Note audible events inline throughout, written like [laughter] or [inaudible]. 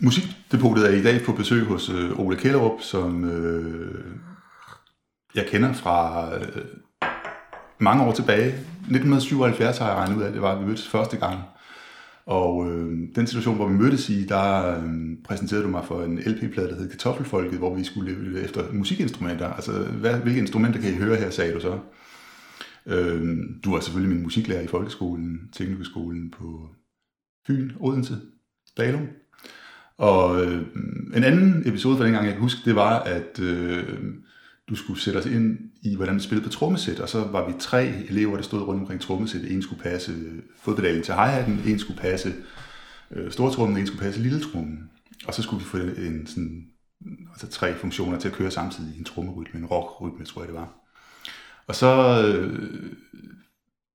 Musikdepotet er i dag på besøg hos øh, Ole Kellerup, som øh, jeg kender fra øh, mange år tilbage. 1977 har jeg regnet ud af, det var, at vi mødtes første gang. Og øh, den situation, hvor vi mødtes i, der øh, præsenterede du mig for en LP-plade, der hed Kartoffelfolket, hvor vi skulle leve efter musikinstrumenter. Altså, hvad, hvilke instrumenter kan I høre her, sagde du så. Øh, du var selvfølgelig min musiklærer i folkeskolen, teknikerskolen på Fyn, Odense, Dalum. Og øh, en anden episode fra dengang, jeg kan huske, det var, at øh, du skulle sætte os ind i, hvordan vi spillede på trommesæt, og så var vi tre elever, der stod rundt omkring trommesæt. En skulle passe fodpedalen til hi-hatten, en skulle passe øh, stortrummen, en skulle passe lilletrummen. Og så skulle vi få en, sådan, altså tre funktioner til at køre samtidig. i En trommerytme, en rockrytme, tror jeg det var. Og så, øh,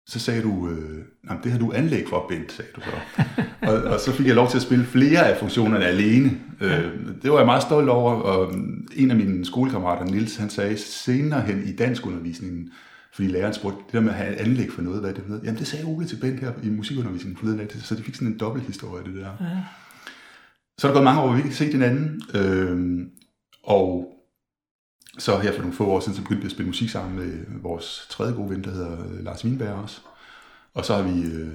så sagde du, øh, det har du anlæg for, Bent, sagde du så. [laughs] og, og så fik jeg lov til at spille flere af funktionerne alene. Øh, det var jeg meget stolt over, og en af mine skolekammerater, Nils, han sagde senere hen i danskundervisningen, fordi læreren spurgte, det der med at have anlæg for noget, hvad det hedder. Jamen det sagde Ole til Bent her i musikundervisningen forleden så de fik sådan en dobbelt historie, det der. Ja. Så er der gået mange år, hvor vi ikke har set hinanden, øh, og så her for nogle få år siden, så begyndte vi at spille musik sammen med vores tredje gode ven, der hedder øh, Lars Wienberg også. Og så har vi øh,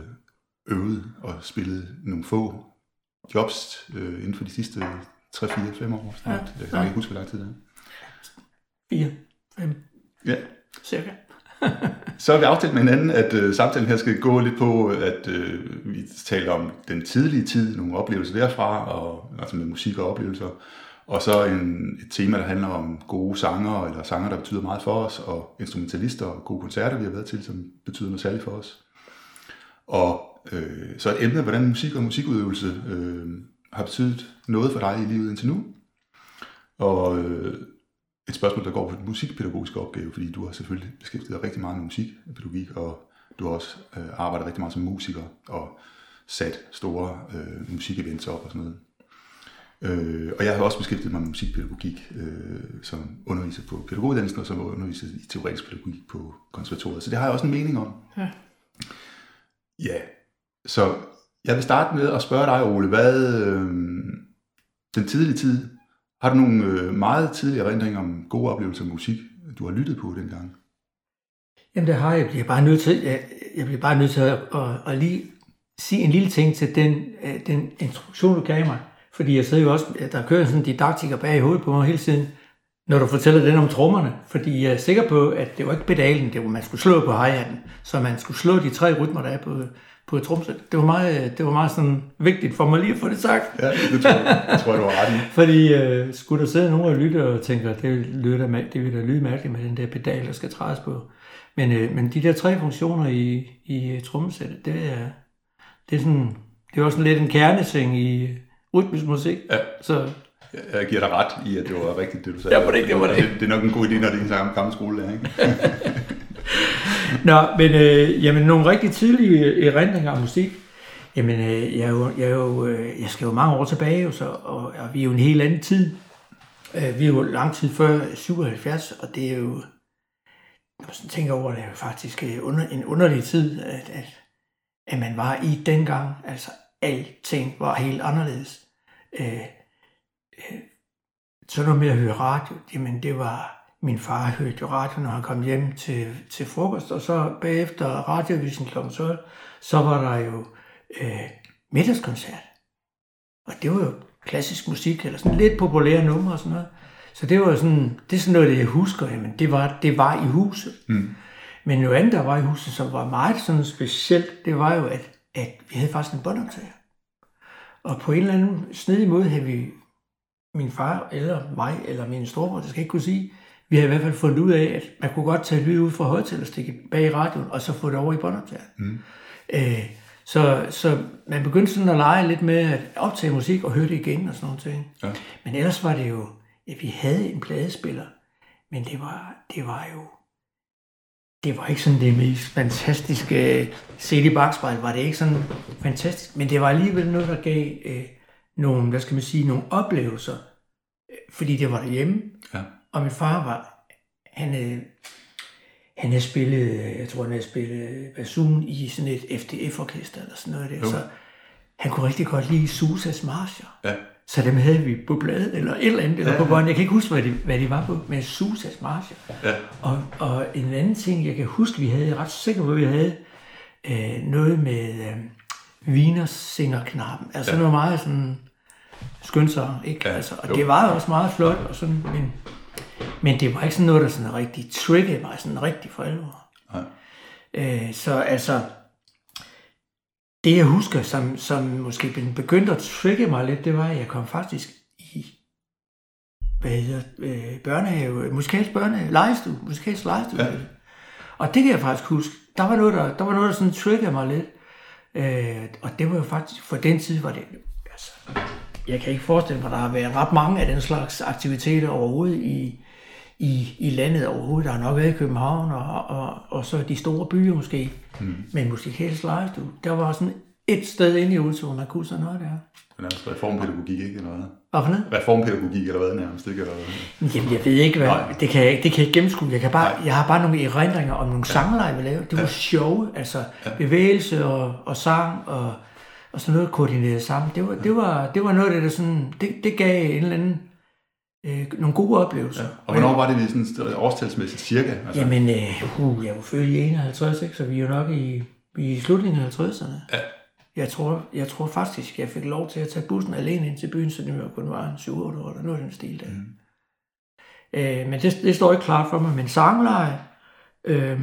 øvet og spillet nogle få jobs øh, inden for de sidste 3, 4, 5 år snart. Ja. Jeg kan ikke huske, hvor lang tid det er. 4, 5. Ja. Cirka. [laughs] så har vi aftalt med hinanden, at øh, samtalen her skal gå lidt på, at øh, vi taler om den tidlige tid, nogle oplevelser derfra, og, altså med musik og oplevelser. Og så en, et tema, der handler om gode sanger, eller sanger, der betyder meget for os, og instrumentalister og gode koncerter, vi har været til, som betyder noget særligt for os. Og øh, så et emne, hvordan musik og musikudøvelse øh, har betydet noget for dig i livet indtil nu. Og øh, et spørgsmål, der går på den musikpædagogiske opgave, fordi du har selvfølgelig beskæftiget dig rigtig meget med musikpædagogik, og du har også øh, arbejdet rigtig meget som musiker, og sat store øh, musikevents op og sådan noget. Øh, og jeg har også beskæftiget mig med musikpædagogik øh, som underviser på pædagoguddannelsen og som underviser i teoretisk pædagogik på konservatoriet. Så det har jeg også en mening om. Ja. Ja, så jeg vil starte med at spørge dig, Ole, hvad øh, den tidlige tid, har du nogle øh, meget tidlige erindringer om gode oplevelser af musik, du har lyttet på dengang? Jamen det har jeg. Jeg bliver bare nødt til, jeg, jeg bliver bare nødt til at, at, at lige sige en lille ting til den, øh, den instruktion, du gav mig. Fordi jeg sidder jo også, der kører sådan en didaktiker bag i hovedet på mig hele tiden, når du fortæller den om trommerne. Fordi jeg er sikker på, at det var ikke pedalen, det var, man skulle slå på hi Så man skulle slå de tre rytmer, der er på, på et tromsæt. Det var meget, det var meget sådan vigtigt for mig lige at få det sagt. Ja, det tror jeg, det tror jeg du har ret i. [laughs] Fordi uh, skulle der sidde nogen og lytte og tænker, det, lyder, det vil da lyde mærkeligt med den der pedal, der skal trædes på. Men, uh, men de der tre funktioner i, i trommesættet, det er, det er sådan, det er også lidt en kernesing i, rytmisk musik. Ja. Så jeg giver dig ret i, at det var rigtigt, det du sagde. Ja, det, det var det. Det, det er nok en god idé, når det er en gammel skolelærer, ikke? [laughs] Nå, men øh, jamen, nogle rigtig tidlige erindringer af musik. Jamen, øh, jeg, er jo, jeg, er jo, øh, jeg skal jo mange år tilbage, jo, så, og, og vi er jo en helt anden tid. Øh, vi er jo lang tid før 77, og det er jo, når man sådan tænker over det, er jo faktisk øh, under, en underlig tid, at, at, at man var i dengang. Altså, alting var helt anderledes. Øh, øh, så noget med at høre radio, jamen det var, min far hørte radio, når han kom hjem til, til frokost, og så bagefter radiovisen kl. 12, så var der jo øh, middagskoncert. Og det var jo klassisk musik, eller sådan lidt populære numre og sådan noget. Så det var sådan, det er sådan noget, det jeg husker, jamen det var, det var i huset. Mm. Men noget andet, der var i huset, som var meget sådan specielt, det var jo, at at vi havde faktisk en båndoptager. Og på en eller anden snedig måde havde vi, min far eller mig eller min storebror, det skal jeg ikke kunne sige, vi havde i hvert fald fundet ud af, at man kunne godt tage lyd ud fra højtalerstikket bag i radioen, og så få det over i båndoptageren. Mm. Øh, så, så man begyndte sådan at lege lidt med at optage musik og høre det igen og sådan noget ting. Ja. Men ellers var det jo, at vi havde en pladespiller, men det var, det var jo det var ikke sådan det mest fantastiske set i bagspejl, var det ikke sådan fantastisk, men det var alligevel noget, der gav øh, nogle, hvad skal man sige, nogle oplevelser, øh, fordi det var derhjemme, ja. og min far var, han, øh, han havde spillet, øh, jeg tror han havde spillet basun i sådan et FDF-orkester eller sådan noget der, jo. så han kunne rigtig godt lide Susas marscher. Ja. Så dem havde vi på bladet, eller et eller andet, eller på bånd. Jeg kan ikke huske, hvad de, hvad de var på, men Susas Marcher. Ja. Og, og en anden ting, jeg kan huske, vi havde, jeg er ret sikker på, vi havde øh, noget med øh, Wienersingerknappen. Altså ja. noget meget sådan skønsang, ikke? Ja, Altså, og jo. det var jo også meget flot, og sådan, men, men det var ikke sådan noget, der sådan rigtig triggede mig sådan rigtig for alvor. Nej. Øh, så altså, det jeg husker, som, som måske begyndte at trigge mig lidt, det var, at jeg kom faktisk i hvad hedder, øh, børnehave, musikalsk børnehave, legestue, musikalsk legestue. Ja. Og det kan jeg faktisk huske. Der var noget, der, der, var noget, der sådan triggede mig lidt. Øh, og det var jo faktisk, for den tid var det, altså, jeg kan ikke forestille mig, at der har været ret mange af den slags aktiviteter overhovedet i, i, i landet overhovedet. Der har nok været i København og, og, og så de store byer måske. Mm. Men musikalsk legestue, der var sådan et sted inde i Odense, hvor man kunne sådan noget der. Men altså reformpædagogik, ikke? Eller hvad? Hvad for noget? Reformpædagogik, eller hvad nærmest, ikke? Eller hvad? Jamen, jeg ved ikke, hvad, Nej. det kan, jeg, det kan jeg ikke gennemskue. Jeg, kan bare, Nej. jeg har bare nogle erindringer om nogle sangleje, vi lavede. Det var sjove, altså bevægelse og, og sang og, og sådan noget koordineret sammen. Det var, det var, det var noget der sådan, det, det gav en eller anden, øh, nogle gode oplevelser. Og hvornår var det sådan årstalsmæssigt cirka? Altså, Jamen, øh, uh, jeg var født i 51, ikke? så vi er jo nok i, i slutningen af 50'erne. Ja. Jeg tror, jeg tror faktisk, jeg fik lov til at tage bussen alene ind til byen, så det var kun var en 7-8 år, eller noget den stil der. Mm. Øh, men det, det står ikke klart for mig, men sangleje, øh,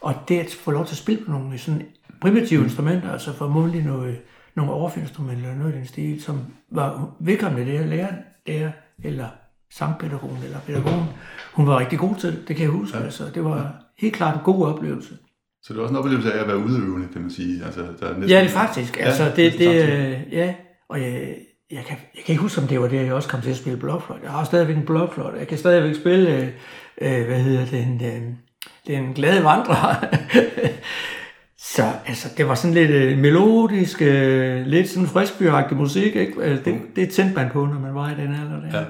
og det at få lov til at spille på nogle sådan primitive mm. instrumenter, altså formodentlig noget, nogle overfinstrumenter eller noget af den stil, som var vedkommende det, jeg lærte der, eller sangpædagogen eller pædagogen, hun var rigtig god til det, det kan jeg huske. Ja. Altså, det var helt klart en god oplevelse. Så det var også en oplevelse af at være udøvende, kan man sige. Altså, der er næsten, Ja, det er faktisk. Ja, Altså, det, næsten det, samtidig. øh, ja, og jeg, jeg, kan, jeg kan ikke huske, om det var det, jeg også kom til at spille blokfløjt. Jeg har stadigvæk en blokfløjt. Jeg kan stadigvæk spille, øh, øh, hvad hedder den, øh, den glade vandrer. [laughs] Så altså, det var sådan lidt øh, melodisk, øh, lidt sådan friskbyragtig musik, ikke? Altså, det, det tændte man på, når man var i den alder der. Ja.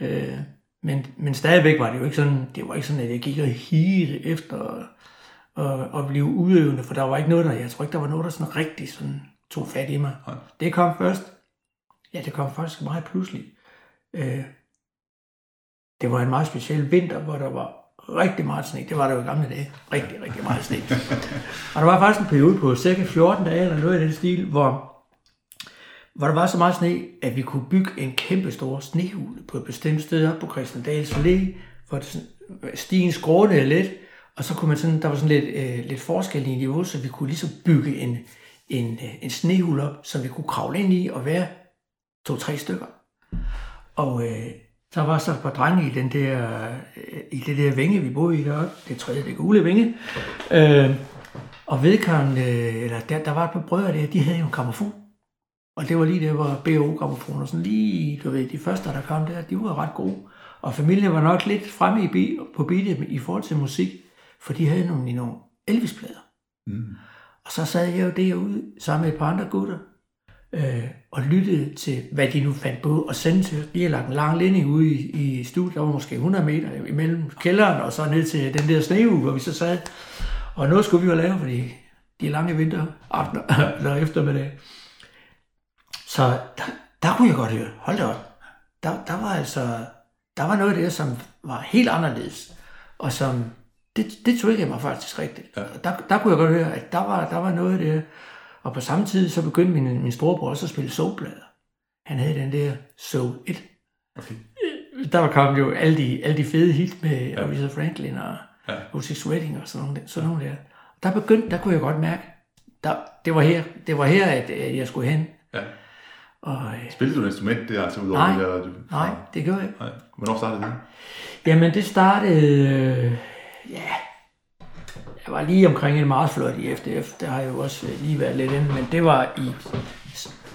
Øh, men, men stadigvæk var det jo ikke sådan, det var ikke sådan, at jeg gik og higede efter at, at blive udøvende, for der var ikke noget der, jeg tror ikke, der var noget, der sådan rigtig sådan tog fat i mig. Nej. Det kom først, ja, det kom faktisk meget pludselig. Øh, det var en meget speciel vinter, hvor der var rigtig meget sne. Det var der jo i gamle dage. Rigtig, rigtig meget sne. [laughs] og der var faktisk en periode på cirka 14 dage, eller noget i den stil, hvor hvor der var så meget sne, at vi kunne bygge en kæmpe stor snehule på et bestemt sted op på Christiandals Allé, hvor det sådan, stien skrånede lidt, og så kunne man sådan, der var sådan lidt, øh, lidt forskel i niveau, så vi kunne ligesom bygge en, en, øh, en snehule op, som vi kunne kravle ind i og være to-tre stykker. Og øh, der var så et par drenge i, den der, øh, i det der vinge, vi boede i deroppe, det tredje, det gule vinge. Øh, og vedkommende, øh, eller der, der var et par brødre der, de havde jo en kammerfugl. Og det var lige der, hvor BO grammofoner, sådan lige, du ved, de første, der kom der, de var ret gode. Og familien var nok lidt fremme i på beatet i forhold til musik, for de havde nogle, nogle Elvis-plader. Mm. Og så sad jeg jo derude sammen med et par andre gutter, øh, og lyttede til, hvad de nu fandt på og sendte til. De havde lagt en lang linje ude i, i studiet, der var måske 100 meter imellem kælderen og så ned til den der snehue, hvor vi så sad. Og noget skulle vi jo lave, fordi de lange vinteraftener [laughs] eller eftermiddag. Så der, der kunne jeg godt høre, hold da op. Der, der var altså, der var noget der, som var helt anderledes, og som, det, det triggede mig faktisk rigtigt. Ja. Der, der kunne jeg godt høre, at der var, der var noget der, og på samme tid, så begyndte min, min storebror også at spille soulplader. Han havde den der Soul 1. Okay. Der var kommet jo alle de, alle de fede hit med ja. Aretha Franklin og Ja. Otis Redding og sådan nogle, sådan nogle der. Der begyndte, der kunne jeg godt mærke, der, det var her, det var her, at jeg skulle hen. Ja. Og, øh, Spillede du et instrument der, altså udover Nej. det der? Du, nej, det gjorde jeg ikke. nej. Hvornår startede det? Jamen, det startede, øh, ja, jeg var lige omkring en meget flot i FDF. Der har jeg jo også øh, lige været lidt inde, men det var i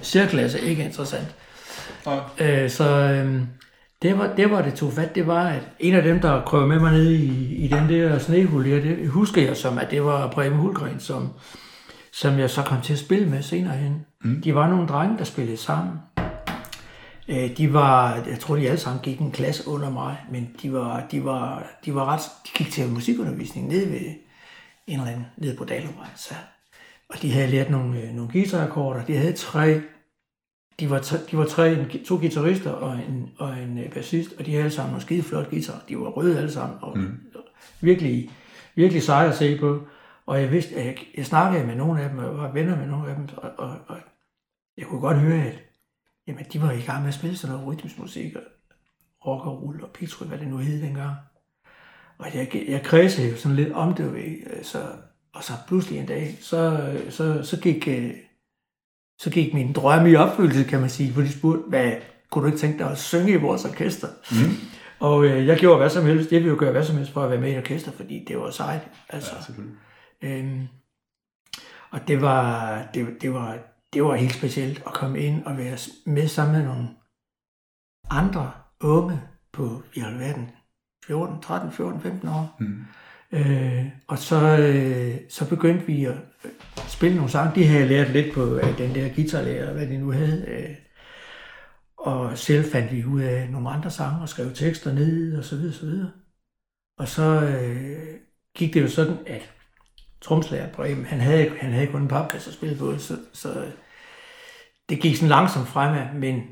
særklasse ikke interessant. Nej. Øh, så øh, det, var, det var det tog fat, det var, at en af dem, der krøvede med mig ned i, i den der snehul der, det husker jeg som, at det var Preben Hulgren, som, som jeg så kom til at spille med senere hen. Mm. De var nogle drenge, der spillede sammen. Øh, de var, jeg tror, de alle sammen gik en klasse under mig, men de var, de var, de var ret, de gik til musikundervisning nede ved en eller anden, nede på Dalumvej. Så, og de havde lært nogle, øh, nogle guitarakkorder. De havde tre de var, de var tre, to guitarister og en, og en øh, bassist, og de havde alle sammen nogle skide flot guitar. De var røde alle sammen, og mm. virkelig, virkelig seje at se på. Og jeg vidste, at jeg, jeg snakkede med nogle af dem, og var venner med nogle af dem, og, og, og jeg kunne godt høre, at jamen, de var i gang med at spille sådan noget rytmisk musik, og rock og rulle og pitchry, hvad det nu hed dengang. Og jeg, jeg kredsede jo sådan lidt om det, ved, så, og så pludselig en dag, så, så, så gik så gik min drømme i opfyldelse, kan man sige, for de spurgte, hvad, kunne du ikke tænke dig at synge i vores orkester? Mm. Og øh, jeg gjorde hvad som helst. Jeg ville jo gøre hvad som helst for at være med i orkester, fordi det var sejt. Altså, ja, øhm, og det var, det, det, var, det var helt specielt at komme ind og være med sammen med nogle andre unge på, i alverden, 14, 13, 14, 15 år. Mm. Øh, og så, øh, så begyndte vi at øh, spille nogle sange. De havde jeg lært lidt på øh, den der guitarlærer, hvad de nu havde. Øh, og selv fandt vi ud af nogle andre sange og skrev tekster ned og så videre, så videre. Og så øh, gik det jo sådan, at tromslærer Bremen, han havde, han havde kun en papkasse at spille på, så, så øh, det gik sådan langsomt fremad, men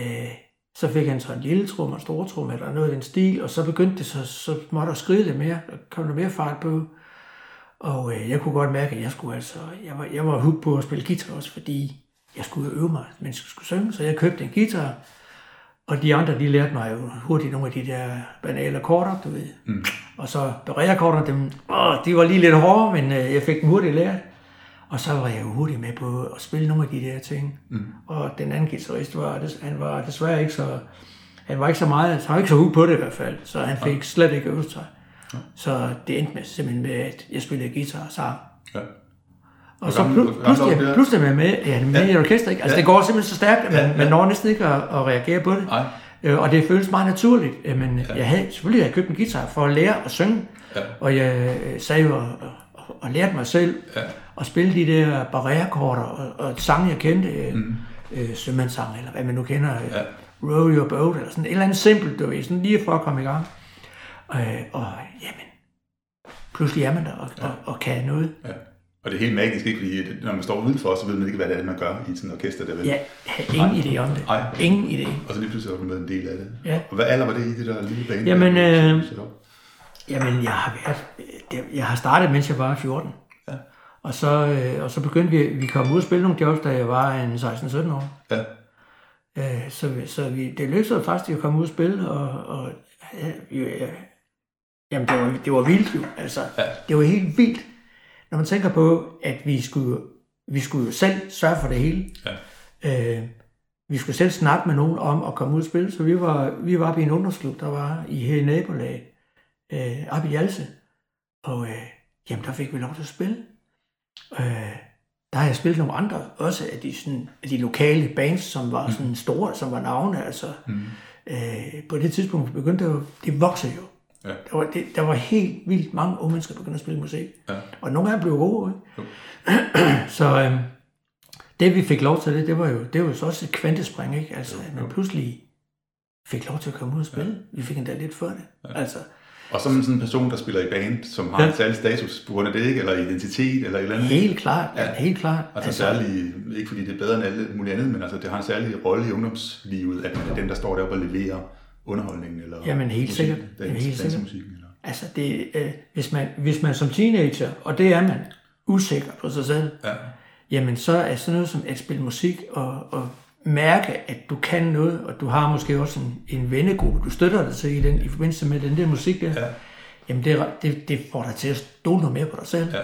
øh, så fik han så en lille trum og en stor trum, eller noget i den stil, og så begyndte det så, så måtte der skride lidt mere, der kom der mere fart på. Og øh, jeg kunne godt mærke, at jeg skulle altså, jeg var, jeg var hooked på at spille guitar også, fordi jeg skulle øve mig, mens jeg skulle synge, så jeg købte en guitar, og de andre, de lærte mig jo hurtigt nogle af de der banale akkorder, du ved. Mm. Og så berreakkorder, dem, åh, de var lige lidt hårde, men øh, jeg fik dem hurtigt lært. Og så var jeg jo hurtigt med på at spille nogle af de der ting. Mm. Og den anden guitarist var, han var desværre ikke så, han var ikke så meget, han var ikke så hug på det i hvert fald, så han fik slet ikke øvet sig. Ja. Så det endte med, simpelthen med, at jeg spillede guitar sammen. Ja. Og så pludselig, pludselig er med, ja, med ja. i orkester, ikke? Altså ja. det går simpelthen så stærkt, at man, ja, ja. man når næsten ikke at, at reagere på det. Nej. Øh, og det føles meget naturligt. Men ja. jeg havde, selvfølgelig havde jeg købt en guitar for at lære at synge. Ja. Og jeg øh, sagde jo og, og, og lærte mig selv ja og spille de der barrierekorder og, og sange, jeg kendte, øh, mm. øh, sømandssang, eller hvad man nu kender, øh, ja. Row Your Boat, eller sådan et eller andet simpelt, du ved, sådan lige for at komme i gang. Øh, og jamen, pludselig er man der og, ja. og, og kan noget. Ja. Og det er helt magisk, ikke? Fordi når man står udenfor, så ved man ikke, hvad det er, man gør i sådan et orkester. Der, vel? Ja, ingen idé om det. Nej. Ingen idé. Og så lige pludselig er du med en del af det. Ja. Og hvad alder var det i det der lille bane? Jamen, øh, jamen jeg har været, jeg har startet, mens jeg var 14. Og så, øh, og så begyndte vi, vi kom ud og spille nogle jobs, da jeg var en 16-17 år. Ja. Øh, så så vi, det lykkedes faktisk at komme ud og spille, og, og ja, ja, jamen det var, det var vildt jo. Altså, ja. det var helt vildt, når man tænker på, at vi skulle, vi skulle jo selv sørge for det hele. Ja. Øh, vi skulle selv snakke med nogen om at komme ud og spille, så vi var, vi var oppe i en ungdomsklub, der var i her nabolaget, øh, oppe i Hjalse. Og øh, jamen, der fik vi lov til at spille. Øh, der har jeg spillet nogle andre, også af de, sådan, af de lokale bands, som var sådan mm. store, som var navne. Altså, mm. øh, på det tidspunkt begyndte det jo, det voksede jo. Ja. Der, var, det, der var helt vildt mange unge mennesker, der begyndte at spille musik. Ja. Og nogle af dem blev gode. Ikke? [clears throat] så øh, det vi fik lov til det, det var jo, det var jo så også et kvantespring, ikke? Altså, jo, jo. man pludselig fik lov til at komme ud og spille. Ja. Vi fik endda lidt for det. Ja. Altså, og så er man sådan en person, der spiller i band, som har ja. en særlig status på grund af det, ikke? eller identitet, eller et eller andet. Helt klart, ja. helt klart. Altså, altså særlig, ikke fordi det er bedre end alle mulige andet, men altså, det har en særlig rolle i ungdomslivet, at man er den, der står deroppe og leverer underholdningen, eller Jamen helt musik, sikkert. Dans, Jamen, helt sikkert. Musik, eller? Altså, det, øh, hvis, man, hvis man som teenager, og det er man, usikker på sig selv, ja. jamen så er sådan noget som at spille musik og, og mærke, at du kan noget, og du har måske også en, en vennegruppe, du støtter dig til i, den, i forbindelse med den der musik der, ja. jamen det, det, det får dig til at stole noget mere på dig selv. Ja,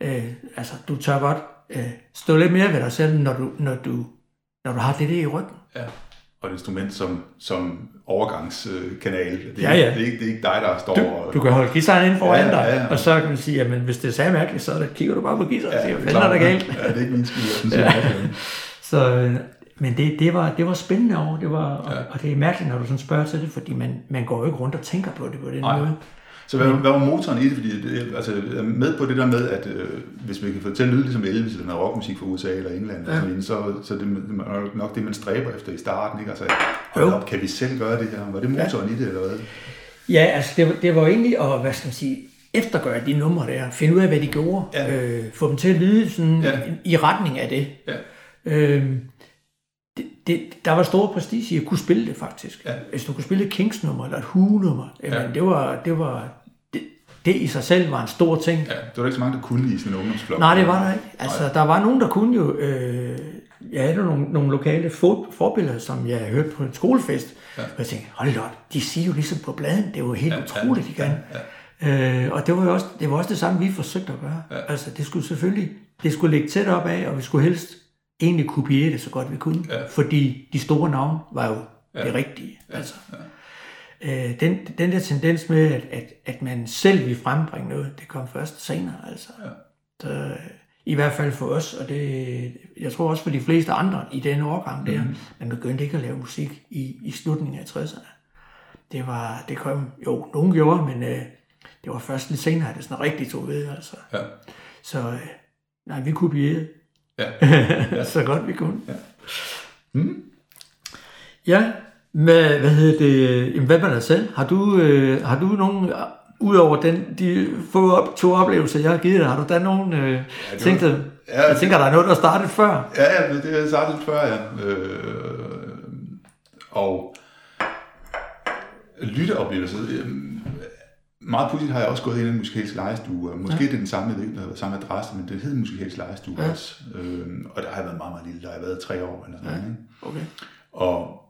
ja. Øh, altså, du tør godt øh, stå lidt mere ved dig selv, når du, når du, når du har det der i ryggen. Ja. Og et instrument som, som overgangskanal. Det er, ja, ja. Det, er ikke, det er ikke dig, der står du, og... Du kan holde guitaren ind foran ja, dig, ja, ja. og så kan man sige, at hvis det er mærkeligt, så kigger du bare på guitaren og siger, hvad er der galt? Ja, det er ikke min skyld. Ja. [laughs] Så, øh, men det, det, var, det var spændende over, det var, og, ja. og det er mærkeligt, når du sådan spørger til det, fordi man, man går jo ikke rundt og tænker på det på den Ej. måde. Så hvad, hvad var motoren i det? Fordi det, altså, jeg er med på det der med, at øh, hvis man kan få til at lyde ligesom Elvis eller noget rockmusik fra USA eller England, ja. sådan, så, så det er nok det, man stræber efter i starten. Ikke? Altså, op, kan vi selv gøre det her? Var det motoren ja. i det, eller hvad? Ja, altså det, det var egentlig at, hvad skal man sige, eftergøre de numre der, finde ud af, hvad de gjorde, ja. øh, få dem til at lyde sådan ja. i retning af det. Ja. Øh, det, det, der var stor prestige i at kunne spille det faktisk. Ja. Hvis du kunne spille et Kings-nummer eller et Who-nummer, Ja. det var, det var det, i sig selv var en stor ting. Ja, det var ikke så mange, der kunne i sådan en ungdomsflok. Nej, det var der ikke. Altså, der var nogen, der kunne jo... Øh, jeg havde nogle, nogle lokale for, forbilleder, som jeg hørte på en skolefest. Ja. Og jeg tænkte, hold op, de siger jo ligesom på bladen. Det er jo helt ja, utroligt, de kan. Ja, Øh, og det var jo også det, var også det samme, vi forsøgte at gøre. Ja. Altså, det skulle selvfølgelig det skulle ligge tæt op af, og vi skulle helst egentlig kopiere det så godt vi kunne. Ja. Fordi de store navne var jo Ja. det rigtige. Altså. Øh, den, den der tendens med, at, at, at man selv vil frembringe noget, det kom først senere. Altså. Ja. Så, I hvert fald for os, og det, jeg tror også for de fleste andre i den årgang der, mm. man begyndte ikke at lave musik i, i slutningen af 60'erne. Det var, det kom, jo, nogen gjorde, men øh, det var først lidt senere, at det sådan rigtig tog ved, altså. Ja. Så øh, nej, vi kopierede Ja. [laughs] så godt vi kunne. Ja. Mm. Ja, med, hvad hedder det, jamen, hvad med dig selv? Har du, øh, har du nogen, udover den, de få op, to oplevelser, jeg har givet dig, har du da nogen øh, ja, tænkt, dig- ja, jeg tænker, der er noget, der startede før. Ja, ja, det har sagt lidt før, ja. Øh, og lytteoplevelser. øh, Meget pudsigt har jeg også gået ind i en musikalsk lejestue, og måske ja. det er den samme, jeg ved ikke, der samme adresse, men det hed musikalsk lejestue Ja. ja. også. Øh, og der har jeg været meget, meget lille, der har jeg været tre år eller sådan Ja. noget. Ikke? Okay. Og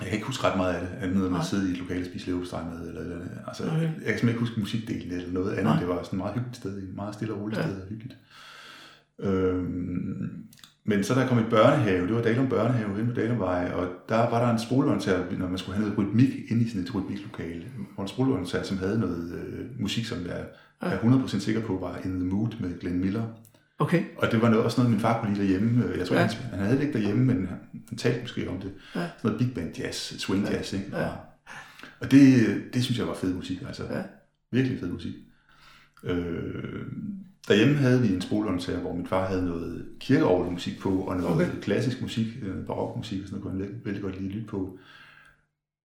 jeg kan ikke huske ret meget af det, andet end at sidde i et lokale og spise leverpostej med, eller, eller, altså, Okay. jeg kan simpelthen ikke huske musikdelen eller noget andet. Nej. Det var sådan et meget hyggeligt sted, et meget stille og roligt Ja. sted og hyggeligt. Øhm, men så jeg kom i børnehave, det var Dalum Børnehave inde på Dalumvej, og der var der en spolevolontær, når man skulle have noget rytmik inde i sådan et rytmiklokale, hvor en spolevolontær, som havde noget øh, musik, som jeg er 100% sikker på var In the Mood med Glenn Miller. Okay. Og det var noget, også noget, min far kunne lide derhjemme. Jeg tror, Ja. ja. han, han havde det ikke derhjemme, men han, han talte måske om det. Ja. Sådan noget big band jazz, swing jazz, ikke? Ja. Og det, det synes jeg var fed musik, altså. Ja. Virkelig fed musik. Øh, derhjemme havde vi en spolehåndtager, hvor min far havde noget kirkeorgelmusik på, og noget Okay. klassisk musik, øh, barokmusik og sådan noget, kunne han vældig godt lide at lytte på.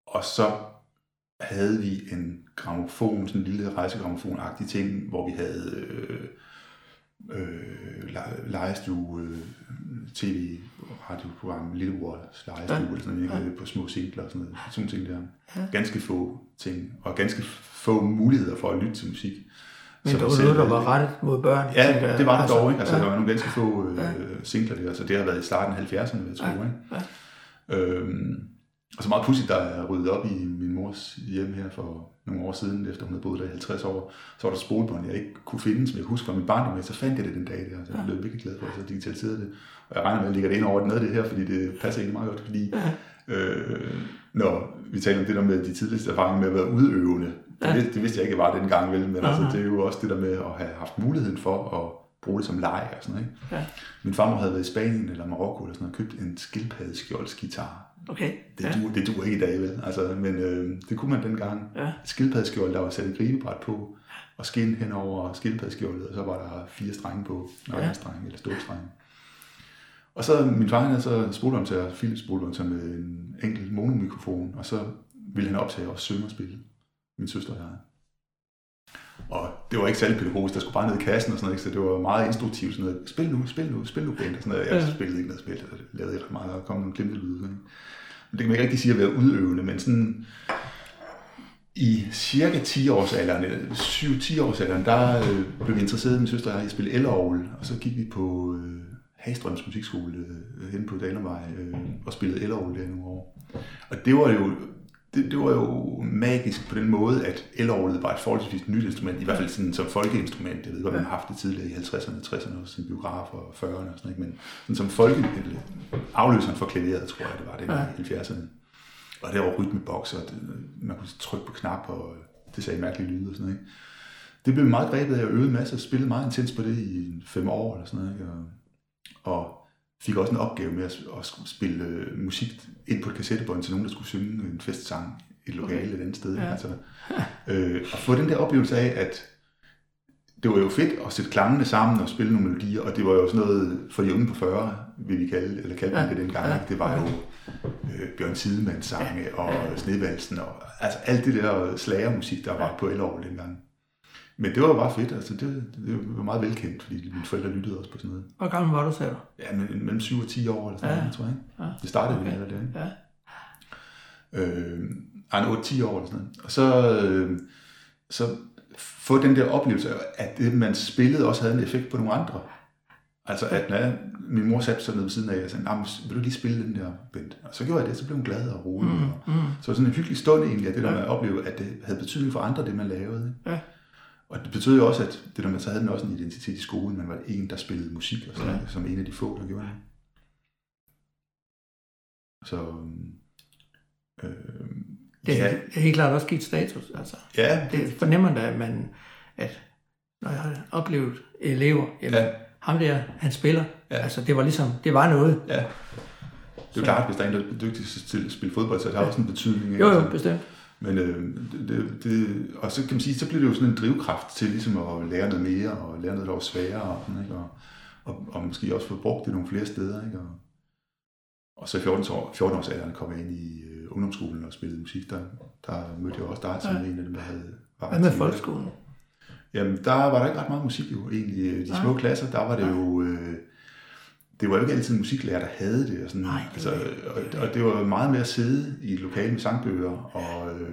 Og så havde vi en gramofon, sådan en lille rejsegramofon-agtig ting, hvor vi havde øh, øh, le- lejestue, øh, tv, radioprogram, Lillebrors lejestue, Ja. ja. eller sådan noget, ja. på små singler og sådan noget. Sådan ting der. Ja. Ganske få ting, og ganske få muligheder for at lytte til musik. Men det var noget, der var rettet mod børn. Ja, tænker det var det dog, ikke? Altså, ja. der var nogle ganske få øh, Ja. singler der, så det har været i starten af 70'erne, vil jeg tro, Ja, ikke? Øhm, og så meget pudsigt, der er ryddet op i min mors hjem her for nogle år siden, efter hun havde boet der i 50 år, så var der spolebånd, jeg ikke kunne finde, som jeg husker fra min barndom, så fandt jeg det den dag der, så jeg blev virkelig glad for, at jeg så digitaliserede det. Og jeg regner med, at jeg lægger det ind over noget af det her, fordi det passer egentlig meget godt, fordi øh, når vi taler om det der med de tidligste erfaringer med at være udøvende, det, vidste, det vidste jeg ikke var dengang, vel, men altså, det er jo også det der med at have haft muligheden for at bruge det som leg og sådan noget. Ikke? Ja. Min farmor havde været i Spanien eller Marokko eller sådan noget, og købt en skildpaddeskjoldsgitar. Okay. Det, ja. ja. duer, det duer ikke i dag, vel? Altså, men øh, det kunne man dengang. Ja. Skildpaddeskjold, der var sat et gribebræt på, og skin hen over skildpaddeskjoldet, og så var der fire strenge på, nøglestrenge eller stålstrenge. Og så min far han så spolehåndtager, Philips spolehåndtager med en enkelt monomikrofon, og så ville han optage og synge og spille. Min søster og jeg. Og det var ikke særlig pædagogisk, der skulle bare ned i kassen og sådan noget, ikke? så det var meget instruktivt, sådan noget, spil nu, spil nu, spil nu, band, og sådan noget. Jeg Ja. spillede ikke noget spil, jeg lavede ikke meget, og kom nogle glemte lyde. Ikke? Men det kan man ikke rigtig sige at være udøvende, men sådan i cirka 10 års alderen, 7-10 års alderen, der øh, blev vi interesseret, min søster og jeg, i at spille elorgel, og så gik vi på øh, Hagstrøms musikskole øh, hen på Dalervej øh, og spillede elorgel der nogle år. Og det var jo det, det var jo magisk på den måde, at elorglet var et forholdsvis nyt instrument, i hvert fald sådan, som folkeinstrument. Jeg ved godt, man har haft det tidligere i 50'erne, 60'erne, også i biografer og 40'erne og sådan noget, men sådan som folke, eller afløseren for klaveret, tror jeg, det var det Ja. i 70'erne. Og der var rytmeboks, og det, man kunne trykke på knap, og det sagde mærkelige lyde og sådan noget. Ikke? Det blev meget grebet af, at øvede masser, spillede meget intens på det i fem år eller sådan noget. Ikke? Og, og fik også en opgave med at, at spille øh, musik ind på et kassettebånd til nogen, der skulle synge en festsang i et lokale et andet sted. Ja. Ja. Altså, øh, og få den der oplevelse af, at det var jo fedt at sætte klangene sammen og spille nogle melodier, og det var jo sådan noget for de unge på 40, vil vi kalde, eller kaldte Ja. ja. det dengang. Ja. Ja. Det var jo øh, Bjørn Tidemanns sange og Snevalsen, og altså alt det der slagermusik, der var på elår dengang. Men det var jo bare fedt, altså det, det var meget velkendt, fordi mine forældre lyttede også på sådan noget. Hvor gammel var du, sagde du? Ja, men mellem 7 og 10 år eller sådan Ja. noget, tror jeg. ikke? Ja. Det startede okay. Med det, ikke? Ja. øh, ej, 8-10 år eller sådan noget. Og så, øh, så få den der oplevelse af, at det, man spillede, også havde en effekt på nogle andre. Altså, at når jeg, min mor satte sig ned ved siden af, og sagde, "Nå, men vil du lige spille den der, Bent? Og så gjorde jeg det, så blev hun glad og rolig. Mm, Mm. Så det var sådan en hyggelig stund egentlig, at det der Ja. med at opleve, at det havde betydning for andre, det man lavede. Ja. Og det betød jo også, at det der med, så havde den også en identitet i skolen. Man var en, der spillede musik, og sådan, Ja. ja. som en af de få, der gjorde det. Så... Øh, Det, ja, er, det er helt klart også givet status. Altså. ja, Det fornemmer da, at man, at når jeg har oplevet elever, jamen, ja, ham der, han spiller. Ja. Altså, det var ligesom, det var noget. ja. Det er jo klart, hvis der er en, der er dygtig til at spille fodbold, så det har også en betydning. ikke? Jo, jo, bestemt. Men øh, det, det, og så kan man sige, så bliver det jo sådan en drivkraft til ligesom at lære noget mere, og lære noget, der var sværere, og, sådan, ikke? Og, og, og måske også få brugt det nogle flere steder. Ikke? Og, og så i 14 år, 14 års alderen kom jeg ind i øh, ungdomsskolen og spillede musik. Der, der mødte jeg også dig som Ja. en af dem, der havde var Hvad med folkeskolen? Jamen, der var der ikke ret meget musik jo, egentlig. De Nej. små klasser, der var det jo... Øh, det var jo ikke altid musiklærer, der havde det. Og, sådan, Nej, det altså, og, og det var meget mere at sidde i lokale med sangbøger, og øh,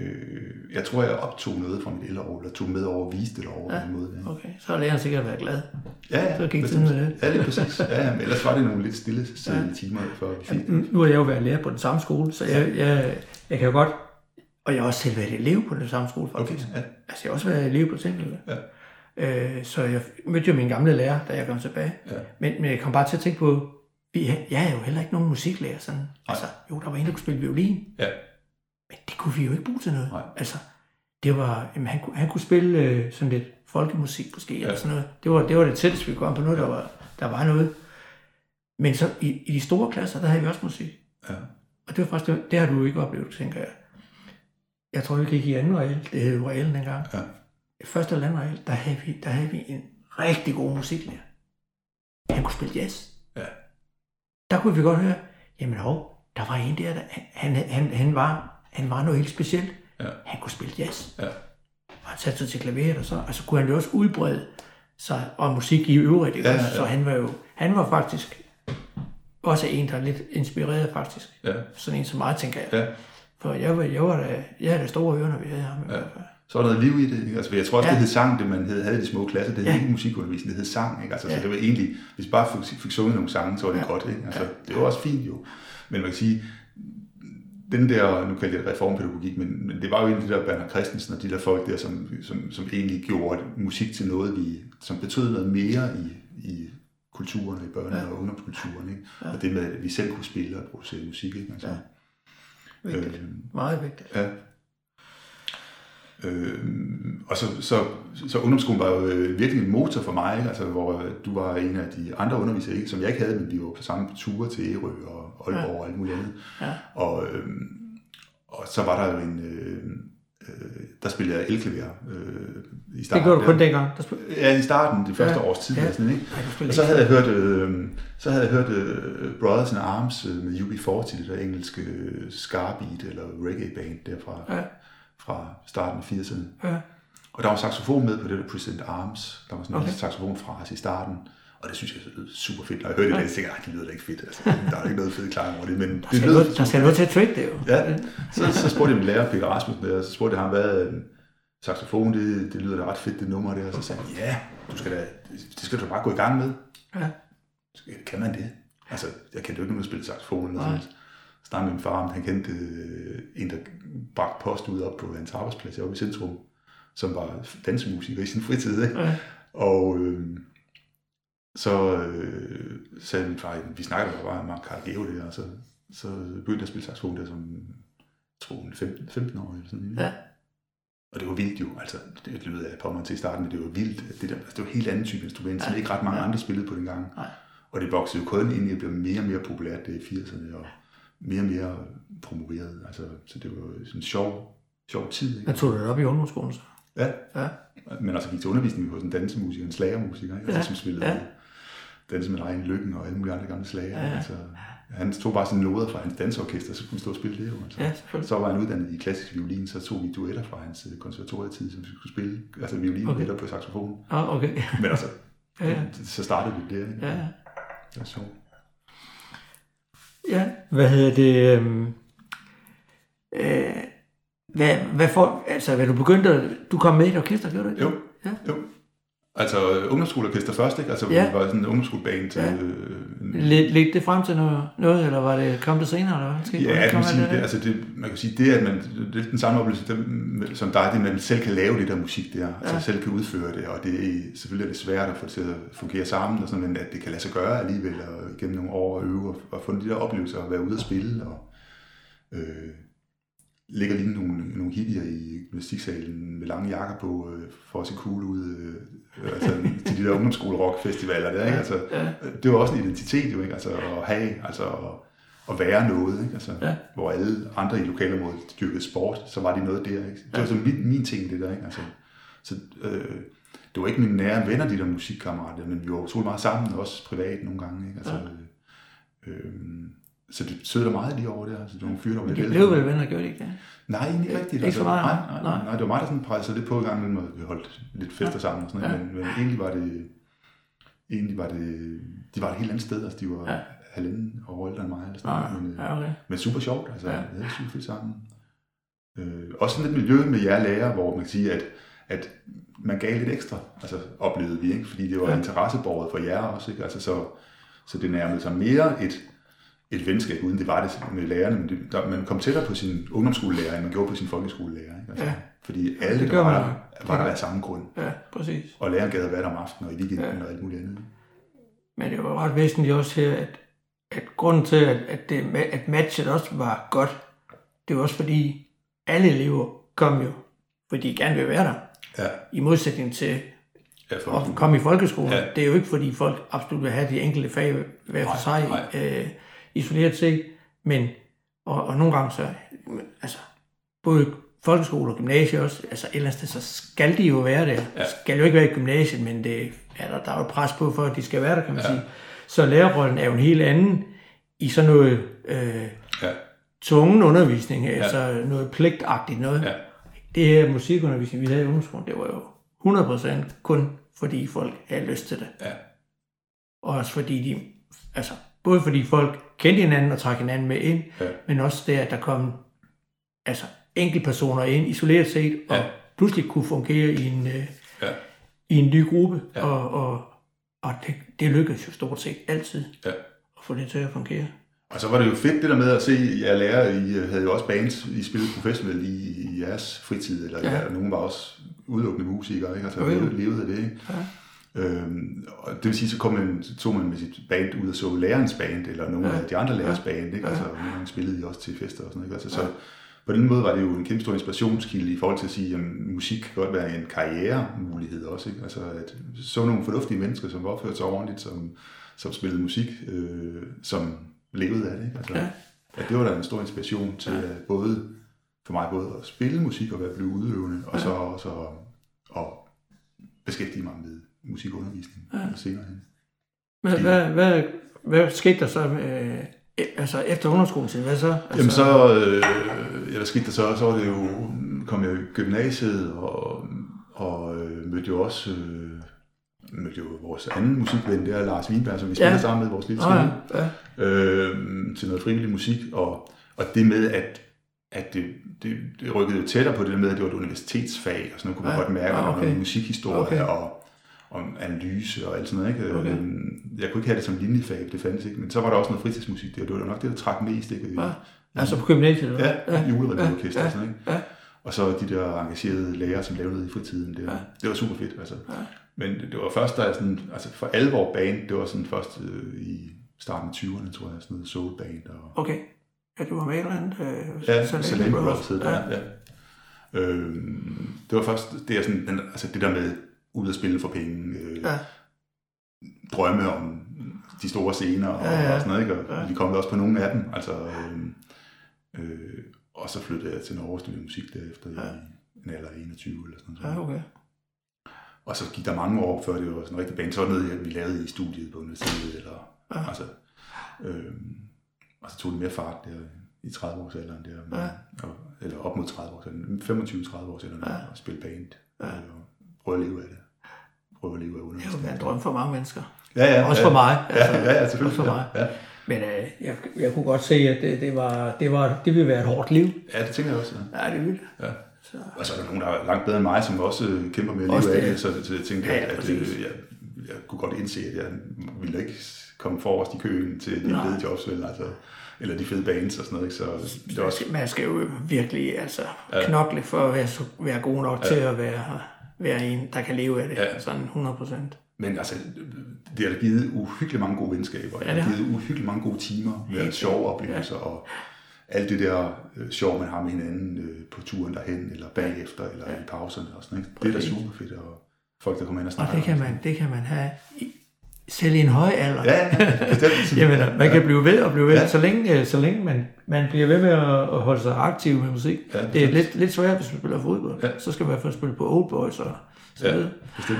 øh, jeg tror, jeg optog noget fra mit ældre eller tog med over og viste det over Ja. ja. på en måde. Ja, Okay, så har læreren sikkert været glad. ja, ja Så gik tiden med det. Ja, lige præcis. Ja, ja, men ellers var det nogle lidt stille ja. Ja. timer, før vi fik Nu nu har jeg jo været lærer på den samme skole, så jeg, jeg, jeg kan jo godt... Og jeg har også selv været elev på den samme skole, Okay, faktisk. ja. Altså, jeg har også været elev på Tænkølle. Ja. Øh, så jeg mødte jo min gamle lærer, da jeg kom tilbage. Ja. Men, men jeg kom bare til at tænke på, vi, jeg er jo heller ikke nogen musiklærer. Sådan. Altså, jo, der var en, der kunne spille violin, Ja, men det kunne vi jo ikke bruge til noget. Nej. Altså, det var, jamen, han, kunne, han kunne spille øh, sådan lidt folkemusik måske, ja. eller sådan noget. Det var, det var det tætteste, vi kom på noget, der var, der var noget. Men så i, i de store klasser, der havde vi også musik. ja. Og det var faktisk, det, det har du jo ikke oplevet, tænker jeg. Jeg tror, vi gik i anden regel. Det hed jo reglen dengang. Ja. Første eller anden regel, der havde vi, der havde vi en rigtig god musiklærer. Han kunne spille jazz. Ja. Der kunne vi godt høre, jamen hov, der var en der, der han, han, han, var, han var noget helt specielt. Ja. Han kunne spille jazz. Ja. Og han satte sig til klaveret, og så altså, kunne han jo også udbrede sig og musik i øvrigt. Ikke? Ja, også? ja. Så han var jo han var faktisk også en, der er lidt inspireret faktisk. ja. Sådan en som mig, tænker jeg. ja. For jeg var, jeg var da, jeg havde da store ører, når vi havde ham. i Ja. hvert fald. Så var der noget liv i det. Ikke? Altså, jeg tror også, Ja. det hed sang, det man hed, havde i de små klasser. Det hed Ja. ikke musikundervisning, det hed sang. Ikke? Altså, Ja. Så det var egentlig, hvis bare fik, fik sunget nogle sange, så var det Ja. godt. Ikke? Altså, Ja. Det var også fint jo. Men man kan sige, den der, nu kalder jeg det reformpædagogik, men, men det var jo egentlig det der Bernhard Christensen og de der folk der, som, som, som egentlig gjorde musik til noget, vi, som betød noget mere i, i kulturen, i børne- Ja. og ungdomskulturen. Ikke? Ja. Og det med, at vi selv kunne spille og producere musik. Ikke? Altså, Ja. Vigtigt. øh, Meget vigtigt. Ja. Øh, og så, så, så ungdomsskolen var jo øh, virkelig en motor for mig? Altså, hvor øh, du var en af de andre undervisere, som jeg ikke havde, men vi var på samme ture til Ærø og Aalborg ja. og alt muligt andet. Ja. Og, øh, og så var der jo en... Øh, øh, der spillede jeg elklaver øh, i Det starten. gjorde du kun dengang. Der spil... Ja, i starten, det første Ja. års tid. Ja. Sådan, ikke? Ej, Og så havde jeg hørt, øh, så havde jeg hørt øh, Brothers in Arms øh, med UB40, det der engelske øh, scarbeat eller reggae band derfra Ja. Fra starten af 80'erne. Ja. Og der var saxofon med på det der Present Arms. Der var sådan Okay. en saxofon fra os i starten. Og det synes jeg lød super fedt. Når jeg hørte det, Ja. jeg tænkte jeg, det lyder da ikke fedt. Altså, der er ikke noget fedt klar over det, men Der det skal, lød noget, der skal noget til at trick det jo. Ja, så, så spurgte jeg min lærer, Peter Rasmussen, der, så spurgte jeg ham, hvad øh, saxofon, det, det lyder da ret fedt, det nummer der. Og så sagde han, ja, du skal da, det skal du bare gå i gang med. Ja. Så, "Ja, Kan man det? Altså, jeg kendte jo ikke nogen, der spillede saxofon eller sådan snakkede med min far om, han kendte øh, en, der bragte post ud op på hans arbejdsplads oppe i centrum, som var dansemusiker i sin fritid. Ikke? Ja. Og øh, så øh, sagde min far, vi snakker jo bare om Carl Geo der, og så, så begyndte jeg at spille saxofon der som, jeg tror, 15, 15 år eller sådan noget. Ja. Og det var vildt jo, altså, det lyder jeg på mig til i starten, men det var vildt. Det, der, altså, det var en helt anden type instrument, som Ja. ikke ret mange Ja. andre spillede på den gang. Nej. Og det voksede jo kun ind i at blive mere og mere populært det i 80'erne, og mere og mere promoveret. Altså, så det var sådan en sjov, sjov tid. Ikke? Jeg tog det op i ungdomsskolen så. Ja, Ja. men altså gik til undervisning hos en dansemusiker, en slagermusiker, ikke? Altså, Ja, som spillede ja. Danse med i Lykken og alle mulige andre gamle slager. Ja. Altså, han tog bare sine noder fra hans dansorkester, så kunne vi stå og spille det. Jo, altså. Ja. Så var han uddannet i klassisk violin, så tog vi duetter fra hans øh, konservatorietid, som vi skulle spille, altså violin Okay. okay. på saxofon. Ah, okay. Men altså, Ja, ja. så startede vi der. ikke? Ja, ja. Det var sjovt. Ja, hvad hedder det? øhm, Øh, hvad, hvad for, altså, hvad du begyndte, du kom med i et orkester, gjorde du ikke? Jo. Ja. Jo. Altså øh, ungdomsskoleorkester først, ikke? Altså, Ja. var sådan en ungdomsskoleband. Ja. Ja. Øh, Led, ledte det frem til noget, noget, eller var det, kom det senere, eller hvad? Ja, kom kan sige, det, der? altså det, man kan sige, det at man, det er den samme oplevelse dem, som dig, det at man selv kan lave det der musik der, altså Ja. selv kan udføre det, og det er selvfølgelig er det svært at få det til at fungere sammen, og sådan, men at det kan lade sig gøre alligevel, og gennem nogle år at øve, og, og få de der oplevelser, og være ude og spille, og øh, ligger lige nogle, nogle hippier i gymnastiksalen med lange jakker på, øh, for at se cool ud, øh, altså til de der ungdomsskole-rockfestivaler der, ikke? Altså, Ja. det var også en identitet jo, ikke? Altså at have, altså at, være noget, ikke? Altså, Ja. hvor alle andre i lokalområdet dyrkede sport, så var de noget der, ikke? Det var så min, min ting, det der, ikke? Altså, så øh, det var ikke mine nære venner, de der musikkammerater, men vi var utrolig meget sammen, også privat nogle gange, ikke? Altså, øh, øh, så det der meget lige over der, altså, det var nogle fyre, der var lidt De blev vel venner, gjorde de ikke det? Nej, egentlig ikke rigtigt. Ikke så meget, nej, nej. nej, nej, det var mig, der sådan pressede lidt på i gang, men vi holdt lidt fester sammen og sådan noget, Ja. men, men egentlig var det, egentlig var det, de var et helt andet sted, altså de var Ja. ja. halvanden år ældre end mig, eller sådan Nej, noget, men, øh, ja, okay. men super sjovt, altså, Ja. ja. vi havde super fedt sammen. Øh, også sådan lidt miljø med jer lærer, hvor man kan sige, at, at man gav lidt ekstra, altså oplevede vi, ikke? fordi det var Ja. ja. interessebordet for jer også, ikke? Altså, så, så det nærmede sig mere et, et venskab, uden det var det med lærerne, men det, der, man kom tættere på sin ungdomsskolelærer, end man gjorde på sin folkeskolelærer. Ikke? Altså, Ja. Fordi alle Det gør var, der, var der af samme grund. Ja, præcis. Og læreren gad at være der om aftenen og i weekenden Ja. og alt muligt andet. Men det var ret væsentligt også her, at, at grunden til, at, at, det, at matchet også var godt, det var også fordi, alle elever kom jo, fordi de gerne vil være der. Ja, I modsætning til ja at komme i folkeskolen. Ja. Det er jo ikke, fordi folk absolut vil have de enkelte fag hver for sig, nej. øh, isoleret set. Men, og, og nogle gange så, altså, både folkeskole og gymnasie også, altså et eller andet sted, så skal de jo være der. Ja. Skal jo ikke være i gymnasiet, men det, er der, der er jo pres på for, at de skal være der, kan man Ja. sige. Så lærerrollen er jo en helt anden i sådan noget øh, Ja, tvungen undervisning, ja. altså noget pligtagtigt noget. ja, Det her musikundervisning, vi havde i ungdomsskolen, det var jo 100% kun fordi folk havde lyst til det. ja, Og også fordi de, altså både fordi folk kendte hinanden og trak hinanden med ind, ja, men også det, at der kom altså enkeltpersoner ind isoleret set, og Ja. pludselig kunne fungere i en, øh, ja, i en ny gruppe, Ja. og, og, og det, det lykkedes jo stort set altid ja. at få det til at fungere. Og så var det jo fedt det der med at se, jer lærer, I øh, havde jo også bands, I spillede professionelt i, i jeres fritid, eller Ja. ja. nogen var også udelukkende musikere, ikke? Altså Jo, jo. levede, levede af det, ikke? Ja. Øhm, og det vil sige, så, kom man, tog man med sit band ud og så lærerens band, eller nogle Ja. ja. af de andre lærers band, ikke? Altså, nogle gange spillede de også til fester og sådan noget, ikke? Altså, så på den måde var det jo en kæmpe stor inspirationskilde i forhold til at sige, at musik kan godt være en karrieremulighed også, ikke? Altså, at så nogle fornuftige mennesker, som opførte sig ordentligt, som, som spillede musik, øh, som levede af det, ikke? Altså, Ja. ja. ja. det var da en stor inspiration til ja. at både, for mig både at spille musik og være blive udøvende, og så også at, at beskæftige mig med musikundervisning ja. senere hen. Hvad, hvad, hvad, hvad skete der så øh, altså efter ungdomsskolen? Hvad så? Altså, Jamen så, øh, ja, hvad skete der så? Så var det jo, kom jeg i gymnasiet og, og øh, mødte jo også øh, mødte jo vores anden musikven, det er Lars Wienberg, som vi spiller Ja. sammen med vores lille trio, ja, ja. øh, til noget frivillig musik, og, og det med, at, at det, det, det rykkede tættere på det der med, at det var et universitetsfag, og sådan noget kunne man Ja. godt mærke, Ah, der okay. noget musikhistorie Okay. og, og analyse og alt sådan noget. Ikke? Okay. Øhm, Jeg kunne ikke have det som linjefag, det fandtes ikke, men så var der også noget fritidsmusik der, det var nok det, der trak mest. Ikke? Ja. Altså på gymnasiet? eller Ja, ja julerevyorkester ja, og sådan, ikke? Ja. Og så de der engagerede lærere, som lavede noget i fritiden. Det Ja. det var super fedt, altså. Ja. Men det, var først, da jeg sådan, altså for alvor band, det var sådan først øh, i starten af 20'erne, tror jeg, sådan noget soul band. Og, Okay. Ja, du var med i et eller andet? Øh, ja, Salami Brothers. Ja. ja. Øhm, det var først, det er sådan, altså det der med ud at spille for penge, øh, Ja. drømme om de store scener og, Ja, ja. og sådan noget, ikke? Og Ja. vi kom også på nogle af dem, altså, øh, øh, og så flyttede jeg til Norge og studerede musik derefter Ja. i en alder af 21 eller sådan noget. Ja, okay. Og så gik der mange år, før det var sådan en rigtig band. Så var det noget, vi lavede i studiet på universitetet. Eller, ja. altså, øh, og så tog det mere fart der i 30-årsalderen der. Ja. Og, eller op mod 30 år, 25-30 år siden, ja. og spille band. Ja. Og prøve at leve af det. Prøve at leve af undervisning. Det er jo en drøm for mange mennesker. Ja, ja. Også ja, for mig. Altså, ja, ja, ja, selvfølgelig. Også for mig. Ja. Men øh, jeg, jeg kunne godt se, at det, det, var, det, var, det ville være et hårdt liv. Ja, det tænker jeg også. Ja, ja det ville ja. Så. Og så er der nogen, der er langt bedre end mig, som også øh, kæmper med at leve af det, så, så jeg tænkte, ja, ja, at, at øh, jeg, jeg kunne godt indse, at jeg ville ikke komme forrest i køen til de fede jobs, vel, altså, eller de fede bands og sådan noget. Ikke? Så det er også... Man skal jo virkelig altså, ja. knokle for at være, være god nok ja. til at være, være en, der kan leve af det, ja. sådan 100 procent. Men altså, det har givet uhyggeligt mange gode venskaber. Ja, det har givet uhyggeligt mange gode timer med sjove oplevelser, ja. og alt det der øh, sjov, man har med hinanden øh, på turen derhen, eller bagefter, eller ja. i pauserne og sådan, ikke? Det er da super fedt, og folk, der kommer ind og snakker. Og det kan man, det kan man have i, selv i en høj alder. Ja, bestemt. [laughs] Jamen, man kan blive ved og blive ved, ja. så længe, så længe man, man bliver ved med at holde sig aktiv med musik. Ja, det er lidt, lidt svært, hvis man spiller fodbold. Ja. Så skal man i hvert fald spille på Old Boys og så videre. Ja, bestemt.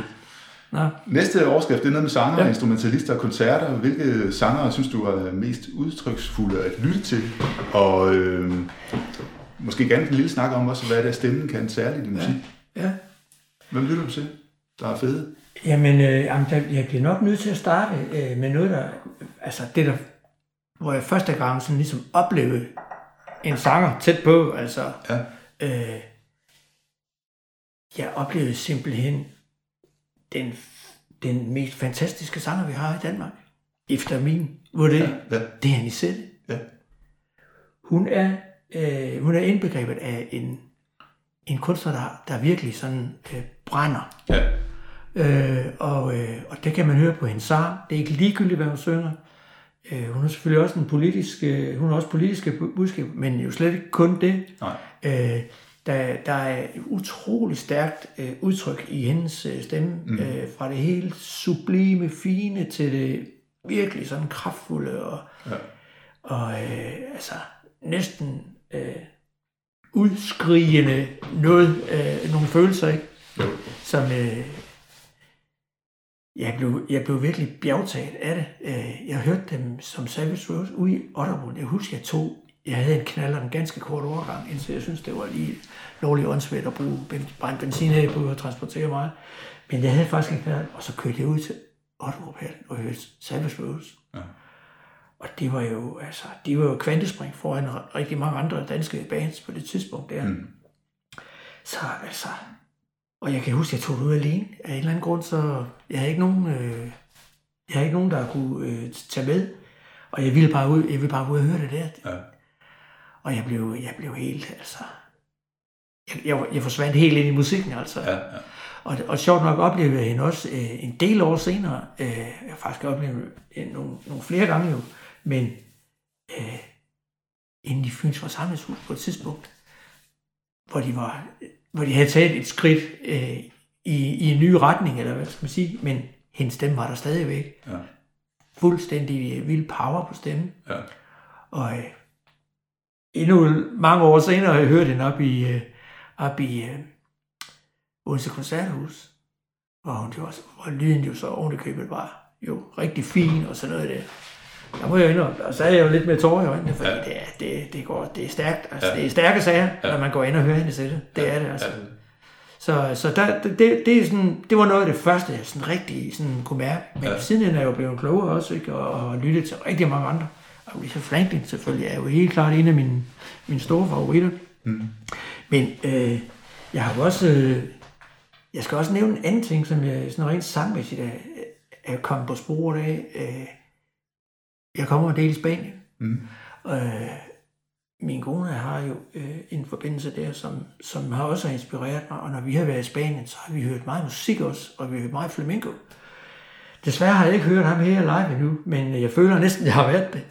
Nå. Næste overskrift, det er noget med sanger, ja. instrumentalister og koncerter. Hvilke sanger synes du er mest udtryksfulde at lytte til? Og øh, måske gerne en lille snak om også, hvad det er, stemmen kan særligt i musik. Ja. ja. Hvem lytter du til, der er fede? Jamen, øh, jamen der, jeg bliver nok nødt til at starte øh, med noget, der... Altså, det der... Hvor jeg første gang sådan ligesom oplevede en sanger tæt på, altså... Ja. Øh, jeg oplevede simpelthen den, den mest fantastiske sanger, vi har i Danmark. Efter min vurdering. Ja, ja. Det er Anisette. Ja. Hun er, øh, hun er indbegrebet af en, en kunstner, der, der virkelig sådan øh, brænder. Ja. Øh, og, øh, og det kan man høre på hendes sang. Det er ikke ligegyldigt, hvad hun synger. Øh, hun er selvfølgelig også en politisk, øh, hun er også politiske budskab, men jo slet ikke kun det. Nej. Øh, der, der er utrolig stærkt øh, udtryk i hendes øh, stemme, mm. øh, fra det helt sublime, fine til det virkelig sådan kraftfulde og, ja. og øh, altså næsten øh, udskrigende noget, øh, nogle følelser, ikke? Jo. Som øh, jeg blev, jeg blev virkelig bjergtaget af det. Øh, jeg hørte dem som Savage Rose ude i Otterwood. Jeg husker, jeg tog jeg havde en knaller en ganske kort overgang, indtil jeg synes, det var lige lovligt åndssvagt at bruge brændt benzin af på at transportere mig. Men jeg havde faktisk en knaller, og så kørte jeg ud til Otterup og hørte Savage Rose. Ja. Og det var jo, altså, de var jo kvantespring foran rigtig mange andre danske bands på det tidspunkt der. Mm. Så altså, og jeg kan huske, at jeg tog det ud alene af en eller anden grund, så jeg havde ikke nogen, øh, jeg havde ikke nogen, der kunne øh, tage med. Og jeg ville bare ud, jeg ville bare ud og høre det der. Ja. Og jeg blev, jeg blev helt, altså... Jeg, jeg, jeg forsvandt helt ind i musikken, altså. Ja, ja. Og, og sjovt nok oplevede jeg hende også øh, en del år senere. Øh, jeg har faktisk oplevet øh, nogle, nogle flere gange jo. Men øh, inde i Fyns Forsamlingshus på et tidspunkt, hvor de, var, hvor de havde taget et skridt øh, i, i en ny retning, eller hvad skal man sige, men hendes stemme var der stadigvæk. Ja. Fuldstændig vild power på stemmen. Ja. Og øh, endnu mange år senere har jeg hørt den op i, øh, op i uh, Odense Koncerthus, hvor, hun jo også, hvor lyden jo så ovenikøbet var jo rigtig fin og sådan noget der. Der må jeg indrømme, og så er jeg jo lidt med tårer i øjnene, fordi ja. det, er, det, det, går, det er stærkt. Altså, ja. Det er stærke sager, ja. når man går ind og hører hende sætte. Det ja. er det altså. Ja. Så, så der, det, det, er sådan, det var noget af det første, jeg sådan rigtig sådan kunne mærke. Men ja. siden er jeg jo blevet klogere også, ikke? Og, og lyttet til rigtig mange andre. Og Lisa Franklin selvfølgelig er jo helt klart en af mine, mine store favoritter. Mm. Men øh, jeg har også... Øh, jeg skal også nævne en anden ting, som jeg sådan rent sangmæssigt er, er kommet på sporet af. Øh, jeg kommer en del i Spanien. Mm. Øh, min kone har jo øh, en forbindelse der, som, som har også inspireret mig, og når vi har været i Spanien, så har vi hørt meget musik også, og vi har hørt meget flamenco. Desværre har jeg ikke hørt ham her live endnu, men jeg føler næsten, at jeg har været det.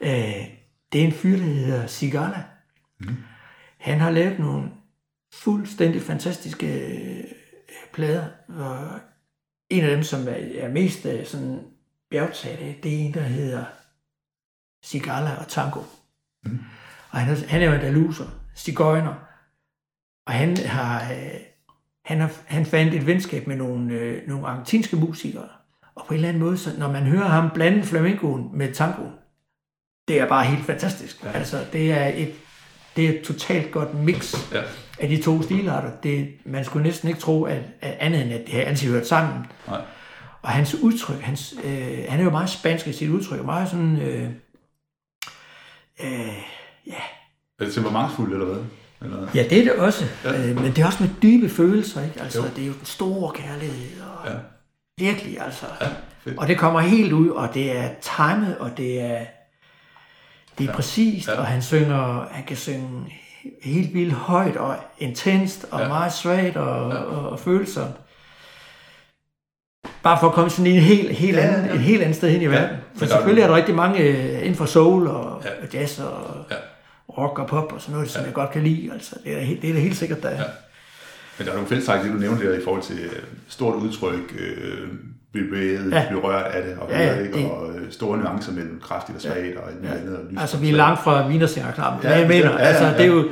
Øh, det er en fyr, der hedder Sigala. Mm. Han har lavet nogle fuldstændig fantastiske øh, plader, og en af dem, som er mest øh, sådan bjergtaget det er en, der hedder Sigala og Tango. Mm. Og han er, han er jo en daluser, stigøjner, og han har, han, har, han fandt et venskab med nogle, øh, nogle argentinske musikere. Og på en eller anden måde, så når man hører ham blande flamencoen med tangoen, det er bare helt fantastisk. Ja. Altså, det er et, det er et totalt godt mix Ja. af de to stilarter. Det, man skulle næsten ikke tro, at, at andet end, at det har altid hørt sammen. Nej. Og hans udtryk, hans, øh, han er jo meget spansk i sit udtryk, meget sådan, øh, øh, ja, Er det temperamentfuldt, eller hvad? Eller? ja, det er det også, Ja. øh, men det er også med dybe følelser, ikke? Altså, Jo. det er jo den store kærlighed, og Ja. virkelig, altså. Ja, fedt. Og det kommer helt ud, og det er timet, og det er, det er ja. præcist, Ja. og han synger, han kan synge helt vildt højt og intenst, og Ja. meget svagt og, ja. og, og følsomt. Bare for at komme sådan en helt, helt Ja, ja, ja, anden, ja. et helt andet sted hen i verden. Men For selvfølgelig er der rigtig mange øh, inden for soul og Ja. ja. jazz og Ja. rock og pop og sådan noget, som jeg godt kan lide. Altså, det, er, det er da helt sikkert, der er. Ja. Men der er nogle fællestræk, det du nævnte der i forhold til øh, stort udtryk, øh, bevæget, ja. Ja. blive rørt af det, og, Ja, ja, ikke? det- og øh, store nuancer mellem kraftigt og svagt, og alt muligt andet. Og lys Altså, vi er langt fra vinersingerknappen. Ja, Ja, jeg mener. Ja, ja, altså, ja. det er jo,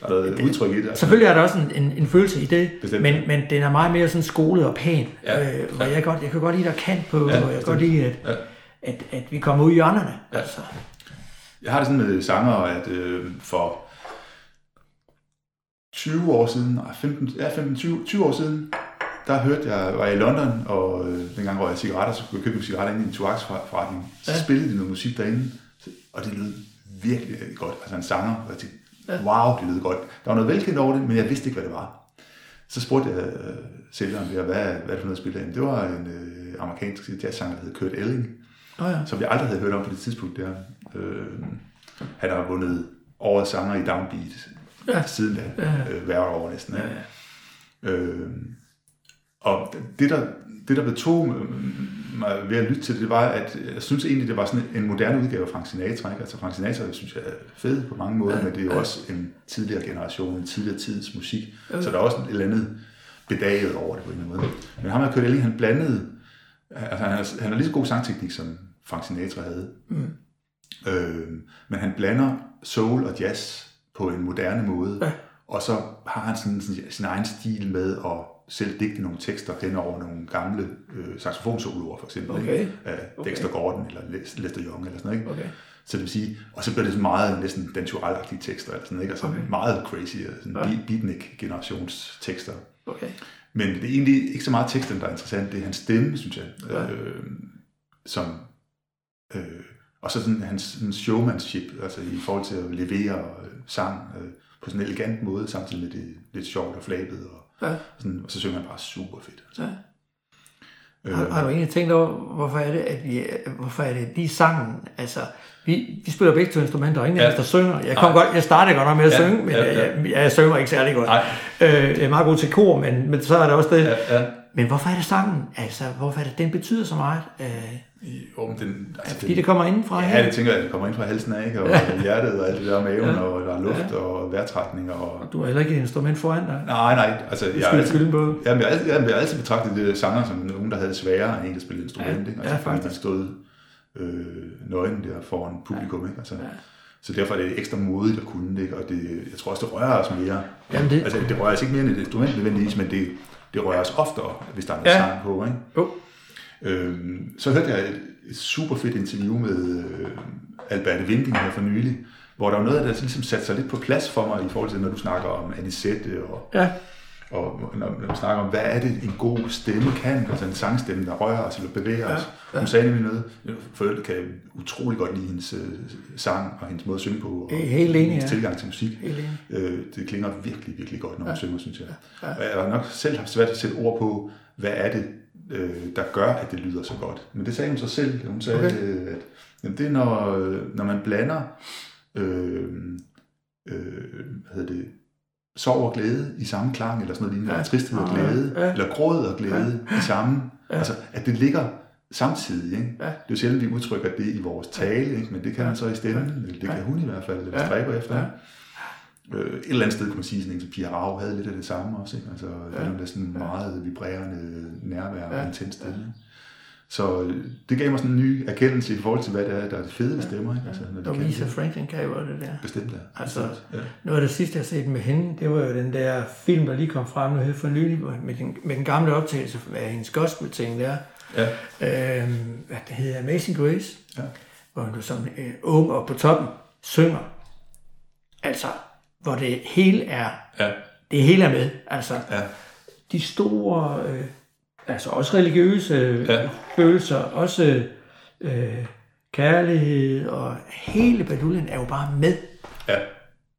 Der er noget udtryk i det. Altså. Selvfølgelig er der også en, en, en følelse i det, Bestemt. men, men den er meget mere sådan skolet og pæn. Ja. Øh, og jeg, godt, jeg kan godt lide, at der er kant på, Ja, ja, og jeg kan godt lide, at, Ja. at, at vi kommer ud i hjørnerne. Ja. Altså, Jeg har det sådan med sanger, at øh, for 20 år siden, nej, 15, ja, 15, 20, 20 år siden, der hørte jeg, var jeg i London, og øh, dengang røg jeg cigaretter, så kunne jeg købe en cigaretter inde i en tobaksforretning. Så Ja. spillede de noget musik derinde, og det lød virkelig godt. Altså en sanger, og jeg tænkte, wow, det lød godt. Der var noget velkendt over det, men jeg vidste ikke, hvad det var. Så spurgte jeg øh, sælgeren hvad, hvad er det for noget spille af? Det var en øh, amerikansk jazzsanger, der hed Kurt Elling oh ja. som jeg aldrig havde hørt om på det tidspunkt der. Øh, han har vundet årets sanger i Downbeat ja. Ja. siden da, Ja. øh, hver år næsten. Ja, ja. Øh, og det der, det, der betog mig ved at lytte til det, det var, at jeg synes egentlig, det var sådan en moderne udgave af Frank Sinatra. Ikke? Altså Frank Sinatra, synes jeg er fed på mange måder, ja. men det er jo også en tidligere generation, en tidligere tids musik. Ja. Så der er også et eller andet bedaget over det på en eller anden måde. Men ham, der kørte Elling, han blandede, altså han har, han har lige så god sangteknik, som Frank Sinatra havde. Mm. Øh, men han blander soul og jazz på en moderne måde. Ja. Og så har han sådan, sådan sin egen stil med at selv digte nogle tekster hen over nogle gamle øh, saxofonsoloer, for eksempel, Okay. ikke? af Okay. Dexter Gordon eller Les- Lester Young eller sådan noget. Ikke? Okay. Så det vil sige, og så bliver det så meget næsten danturalagtige tekster, eller sådan, ikke? Altså okay. Meget crazy, sådan Ja. ja. beatnik-generations tekster. Okay. Men det er egentlig ikke så meget teksten, der er interessant, det er hans stemme, synes jeg, Ja. øh, som, øh, og så sådan hans sådan showmanship, altså i forhold til at levere øh, sang øh, på sådan en elegant måde, samtidig med det lidt sjovt og flabet, og, Ja. sådan, og så synger han bare super fedt. Altså. Ja. Øh, Har, har du egentlig tænkt over, hvorfor er det, at vi, hvorfor er det lige sangen, altså, vi, vi spiller begge to instrumenter, og ingen af Ja. os, der synger. Jeg, kom godt, jeg startede godt nok med at Ja, synge, men ja, jeg, ja. jeg, jeg, synger ikke særlig godt. Øh, jeg er meget god til kor, men, men så er der også det. ja, ja. Men hvorfor er det sangen? Altså, hvorfor er det, den betyder så meget? Øh, Jo, men den, altså, fordi den, det kommer indenfra Ja, her? det tænker jeg, det kommer ind fra halsen af, ikke? og ja. hjertet og alt det der maven, ja. og der er luft ja. og vejrtrækning. Og... Du har heller ikke et instrument foran dig. Nej, nej, altså Du jeg, jeg, skylde på. Jamen, jeg, altid, jeg har altid betragtet det sanger som nogen, der havde sværere end en, der spillede instrument. Ja, ikke? ja, Altså, fordi faktisk. man stod øh, nøgen der foran publikum. Ikke? Altså, Ja. Så derfor er det ekstra modigt at kunne det, ikke? og det, jeg tror også, det rører os mere. Jamen, det- Altså, det rører os ikke mere end et instrument nødvendigvis, men det, det rører os oftere, hvis der er noget Ja. sang på. Ikke? Jo. Øhm, så hørte jeg et, et super fedt interview med øh, Albert Winding her for nylig, hvor der var noget der ligesom satte sig lidt på plads for mig i forhold til, når du snakker om Anisette og, Ja, og når, du snakker om, hvad er det en god stemme kan, altså en sangstemme, der rører os eller bevæger os. ja. Hun sagde nemlig noget, for øvrigt kan utrolig godt lide hendes øh, sang og hendes måde at synge på, og helt enig, hendes ja. tilgang til musik. Helt. Øh, det klinger virkelig, virkelig godt, når hun Ja. synger, synes jeg. Ja. Og jeg har nok selv haft svært at sætte ord på, hvad er det, øh, der gør, at det lyder så godt. Men det sagde hun så selv. Hun sagde, Okay. okay. at jamen, det er, når, når man blander øh, øh, hvad hedder det, sorg og glæde i samme klang, eller sådan noget lignende, Ja. ja. tristhed og Ja. glæde, Ja. ja. eller gråd og glæde ja. i samme. Ja. Altså, at det ligger samtidig. Ikke? Ja. Det er jo sjældent, vi udtrykker det i vores tale, ikke? men det kan man så i stemmen, eller det kan hun i hvert fald, eller Ja. stræber efter. Ja. Øh, et eller andet sted kan man sige, sådan en som Pia Rau havde lidt af det samme også. Ikke? Altså, ja. det er sådan meget vibrerende nærvær og Ja. intens stemme. Så øh, det gav mig sådan en ny erkendelse i forhold til, hvad det er, der er det fede ved stemmer. Ikke? Altså, når de Og Lisa. Franklin kan jo det der. Bestemt, ja. Altså, Ja. Noget af det sidste, jeg har set med hende, det var jo den der film, der lige kom frem nu her for nylig, med den, med den gamle optagelse af hendes gospel-ting der. Ja. Øhm, hvad det hedder, Amazing Grace. Ja. Hvor hun som øh, ung og på toppen synger. Altså, hvor det hele er, Ja. det hele er med. Altså, Ja. de store, øh, altså også religiøse øh, Ja. følelser, også øh, kærlighed og hele baduljen er jo bare med. Ja.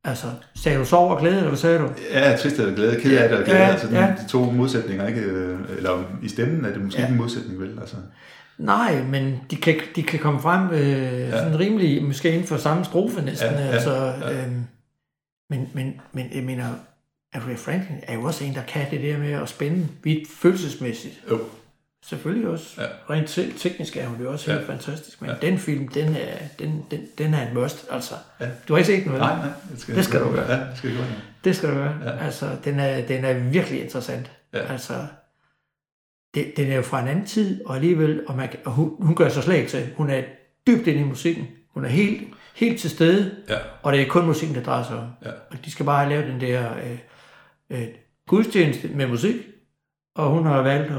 Altså, sagde du sorg og glæde, eller hvad sagde du? Ja, trist eller glæde, ked af det og glæde, Ja, altså de, ja. de to modsætninger, ikke? Øh, Eller i stemmen er det måske Ja. ikke en modsætning, vel? Altså, Nej, men de kan, de kan komme frem øh, ja. sådan rimelig, måske inden for samme strofe næsten. Ja, ja, altså, ja. Øhm, men, men, men jeg mener, Aretha Franklin er jo også en, der kan det der med at spænde vidt følelsesmæssigt. jo. Selvfølgelig også. Ja. Rent te- teknisk er hun jo også Ja. helt fantastisk. Men Ja. den film, den er, den, den, den er en must, altså. Ja. Du har ikke set den, vel? Nej, nej. Det skal, Det skal du gøre. Ja, det skal jeg gøre. Det skal du gøre. Ja. Altså, den er, den er virkelig interessant. Ja. Altså, det, den er jo fra en anden tid, og alligevel, og, man, og hun, hun gør sig slet ikke til. Hun er dybt inde i musikken. Hun er helt, helt til stede, Ja. og det er kun musikken, der drejer sig om. Ja. Og de skal bare have lavet den der øh, øh, gudstjeneste med musik, og hun har valgt at,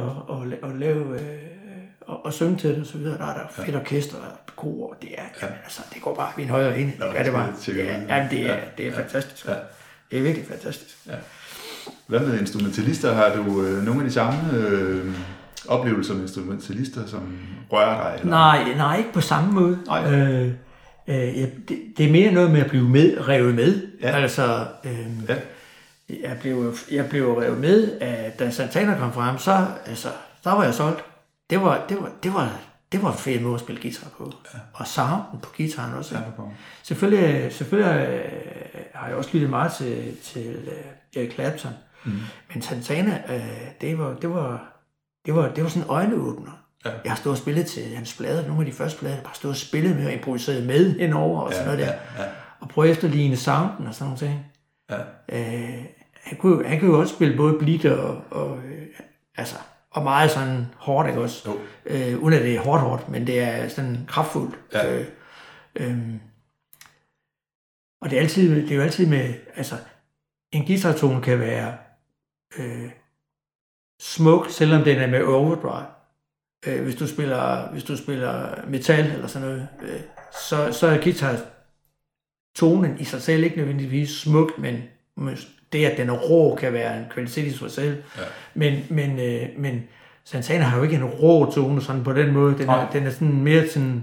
at, at lave øh, og, og synge til det og så videre. Der er der fedt orkester og kor, og det er, ja. jamen, altså, det går bare i en højere ende. Nå, det tjekke Ja, jamen, det er, Ja. det er fantastisk. Ja. Det er virkelig fantastisk. Hvad med instrumentalister? Har du øh, nogle af de samme øh, oplevelser med instrumentalister, som rører dig? Eller? Nej, nej, ikke på samme måde. Nej. Øh, øh, ja, det, det er mere noget med at blive med, revet med. Ja. Altså, øh, Ja. Jeg, blev, jeg blev revet med, at da Santana kom frem, så, altså, der var jeg solgt. Det var, det var, det var, det var en fed måde at spille guitar på. Ja. Og sounden på gitaren også. Ja, Ja. Selvfølgelig, selvfølgelig øh, har jeg også lyttet meget til, til uh, Eric Clapton. Mm. Men Santana, øh, det, var, det, var, det, var, det var sådan en øjenåbner. Ja. Jeg har stået og spillet til hans plader, nogle af de første plader, jeg bare stået og spillet med og improviseret med indover og sådan noget der. Ja, ja, Og prøve at efterligne sounden og sådan nogle ting. ja. Øh, han, kunne, han kunne jo også spille både bleed og, og, øh, altså, og meget sådan hårdt, ikke også? Jo. Øh, uden at det er hårdt, hårdt, men det er sådan kraftfuldt. Ja. Øh, øh, og det er, altid, det er jo altid med, altså, en guitartone kan være øh, smuk, selvom den er med overdrive. Øh, hvis, du spiller, hvis du spiller metal eller sådan noget, øh, så, så er guitar tonen i sig selv ikke nødvendigvis smuk, men men det, at den er rå, kan være en kvalitet i sig selv. Ja. Men, men, øh, men Santana har jo ikke en rå tone sådan på den måde. Den Nej. er, den er sådan mere til,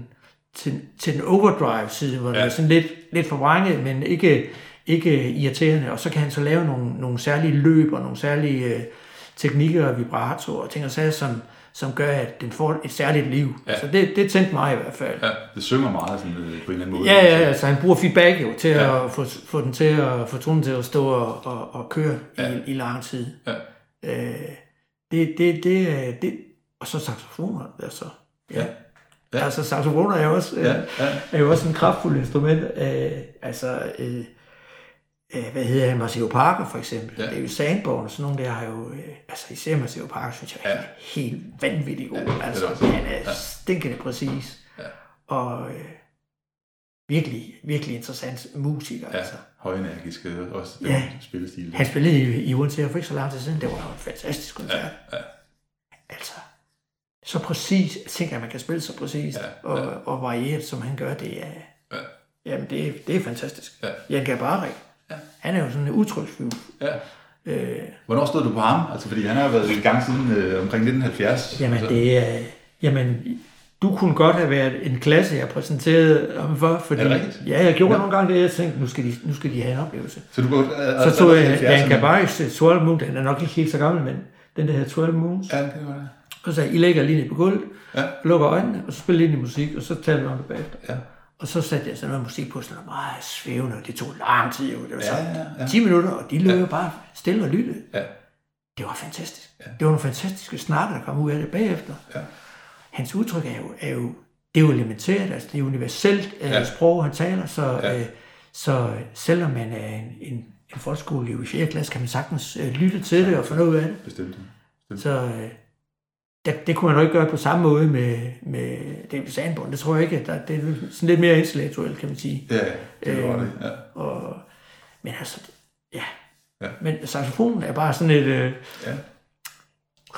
til, til den overdrive side, hvor ja. den er sådan lidt, lidt forvrænget, men ikke, ikke irriterende. Og så kan han så lave nogle, nogle særlige løb og nogle særlige øh, teknikker og vibrato og ting og sager, som, som gør, at den får et særligt liv. Ja. Så det, det tændte mig i hvert fald. ja. Det synger meget sådan, øh, på en eller anden måde. Ja, ja, altså han bruger feedback jo til Ja. at få, få den til at få tonen til at stå og, og, og køre Ja. i, i lang tid. Ja. Øh, det, det, det, er- det, og så saxofoner, altså. Ja. Ja. ja. Altså saxofoner er jo også, Ja, ja. ja. er jo også en kraftfuld instrument. Øh, altså, øh, øh, hvad hedder han, Maceo Parker for eksempel. Ja. Er jo Sandborn og sådan nogle der har jo, øh, altså især Maceo Parker, synes jeg er Ja. helt, helt vanvittigt god. Ja, altså, det han er Ja. stinkende præcis. Ja. Og øh, virkelig, virkelig interessant musiker. ja. Altså. Højenergisk øh, også den Ja. spillestil. Han spillede i, i UNCF for ikke så lang tid siden. Det var jo en fantastisk koncert. Ja, ja. Altså, så præcis. Jeg tænker, at man kan spille så præcis Ja, ja, og, og varieret, som han gør. Det er, Ja. jamen, det, er- det er fantastisk. Ja. Jan Gabarek. Han er jo sådan en udtryksfugl. ja. Øh, Hvornår stod du på ham? Altså, fordi han har været i gang siden øh, omkring 1970. jamen, altså, det er... Jamen, du kunne godt have været en klasse, jeg præsenterede om for, fordi... Er det? Ja, jeg gjorde Ja. nogle gange det, jeg tænkte, nu skal de, nu skal de have en oplevelse. Så du går... Øh, Så tog jeg 70'erne. Jan Gabareks 12 Moon, den er nok ikke helt så gammel, men den der hedder 12 Moons. Ja, det var det. Og så sagde I lægger lige ned på gulvet, Ja. lukker øjnene, og så spiller i musik, og så taler vi om det bagefter. Ja. Og så satte jeg sådan noget musik på, sådan noget meget svævende, og det tog lang tid. jo. Det var så Ja, ja, ja. 10 minutter, og de løb ja. bare stille og lyttede. Ja. Det var fantastisk. Ja. Det var nogle fantastiske snakke, der kom ud af det bagefter. Ja. Hans udtryk er jo, er jo det er jo elementært, altså det er universelt Ja. ja. sprog, han taler, så, Ja. øh, så selvom man er en, en, en folkeskoleelev i 4. klasse, kan man sagtens øh, lytte til det og få noget ud af det. Bestemt. Så øh, det, det kunne man jo ikke gøre på samme måde med, med David Sandborn. Det tror jeg ikke, der, det er sådan lidt mere intellektuelt, kan man sige. Ja, det var Øh, det. Ja. Og, men altså, ja. Ja. Men saxofonen er bare sådan et øh, Ja.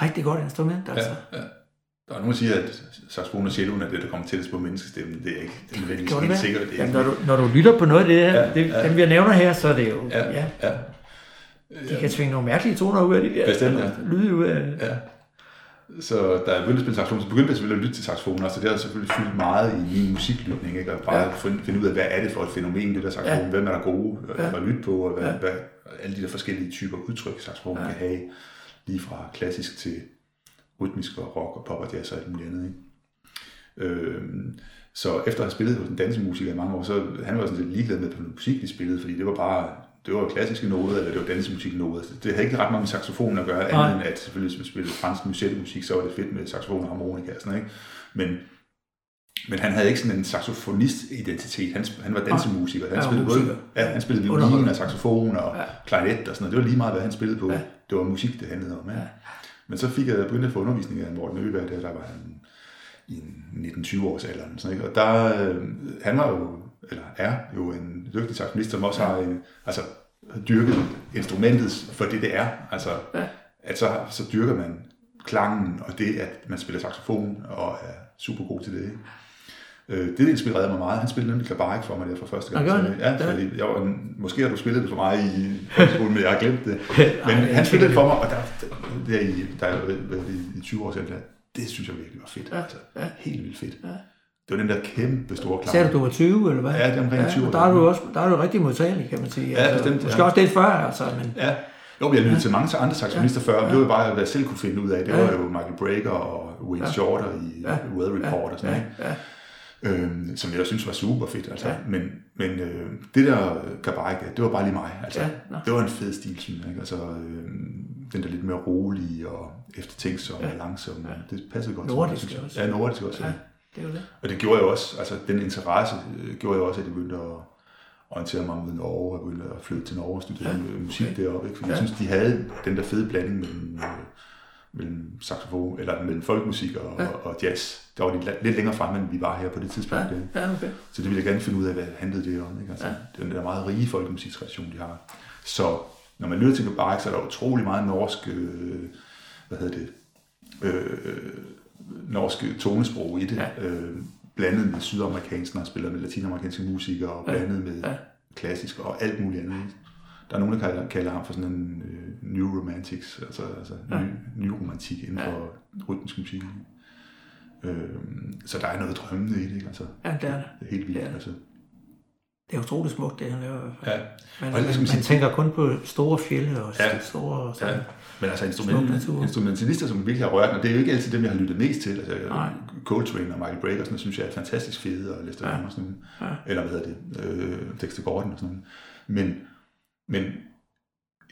rigtig godt instrument, altså. Ja, ja. Der er nogen, der siger, at saxofon og celloen er det, der kommer tættest på menneskestemmen. Det er ikke det nødvendigvis Gjorde det helt det? sikkert. Det er Jamen, når, du, når du lytter på noget af det her, Ja, det, ja. dem vi nævner her, så er det jo, ja, ja, ja, de kan tvinge nogle mærkelige toner ud af det der. Bestemt, ja. Lyde ud af ja. Så da jeg begyndte at spille saxofon, så begyndte jeg selvfølgelig at lytte til saxofoner, så det har selvfølgelig fyldt meget i min musiklytning, ikke? Og bare Ja. finde, finde ud af, hvad er det for et fænomen, det der saxofon, Ja. hvem er der gode Ja. at lytte på, og hvad, Ja. hvad, alle de der forskellige typer udtryk, saxofon Ja. kan have, lige fra klassisk til rytmisk og rock og pop og jazz og alt muligt andet, ikke? Øhm, så efter at have spillet hos en dansemusiker i mange år, så han var sådan lidt ligeglad med, hvilken musik de spillede, fordi det var bare det var klassiske noder, eller det var dansemusik noder. Det havde ikke ret meget med saxofon at gøre, Nej. andet end at selvfølgelig, hvis man spillede fransk musik, så var det fedt med saxofon og harmonika og sådan ikke? Men, men han havde ikke sådan en saxofonist-identitet. Han, han var dansemusiker. Han Ja, spillede både, ja, han spillede violin og saxofon og Ja. klarinet og sådan noget. Det var lige meget, hvad han spillede på. Ja. Det var musik, det handlede om. Ja. Ja. Men så fik jeg begyndt at få undervisning af Morten Øberg, der, der var han i 19-20 års alderen. Sådan, ikke? Og der, øh, han var jo, eller er jo en dygtig saxofonist, som også har en, altså, dyrket instrumentet for det, det er. Altså, Ja. at så, så dyrker man klangen, og det, at man spiller saxofon, og er super god til det. Ikke? Øh, det inspirerede mig meget. Han spillede nemlig klabarik for mig der for første gang. Så, han? ja, fordi jeg var, måske har du spillet det for mig i folkeskolen, men jeg har glemt det. Men Ej, han spillede det for mig, og der, der, der, i, der er jo i, i 20 år siden, der, det synes jeg virkelig var fedt. Ja, Altså. Helt vildt fedt. Ja. Det var den der kæmpe store klang. Sagde du, du var 20, eller hvad? Ja, det er omkring 20 år. der er du også der er du rigtig modtagelig, kan man sige. Altså, Ja, bestemt, Måske ja. også lidt før, altså, men Ja. Jo, jeg lyttede til mange andre saxofonister før, men det var jo bare, hvad jeg selv kunne finde ud af. Det Ja. var jo Michael Breaker og Wayne Ja. Shorter i Ja. Weather Report og sådan ja, noget. ja, øhm, som jeg synes var super fedt. Altså. Ja. Men, men øh, det der Gabarik, det var bare lige mig. Altså, Ja, det var en fed stil, synes jeg. Ikke? Altså, øh, den der lidt mere rolige og eftertænksomme Ja. og langsomme. Det passede godt Nordisk til mig, også. Ja, nordisk også. Ja. ja, det er jo det. Og det gjorde jeg også, altså den interesse øh, gjorde jeg også, at jeg begyndte at orientere mig mod Norge, og begyndte at flytte til Norge og studere Ja, musik okay. deroppe, ikke? fordi Ja. jeg synes, de havde den der fede blanding mellem, øh, mellem saxofon, eller mellem folkmusik og, Ja. og jazz. Der var de lidt længere fremme, end vi var her på det tidspunkt. Ja, Ja. okay. Så det ville jeg gerne finde ud af, hvad handlede det om. Ikke? Altså, Ja. er den der meget rige folkemusiktradition, de har. Så når man lytter til Gabarik, så er der utrolig meget norsk, øh, hvad hedder det, øh, norsk tonesprog i det. Ja. Ja. Øh, blandet med sydamerikansk, når han spiller med latinamerikanske musikere, og Ja. blandet med Ja. ja. klassisk og alt muligt andet. Der er nogen, der kalder, kalder ham for sådan en øh, new romantics, altså, altså Ja. ja. ny, ny romantik inden Ja. ja. for rytmisk musik. Øh, så der er noget drømmende i det, ikke? Altså, Ja, det er det. det er helt vildt. Ja. Ja. Altså. Det er utroligt smukt, det han laver. Ja. Man, Og man, man man tænker kun på store fjelde og Ja. store... Sådan. Ja, men altså instrument, instrumentalister, som virkelig har rørt mig, det er jo ikke altid dem, jeg har lyttet mest til. Altså, Nej. Coltrane og Michael Brecker, sådan, synes jeg er fantastisk fede, og Lester Ja. og sådan. Ja. Eller hvad hedder det, øh, Dexter Gordon og sådan noget. Men, men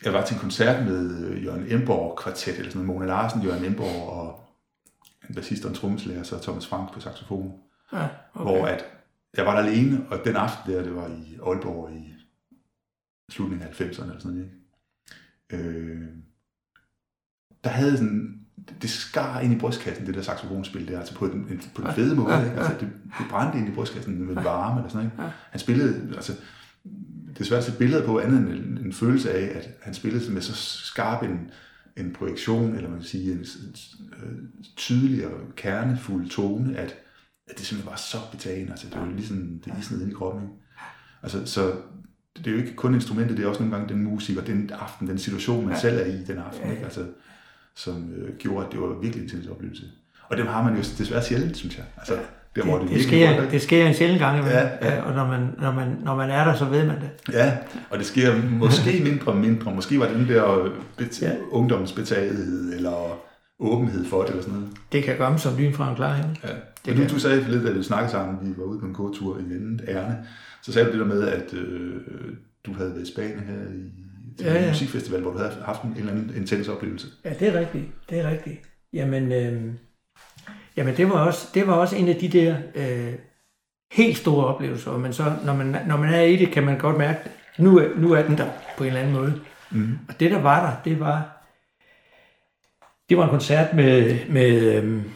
jeg var til en koncert med øh, Jørgen Emborg kvartet, eller sådan noget, Mona Larsen, Jørgen Emborg og en bassist og en trommeslager, så Thomas Frank på saxofon, Ja, okay. hvor at jeg var der alene, og den aften der, det var i Aalborg i slutningen af 90'erne eller sådan noget, ikke? Øh, der havde sådan, det skar ind i brystkassen, det der saxofonspil der, altså på den, på den fede måde, Ja, ikke? Altså, det, det brændte ind i brystkassen med varme eller sådan noget, ikke? Ja. Han spillede, altså, det er svært at se billeder på andet end en, en følelse af, at han spillede med så skarp en, en projektion, eller man kan sige, en, en, en tydelig og kernefuld tone, at, at det simpelthen var så betagende. Altså, det var ligesom det isnede ind i kroppen. Ikke? Altså, så det er jo ikke kun instrumentet, det er også nogle gange den musik og den aften, den situation, man Ja. ja. selv er i den aften, Ja, ja. ikke? Altså, som øh, gjorde, at det var virkelig en intens oplevelse. Og dem har man jo desværre sjældent, synes jeg. Altså, der, hvor det, det, virkelig sker, ikke? det sker en sjældent gang imellem, Ja, ja. og når man, når, man, når man er der, så ved man det. Ja, og det sker måske mindre og mindre. Måske var det den der bet- Ja. ungdomsbetagethed, eller åbenhed for det, eller sådan noget. Det kan komme som lyn fra en klar himmel. Ja. Det Men du, sagde lidt, da vi snakkede sammen, vi var ude på en gåtur i vendet ærne, så sagde du det der med, at øh, du havde været i Spanien her i Ja, ja, en musikfestival, hvor du havde haft en eller anden intens oplevelse. Ja, det er rigtigt. Det er rigtigt. Jamen, øh, jamen det, var også, det var også en af de der øh, helt store oplevelser, men så, når man, når man er i det, kan man godt mærke, at nu er, nu er den der på en eller anden måde. Mm. Og det, der var der, det var, det var en koncert med, med øhm,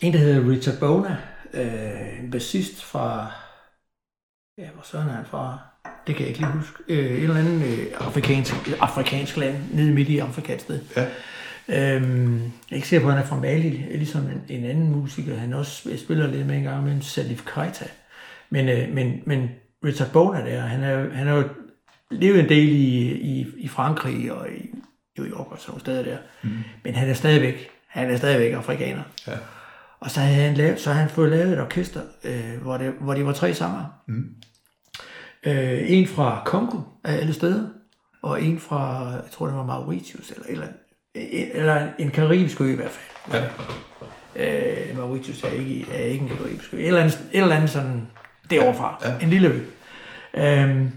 en, der hedder Richard Bona, øh, en bassist fra, ja, hvor sådan er han fra? Det kan jeg ikke lige huske. Øh, et eller andet øh, afrikansk, afrikansk land, nede midt i Afrika et sted. Ja. Øhm, jeg ikke sikker på, at han er fra Mali, ligesom en, en anden musiker. Han også spiller lidt med en gang med en Salif Keita. Men, øh, men, men Richard Bona der, han er, han er jo levet en del i, i, i Frankrig og i New York og sådan nogle steder der. Mm. Men han er stadigvæk, han er stadigvæk afrikaner. Ja. Og så havde han, lavet, så havde han fået lavet et orkester, øh, hvor, det, hvor de var tre sanger. Mm. Øh, en fra Kongo af alle steder, og en fra, jeg tror det var Mauritius, eller, eller, eller en karibisk ø i hvert fald. Ja. Øh, Mauritius er ikke, er ikke en karibisk ø. Et eller andet, et eller andet sådan derovre fra. Ja. En lille ø. Øhm,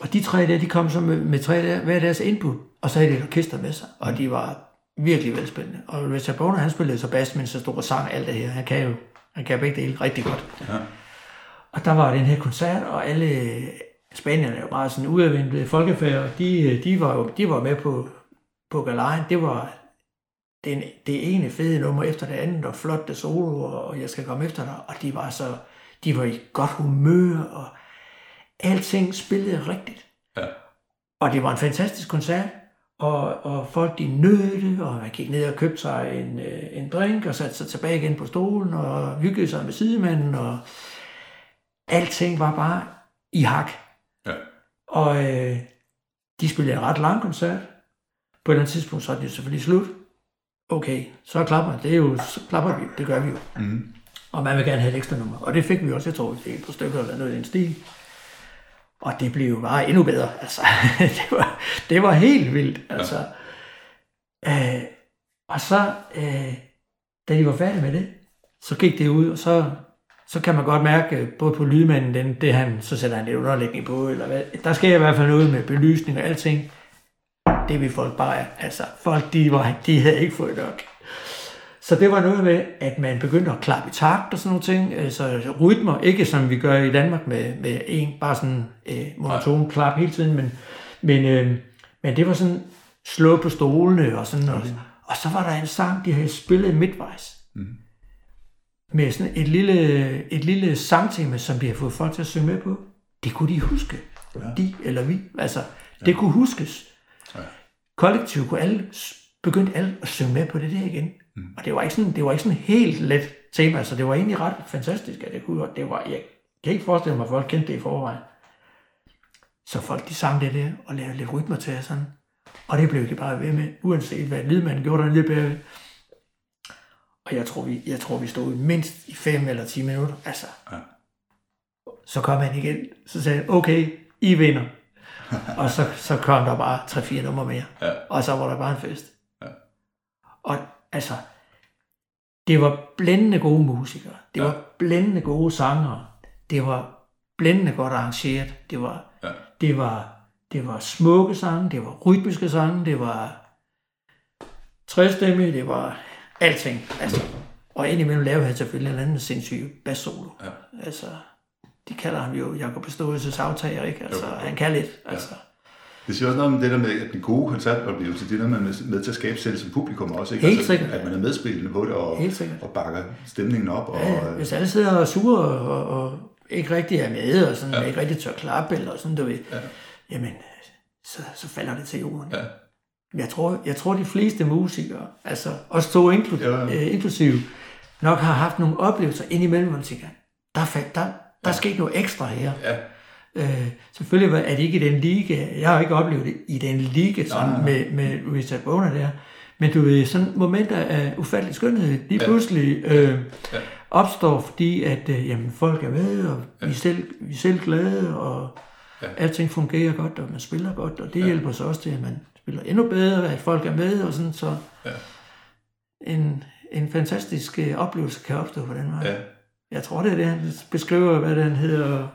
og de tre der, de kom så med, med tre der, hver deres input, og så havde de et orkester med sig, og de var virkelig velspændende. Og Richard Boner, han spillede så bas, men så stod og sang alt det her. Han kan jo han kan begge dele rigtig godt. Ja. Og der var den her koncert, og alle spanierne er jo meget sådan udadvendte folkefærd, de, de, var jo de var med på, på galejen. Det var den, det ene fede nummer efter det andet, og flotte solo, og jeg skal komme efter dig. Og de var så, de var i godt humør, og alting spillede rigtigt. Ja. Og det var en fantastisk koncert, og, og folk de nød det, og man gik ned og købte sig en, øh, en drink, og satte sig tilbage igen på stolen, og hyggede sig med sidemanden, og alting var bare i hak. Ja. Og øh, de spillede en ret lang koncert. På et eller andet tidspunkt, så er det selvfølgelig slut. Okay, så klapper det er jo, så klapper vi, det gør vi jo. Mm. Og man vil gerne have et ekstra nummer. Og det fik vi også, jeg tror, det er et par stykker eller noget i den stil. Og det blev jo bare endnu bedre. Altså, [laughs] det, var, det var helt vildt. Altså. Ja. Øh, og så, øh, da de var færdige med det, så gik det ud, og så, så kan man godt mærke, både på lydmanden, den, det han, så sætter han lidt underlægning på, eller hvad. Der sker i hvert fald noget med belysning og alting. Det vil folk bare, altså folk, de, var, de havde ikke fået nok. Så det var noget med, at man begyndte at klappe i takt og sådan nogle ting. Altså rytmer, ikke som vi gør i Danmark med, med en, bare sådan øh, monoton klap hele tiden, men, men, øh, men det var sådan slå på stolene og sådan. Og, og så var der en sang, de havde spillet midtvejs. Mm. Med sådan et lille, et lille sangtema, som de havde fået folk til at synge med på. Det kunne de huske. Ja. De eller vi. Altså, det kunne huskes. Ja. Kollektivt kunne alle, begyndte alle at synge med på det der igen. Mm. Og det var ikke sådan, det var ikke sådan helt let tema, så det var egentlig ret fantastisk, at det kunne, det var, jeg kan ikke forestille mig, at folk kendte det i forvejen. Så folk, de sang det der, og lavede lidt rytmer til sådan. Og det blev de bare ved med, uanset hvad lydmanden gjorde der lidt bagved. Og jeg tror, vi, jeg tror, vi stod mindst i 5 eller 10 minutter. Altså. Ja. Så kom han igen, så sagde han, okay, I vinder. [laughs] og så, så kom der bare 3-4 numre mere. Ja. Og så var der bare en fest. Ja. Og altså, det var blændende gode musikere. Det Ja. var blændende gode sangere. Det var blændende godt arrangeret. Det var, Ja. det var, det var smukke sange, det var rytmiske sange, det var træstemme, det var alting. Altså, og indimellem lavede han selvfølgelig en anden sindssyg bassolo. Ja. Altså, de kalder ham jo Jakob Beståelses aftager, ikke? Altså, Jo, han kan lidt. Altså, Det siger også noget om det der med, at den gode koncertoplevelse, det er noget, man er med til at skabe selv som publikum også. Ikke? Helt altså, sikkert. At man er medspillende på det og, og bakker stemningen op. Og, Ja, hvis alle sidder og sure og, og ikke rigtig er med, og sådan, ja. ikke rigtig tør klappe, eller sådan, du ved, Ja. jamen, så, så falder det til jorden. Ja. Jeg tror, jeg tror, de fleste musikere, altså os to inklu- Ja. øh, inklusive, nok har haft nogle oplevelser indimellem, hvor tænker, der, der, der er sket noget ekstra her. ja, Øh, selvfølgelig er det ikke i den liga, jeg har ikke oplevet det i den liga sådan nej, med, med Richard Boner der, men du ved, sådan momenter af ufattelig skønhed, lige pludselig øh, Ja. opstår, fordi at øh, jamen, folk er med, og vi, er selv, vi er selv glade, og Ja. alting fungerer godt, og man spiller godt, og det hjælper så også til, at man spiller endnu bedre, at folk er med, og sådan, så Ja. en, en fantastisk øh, oplevelse kan opstå på den måde. ja. Jeg tror, det er det, han beskriver, hvad den hedder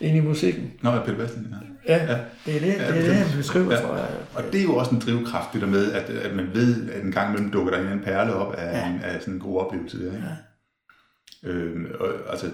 ind i musikken. Nå, ja, Peter Bastian, ja. Ja, Ja. det er det, Ja, det, er det han beskriver, ja. tror jeg. Og det er jo også en drivkraft, det der med, at, at man ved, at en gang imellem dukker der en perle op af, ja. en, af sådan en god oplevelse der. Ikke? Øh, og, altså,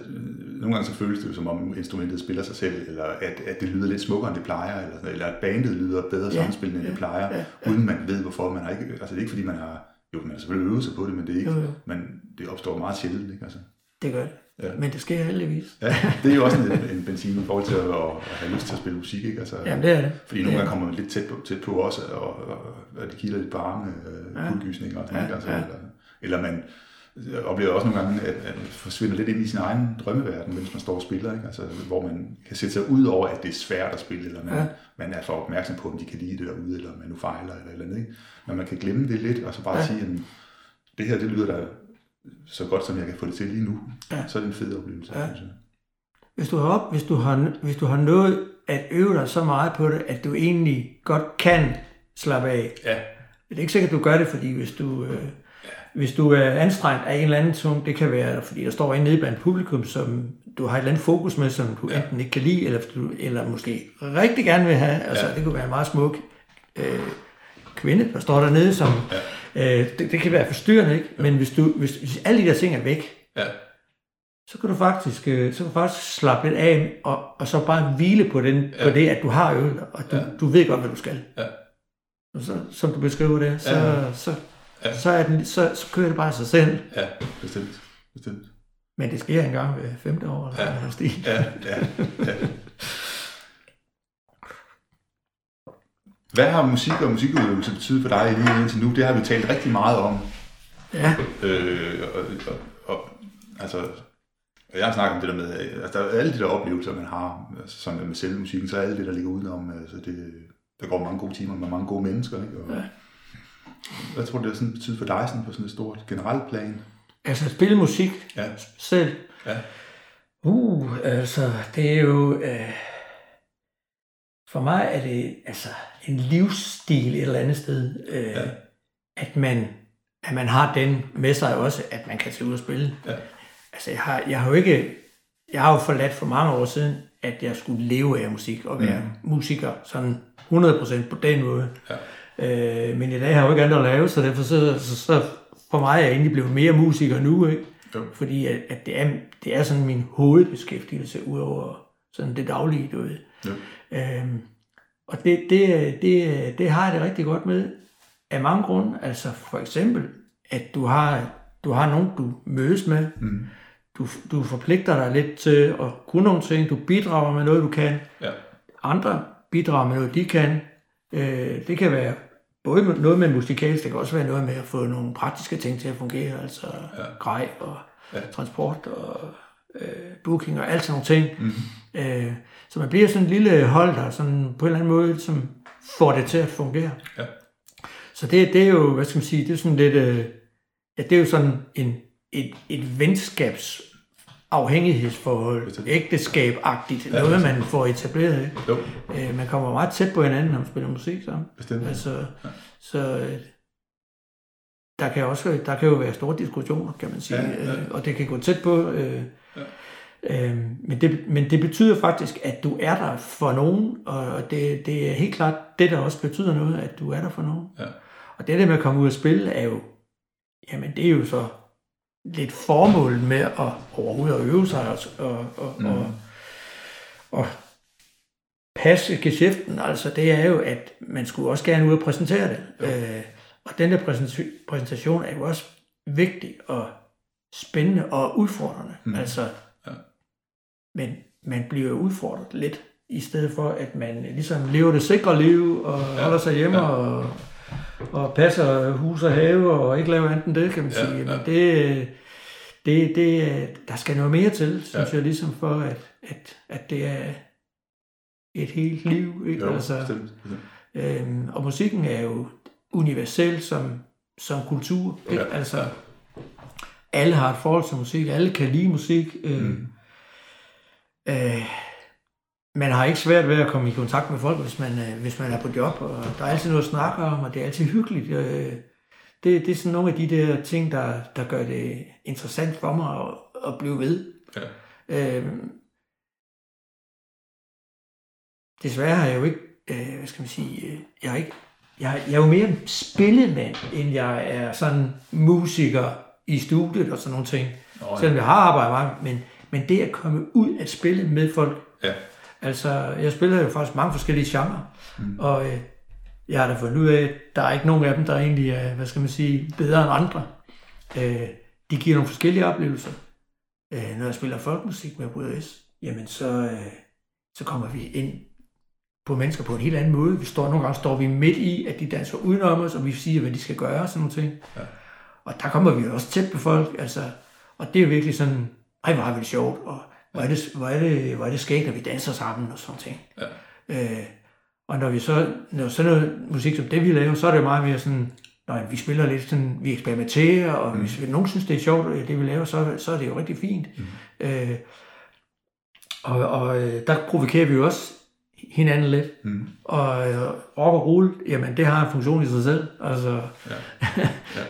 nogle gange så føles det jo som om instrumentet spiller sig selv, eller at, at det lyder lidt smukkere, end det plejer, eller, eller at bandet lyder bedre Ja, sammenspillende, end ja, det plejer, ja, uden man ved hvorfor. Man har ikke, altså det er ikke fordi, man har, jo, man har selvfølgelig øvet sig på det, men det, er ikke, Jo, jo. Men det opstår meget sjældent. Ikke? Altså, Det gør det. Ja. Men det sker heldigvis. ja, det er jo også en, en benzin i forhold til at, at have lyst til at spille musik. Ikke? Altså, Jamen, det er det. fordi nogle Ja. gange kommer man lidt tæt på, tæt på også, og, og, og det kilder lidt på armene, øh, Ja. og sådan Ja, noget. Altså, ja. eller, eller man oplever også nogle gange, at, at man forsvinder lidt ind i sin egen drømmeverden, mens man står og spiller. Ikke? Altså, hvor man kan sætte sig ud over, at det er svært at spille, eller man, Ja. man er for opmærksom på, om de kan lide det derude, eller man nu fejler, eller eller andet. Ikke? Men man kan glemme det lidt, og så bare Ja. ja. sige, at det her, det lyder da så godt, som jeg kan få det til lige nu. Ja. Så er det en fed oplevelse, Ja. synes jeg. Hvis du har op, hvis du har, hvis du har nået at øve dig så meget på det, at du egentlig godt kan slappe af. Ja, Det er ikke sikkert, at du gør det, fordi hvis du, øh, hvis du er anstrengt af en eller anden tung, det kan være, fordi der står en nede blandt publikum, som du har et eller andet fokus med, som du ja. Ja. enten ikke kan lide, eller, du, eller måske rigtig gerne vil have. Altså, ja. Ja. det kunne være en meget smuk øh, kvinde, der står dernede, som... Ja. Øh, det, det kan være forstyrrende, ikke? Men hvis, du, hvis, hvis alle de der ting er væk, ja, så kan du faktisk, øh, så kan du faktisk slappe lidt af, og, og så bare hvile på, den, ja. på Ja. det, at du har øvet og du, ja. Ja. du ved godt, hvad du skal. Ja. Og så, som du beskriver det, så, ja. Ja. så, Ja. så, er den, så, så kører det bare sig selv. ja, bestemt. bestemt. Men det sker engang hver femte år. Eller Ja. stil. Ja, ja, ja. Hvad har musik og musikudøvelse betydet for dig lige indtil nu? Det har vi talt rigtig meget om. Ja, Øh, og, og, og, altså, og jeg har snakket om det der med, altså der er alle de der oplevelser, man har, altså, som med selve musikken, så er alt det, der ligger udenom, altså det, der går mange gode timer med mange gode mennesker, ikke? Og, Ja. Hvad tror du, det sådan betydet for dig sådan på sådan et stort generelt plan? altså spille musik Ja, selv. ja, Uh, altså, det er jo... Øh, for mig er det altså en livsstil et eller andet sted, øh. Ja. at, man, at man har den med sig også, at man kan tage ud og spille. Ja. Altså, jeg har, jeg har jo ikke... Jeg har jo forladt for mange år siden, at jeg skulle leve af musik og være mm. musiker, sådan 100% på den måde. ja, Øh, men i dag har jeg jo ikke andet at lave, så derfor så, så, så for mig er jeg egentlig blevet mere musiker nu, ikke? Jo. Fordi at, at det, er, det er sådan min hovedbeskæftigelse, udover sådan det daglige, du ved. jo, Øhm, og det, det, det, det har jeg det rigtig godt med, af mange grunde. Altså for eksempel, at du har, du har nogen, du mødes med. mm, Du, du forpligter dig lidt til at kunne nogle ting. Du bidrager med noget, du kan. ja, Andre bidrager med noget, de kan. Øh, det kan være både noget med musikalsk, det kan også være noget med at få nogle praktiske ting til at fungere, altså ja. grej og ja. Ja. transport og øh, booking og alt sådan nogle ting. mm, Øh, så man bliver sådan en lille hold, der sådan på en eller anden måde som får det til at fungere. ja, Så det, det er jo, hvad skal man sige, det er sådan lidt, øh, ja, det er jo sådan en, et, et venskabs afhængighedsforhold, ægteskabagtigt, Ja, noget man får etableret. Ikke? jo, Øh, man kommer meget tæt på hinanden, når man spiller musik sammen. bestemt. Altså, Ja. så der kan også der kan jo være store diskussioner, kan man sige, Ja, ja. Øh, og det kan gå tæt på. Øh, Ja. øh, men, det, men det betyder faktisk, at du er der for nogen, og det, det er helt klart det, der også betyder noget, at du er der for nogen. Ja. Og det der med at komme ud og spille, er jo, jamen det er jo så lidt formålet med at overhovedet at øve sig og, og, og, Mm. og, og passe geschæften, altså det er jo, at man skulle også gerne ud og præsentere det. Øh, og den der præsentation, er jo også vigtig og spændende og udfordrende. Mm. Altså, Ja. men man bliver udfordret lidt, i stedet for at man ligesom lever det sikre liv og ja. holder sig hjemme ja. og, og passer hus og have og ikke laver andet end det, kan man Ja, sige. ja. Men det, det, det, der skal noget mere til, synes Ja. jeg, ligesom for, at, at, at det er et helt liv. Ikke? Jo, altså, bestemt, bestemt. øhm, og musikken er jo universel som, som kultur. Ikke? Ja, Altså, ja. alle har et forhold til musik, alle kan lide musik. Øh, Mm. øh, man har ikke svært ved at komme i kontakt med folk, hvis man, øh, hvis man er på job, og der er altid noget at snakke om, og det er altid hyggeligt. Øh, det, det er sådan nogle af de der ting, der, der gør det interessant for mig at, at blive ved. Ja. Øh, desværre har jeg jo ikke, øh, hvad skal man sige, øh, jeg, har ikke, jeg, jeg er jo mere spillemand, end jeg er sådan musiker i studiet og sådan nogle ting. Nå, ja. Selvom jeg har arbejdet meget, men, men det at komme ud at spille med folk. Ja. Altså, jeg spiller jo faktisk mange forskellige genrer, mm. og øh, jeg har da fundet ud af, at der er ikke nogen af dem, der egentlig er, hvad skal man sige, bedre end andre. Øh, de giver nogle forskellige oplevelser. Øh, når jeg spiller folkmusik med Bryder S, jamen så, øh, så kommer vi ind på mennesker på en helt anden måde. Vi står, nogle gange står vi midt i, at de danser udenom os, og vi siger, hvad de skal gøre og sådan nogle ting. Ja. Og der kommer vi også tæt på folk, altså, og det er virkelig sådan, ej, hvor har vi det sjovt, og hvor er det, hvor er det, hvor er det skægt, når vi danser sammen og sådan ting. Ja. Øh, og når vi så, når sådan noget musik som det, vi laver, så er det meget mere sådan, når vi spiller lidt sådan, vi eksperimenterer, og mm. hvis nogen synes, det er sjovt, øh, det vi laver, så, så er det jo rigtig fint. Mm. Øh, og og øh, der provokerer vi jo også hinanden lidt. Mm. Og øh, rock og roll, jamen det har en funktion i sig selv. Altså, Ja. [laughs] Ja.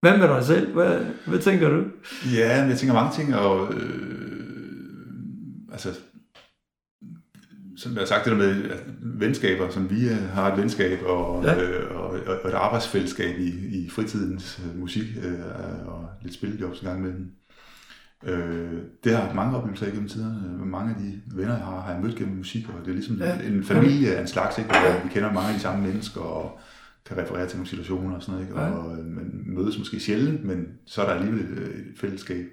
hvad med dig selv? Hvad, hvad tænker du? Ja, jeg tænker mange ting, og øh, altså, som jeg har sagt, det der med at venskaber, som vi øh, har et venskab, og, Ja. øh, og, og, et arbejdsfællesskab i, i fritidens øh, musik, øh, og lidt spillejobs en gang imellem. Øh, det har mange oplevelser igennem tiderne. Mange af de venner, jeg har, har jeg mødt gennem musik, og det er ligesom Ja. en familie af en slags, ikke? hvor vi kender mange af de samme mennesker, og kan referere til nogle situationer og sådan noget, ikke? Ja. og øh, man mødes måske sjældent, men så er der alligevel et, øh, et fællesskab.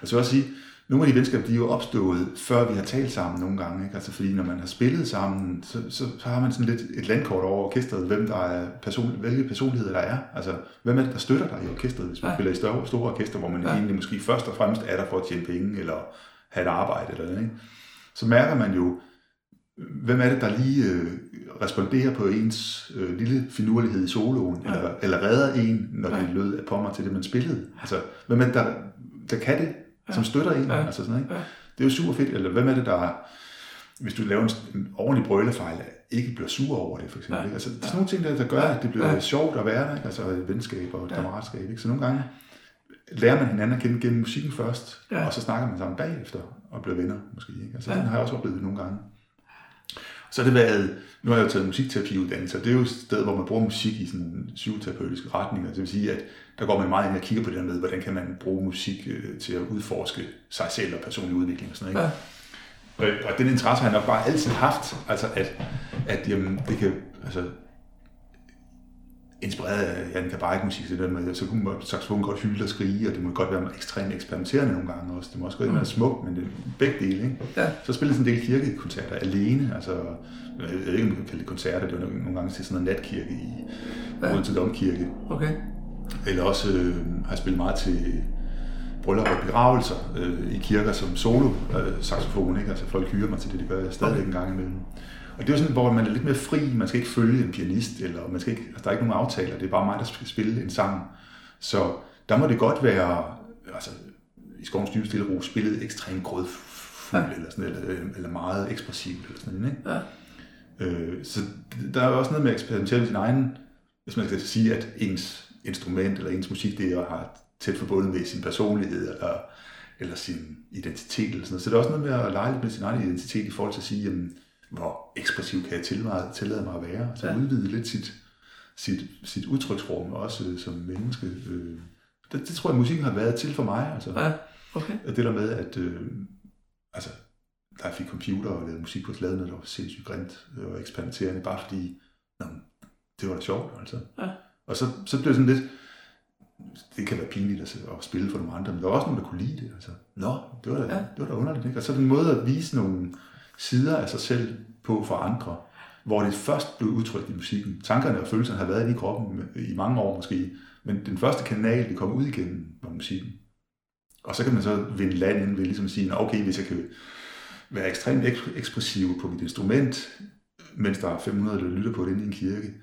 Og så vil jeg også sige, nogle af de venskaber, de er jo opstået, før vi har talt sammen nogle gange. Ikke? Altså fordi når man har spillet sammen, så, så, så har man sådan lidt et landkort over orkestret, hvem der er person, hvilke personligheder der er. Altså, hvem er det, der støtter dig i orkestret, hvis man Ja. spiller i store, store orkester, hvor man Ja. egentlig måske først og fremmest er der for at tjene penge, eller have et arbejde, eller noget, ikke? Så mærker man jo, hvem er det, der lige øh, responderer på ens øh, lille finurlighed i soloen, Ja. eller, eller redder en, når det Ja. lød af på mig til det, man spillede. Altså, hvem er det, der, der kan det, Ja. som støtter en? Ja. Altså sådan, ikke? Ja. Det er jo super fedt. Eller hvem er det, der, hvis du laver en, en ordentlig brølefejl, ikke bliver sur over det, for eksempel. Ja. Ikke? Altså, det er sådan nogle ting, der, der gør, at det bliver Ja. sjovt at være der. Ikke? Altså venskab og Ja. kammeratskab. Ikke? Så nogle gange lærer man hinanden at kende gennem musikken først, Ja. og så snakker man sammen bagefter og bliver venner måske. Ikke? Altså, ja. Den har jeg også oplevet nogle gange. Så har det været, nu har jeg jo taget musikterapiuddannelse, og det er jo et sted, hvor man bruger musik i sådan psykoterapeutiske retninger. Det vil sige, at der går man meget ind og kigger på det der med, hvordan kan man bruge musik øh, til at udforske sig selv og personlig udvikling og sådan noget. Ikke? Ja. Og, og den interesse har jeg nok bare altid haft, altså at, at jamen, det kan, altså, inspireret af Jan Kabarik-musik, så, med, så kunne man saxofon godt hylde og skrige, og det må godt være ekstremt eksperimenterende nogle gange også. Det må også godt være smukt, men det er begge dele. Ikke? Ja. Så spillede sådan en del kirkekoncerter alene, altså, jeg ved ikke, om man kan kalde det koncerter, det var nogle gange til sådan noget natkirke i Ja. Odense Domkirke. Okay. Eller også øh, har jeg spillet meget til bryllup og begravelser øh, i kirker som solo øh, saxofon, ikke? Altså folk hyrer mig til det, det gør jeg stadigvæk Okay. en gang imellem. Og det er sådan, hvor man er lidt mere fri, man skal ikke følge en pianist, eller man skal ikke, altså, der er ikke nogen aftaler, det er bare mig, der skal spille en sang. Så der må det godt være, altså i skovens dybe stille ro, spillet ekstremt grødfuld, Ja. eller, sådan, eller, eller meget ekspressivt, eller sådan ikke? Ja. Øh, så der er også noget med at eksperimentere med sin egen, hvis man skal sige, at ens instrument eller ens musik, det er have tæt forbundet med sin personlighed eller, eller sin identitet. Eller sådan noget. Så det er også noget med at lege lidt med sin egen identitet i forhold til at sige, jamen, hvor ekspressiv kan jeg tillade, tillade mig at være. Så Ja. ja. udvide lidt sit, sit, sit udtryksrum også som menneske. Øh, det, det tror jeg, musikken har været til for mig. Altså, Ja. Okay. det der med, at øh, altså, da jeg fik computer og lavede musik på sladen, det var sindssygt grimt og eksperimenterende, bare fordi nå, det var da sjovt. Altså. Ja. Og så, så blev det sådan lidt, det kan være pinligt at, og spille for nogle andre, men der var også nogen, der kunne lide det. Altså. Nå, det var da, Ja. det var da underligt. Ikke? Og så er det en måde at vise nogle sider af sig selv på for andre, hvor det først blev udtrykt i musikken. Tankerne og følelserne har været i kroppen i mange år måske, men den første kanal, det kom ud igennem, var musikken. Og så kan man så vinde land ind ved ligesom at sige, okay, hvis jeg kan være ekstremt ekspressiv på mit instrument, mens der er 500, der lytter på det inde i en kirke,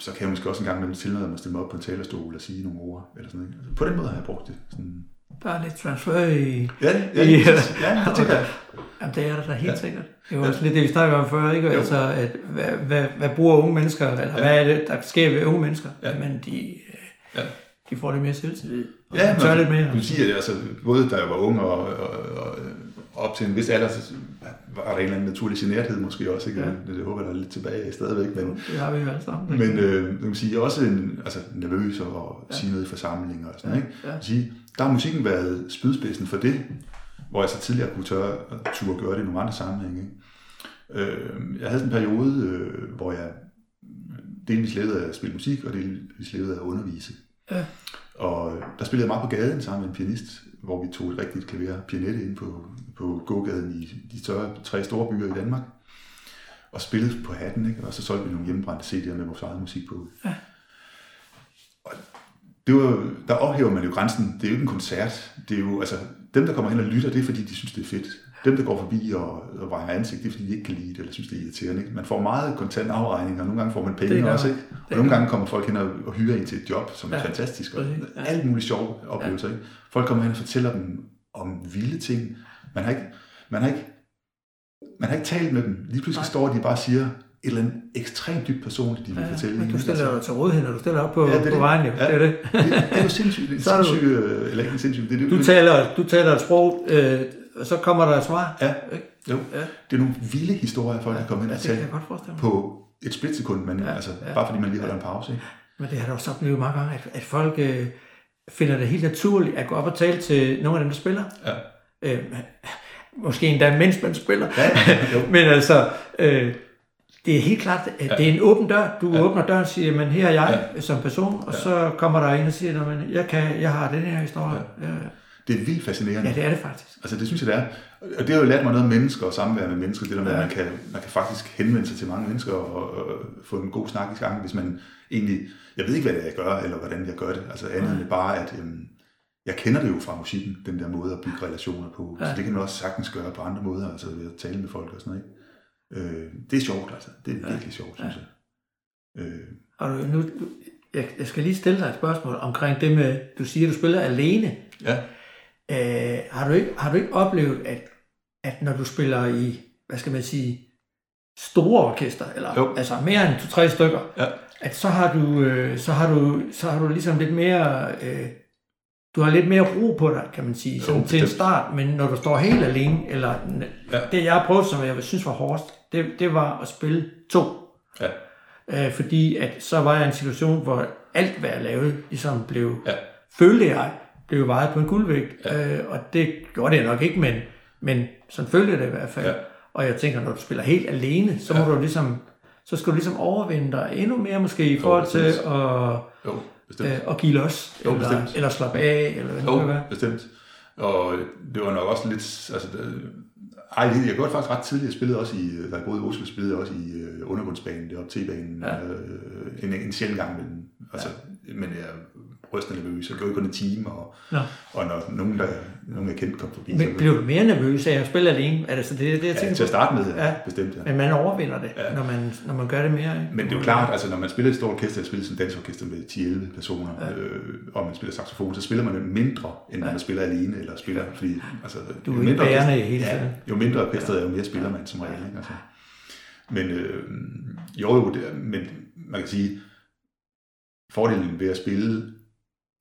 så kan jeg måske også en gang imellem tillade mig at stille mig op på en talerstol og sige nogle ord. Eller sådan, noget. Altså, på den måde har jeg brugt det. Sådan. Er lidt transfer i... Ja, ja, Ja. ja, ja, det [laughs] tænker jeg. Jamen, det er der da helt Ja. sikkert. Det var også lidt det, vi snakkede om før, ikke? Jo. Altså, at, hvad, hvad, hvad bruger unge mennesker, eller ja. hvad er det, der sker ved unge mennesker? Ja. Men de, Ja. de får lidt mere selvtillid. Og Ja, tør lidt mere. Du siger, at altså, både da jeg var ung og, og, og, op til en vis alder, så var der en eller anden naturlig generthed måske også, ikke? Ja. Ja. Det, det håber jeg, der er lidt tilbage stadigvæk, men, Det har vi jo alle sammen. men øh, man kan sige, også en, altså, nervøs og sige noget i forsamlinger og sådan Ja, ikke? ja. Vil Sige, der har musikken været spydspidsen for det, hvor jeg så tidligere kunne tør, turde gøre det i nogle andre sammenhænge. Ikke? Øh, jeg havde en periode, øh, hvor jeg delvis levede af at spille musik, og delvis levede af at undervise. Ja. Og der spillede jeg meget på gaden sammen med en pianist, hvor vi tog et rigtigt klaver pianette ind på, på gågaden i de større, tre store byer i Danmark. Og spillede på hatten, ikke? og så solgte vi nogle hjemmebrændte CD'er med vores eget musik på. Ja. Og det var, der ophæver man jo grænsen. Det er jo ikke en koncert. Det er jo, altså, dem, der kommer hen og lytter, det er fordi, de synes, det er fedt. Dem, der går forbi og, og vejer ansigt, det er fordi, de ikke kan lide det, eller synes, det er irriterende. Ikke? Man får meget kontant afregning, og nogle gange får man Det penge gør også. Ikke? Og Det nogle gør gange kommer folk hen og, og hyrer en til et job, som er Ja. fantastisk. Og. Ja. alt muligt sjove oplevelser. Ikke? Folk kommer hen og fortæller dem om vilde ting. Man har ikke, man har ikke, man har ikke talt med dem. Lige pludselig Nej. står de bare og siger et eller andet ekstremt dybt personligt, de vil Ja, fortælle. men en, du stiller dig til rådighed, når du stiller op på, Ja, det er på det. vejen. Jo. Ja. Det er det. det, det er jo sindssygt. Det [laughs] er Så er du- sindssygt, øh, eller ikke sindssygt. Det, er- det, Du taler, du taler et sprog, øh, og så kommer der et svar. Ja, jo. Ja. Det er nogle vilde historier, folk Ja, og talt jeg godt forestille mig. på et splitsekund, men Ja, altså, ja. bare fordi man lige holder en pause. Ikke? Men det har da også oplevet mange gange, at, at folk øh, finder det helt naturligt at gå op og tale til nogle af dem, der spiller. Ja. Øh, måske endda mens man spiller. Ja, jo. [laughs] Men altså, øh, det er helt klart, at det er en åben dør. Du ja. åbner døren og siger, men her er jeg ja. som person, og ja. så kommer der en og siger, "Nå, men jeg, kan, jeg har den her historie. Ja. Det er vildt fascinerende. ja, det er det faktisk. Altså det synes jeg, det er. Og det har jo lært mig noget om mennesker og samvær med mennesker. Det der med, Ja. at man kan, man kan faktisk henvende sig til mange mennesker og, og få en god snak i gang, hvis man egentlig... Jeg ved ikke, hvad det er, jeg gør, eller hvordan jeg gør det. Altså andet end bare, at øhm, jeg kender det jo fra musikken, den der måde at bygge relationer på. Ja. Ja. Så det kan man også sagtens gøre på andre måder, altså ved at tale med folk og sådan noget. Ikke? Øh, det er sjovt, altså. Det er virkelig sjovt, synes jeg. Øh, Og du, nu, jeg, jeg skal lige stille dig et spørgsmål omkring det med, du siger, at du spiller alene. ja. Øh, har, du ikke, har du ikke oplevet, at, at når du spiller i, hvad skal man sige, store orkester, eller Jo. altså mere end to-tre stykker, Ja. at så har du, øh, så har du, så har du ligesom lidt mere, øh, du har lidt mere ro på dig, kan man sige, sådan Jo, til en start, men når du står helt alene, eller Ja. det jeg har prøvet, som jeg synes var hårdest, det, det var at spille to. Ja. Øh, fordi at så var jeg i en situation, hvor alt, hvad jeg lavede, ligesom blev, Ja. følte jeg, blev vejet på en guldvægt. Ja. Øh, og det gjorde det nok ikke, men, men sådan følte det i hvert fald. Ja. Og jeg tænker, når du spiller helt alene, så må Ja. du ligesom, så skal du ligesom overvinde dig endnu mere måske i forhold til at, Jo, øh, at give los, Jo, eller, bestemt. eller slappe af, eller hvad det Jo, være. bestemt. Og det var nok også lidt... Altså, det, ej, jeg gjorde det faktisk ret tidligt. Jeg spillede også i... Da jeg boede i Oslo, spillede jeg også i øh, undergrundsbanen, deroppe T-banen. Ja. Øh, en, en sjældent gang imellem. Altså, Men jeg rystende nervøs. Jeg gjorde kun en time, og, Nå. og når nogen, der, nogen jeg kendte, kom forbi, Men blev du mere nervøs af at spille alene? Er det så det, det jeg ja, til at starte med, ja, Ja. bestemt. Ja. Men man overvinder det, Ja. når, man, når man gør det mere. Ikke? Men det er jo klart, altså når man spiller et stort orkester, jeg spiller et dansorkester med 10-11 personer, Ja. ja. øh, og man spiller saxofon, så spiller man jo mindre, end når Ja. man spiller alene, eller spiller, fordi altså, Du er jo ikke mindre bærende orkester- hele ja, tiden. jo mindre orkestret er, jo mere spiller man som regel. Ikke? Altså. Men øh, jo, jo, det, men man kan sige, fordelen ved at spille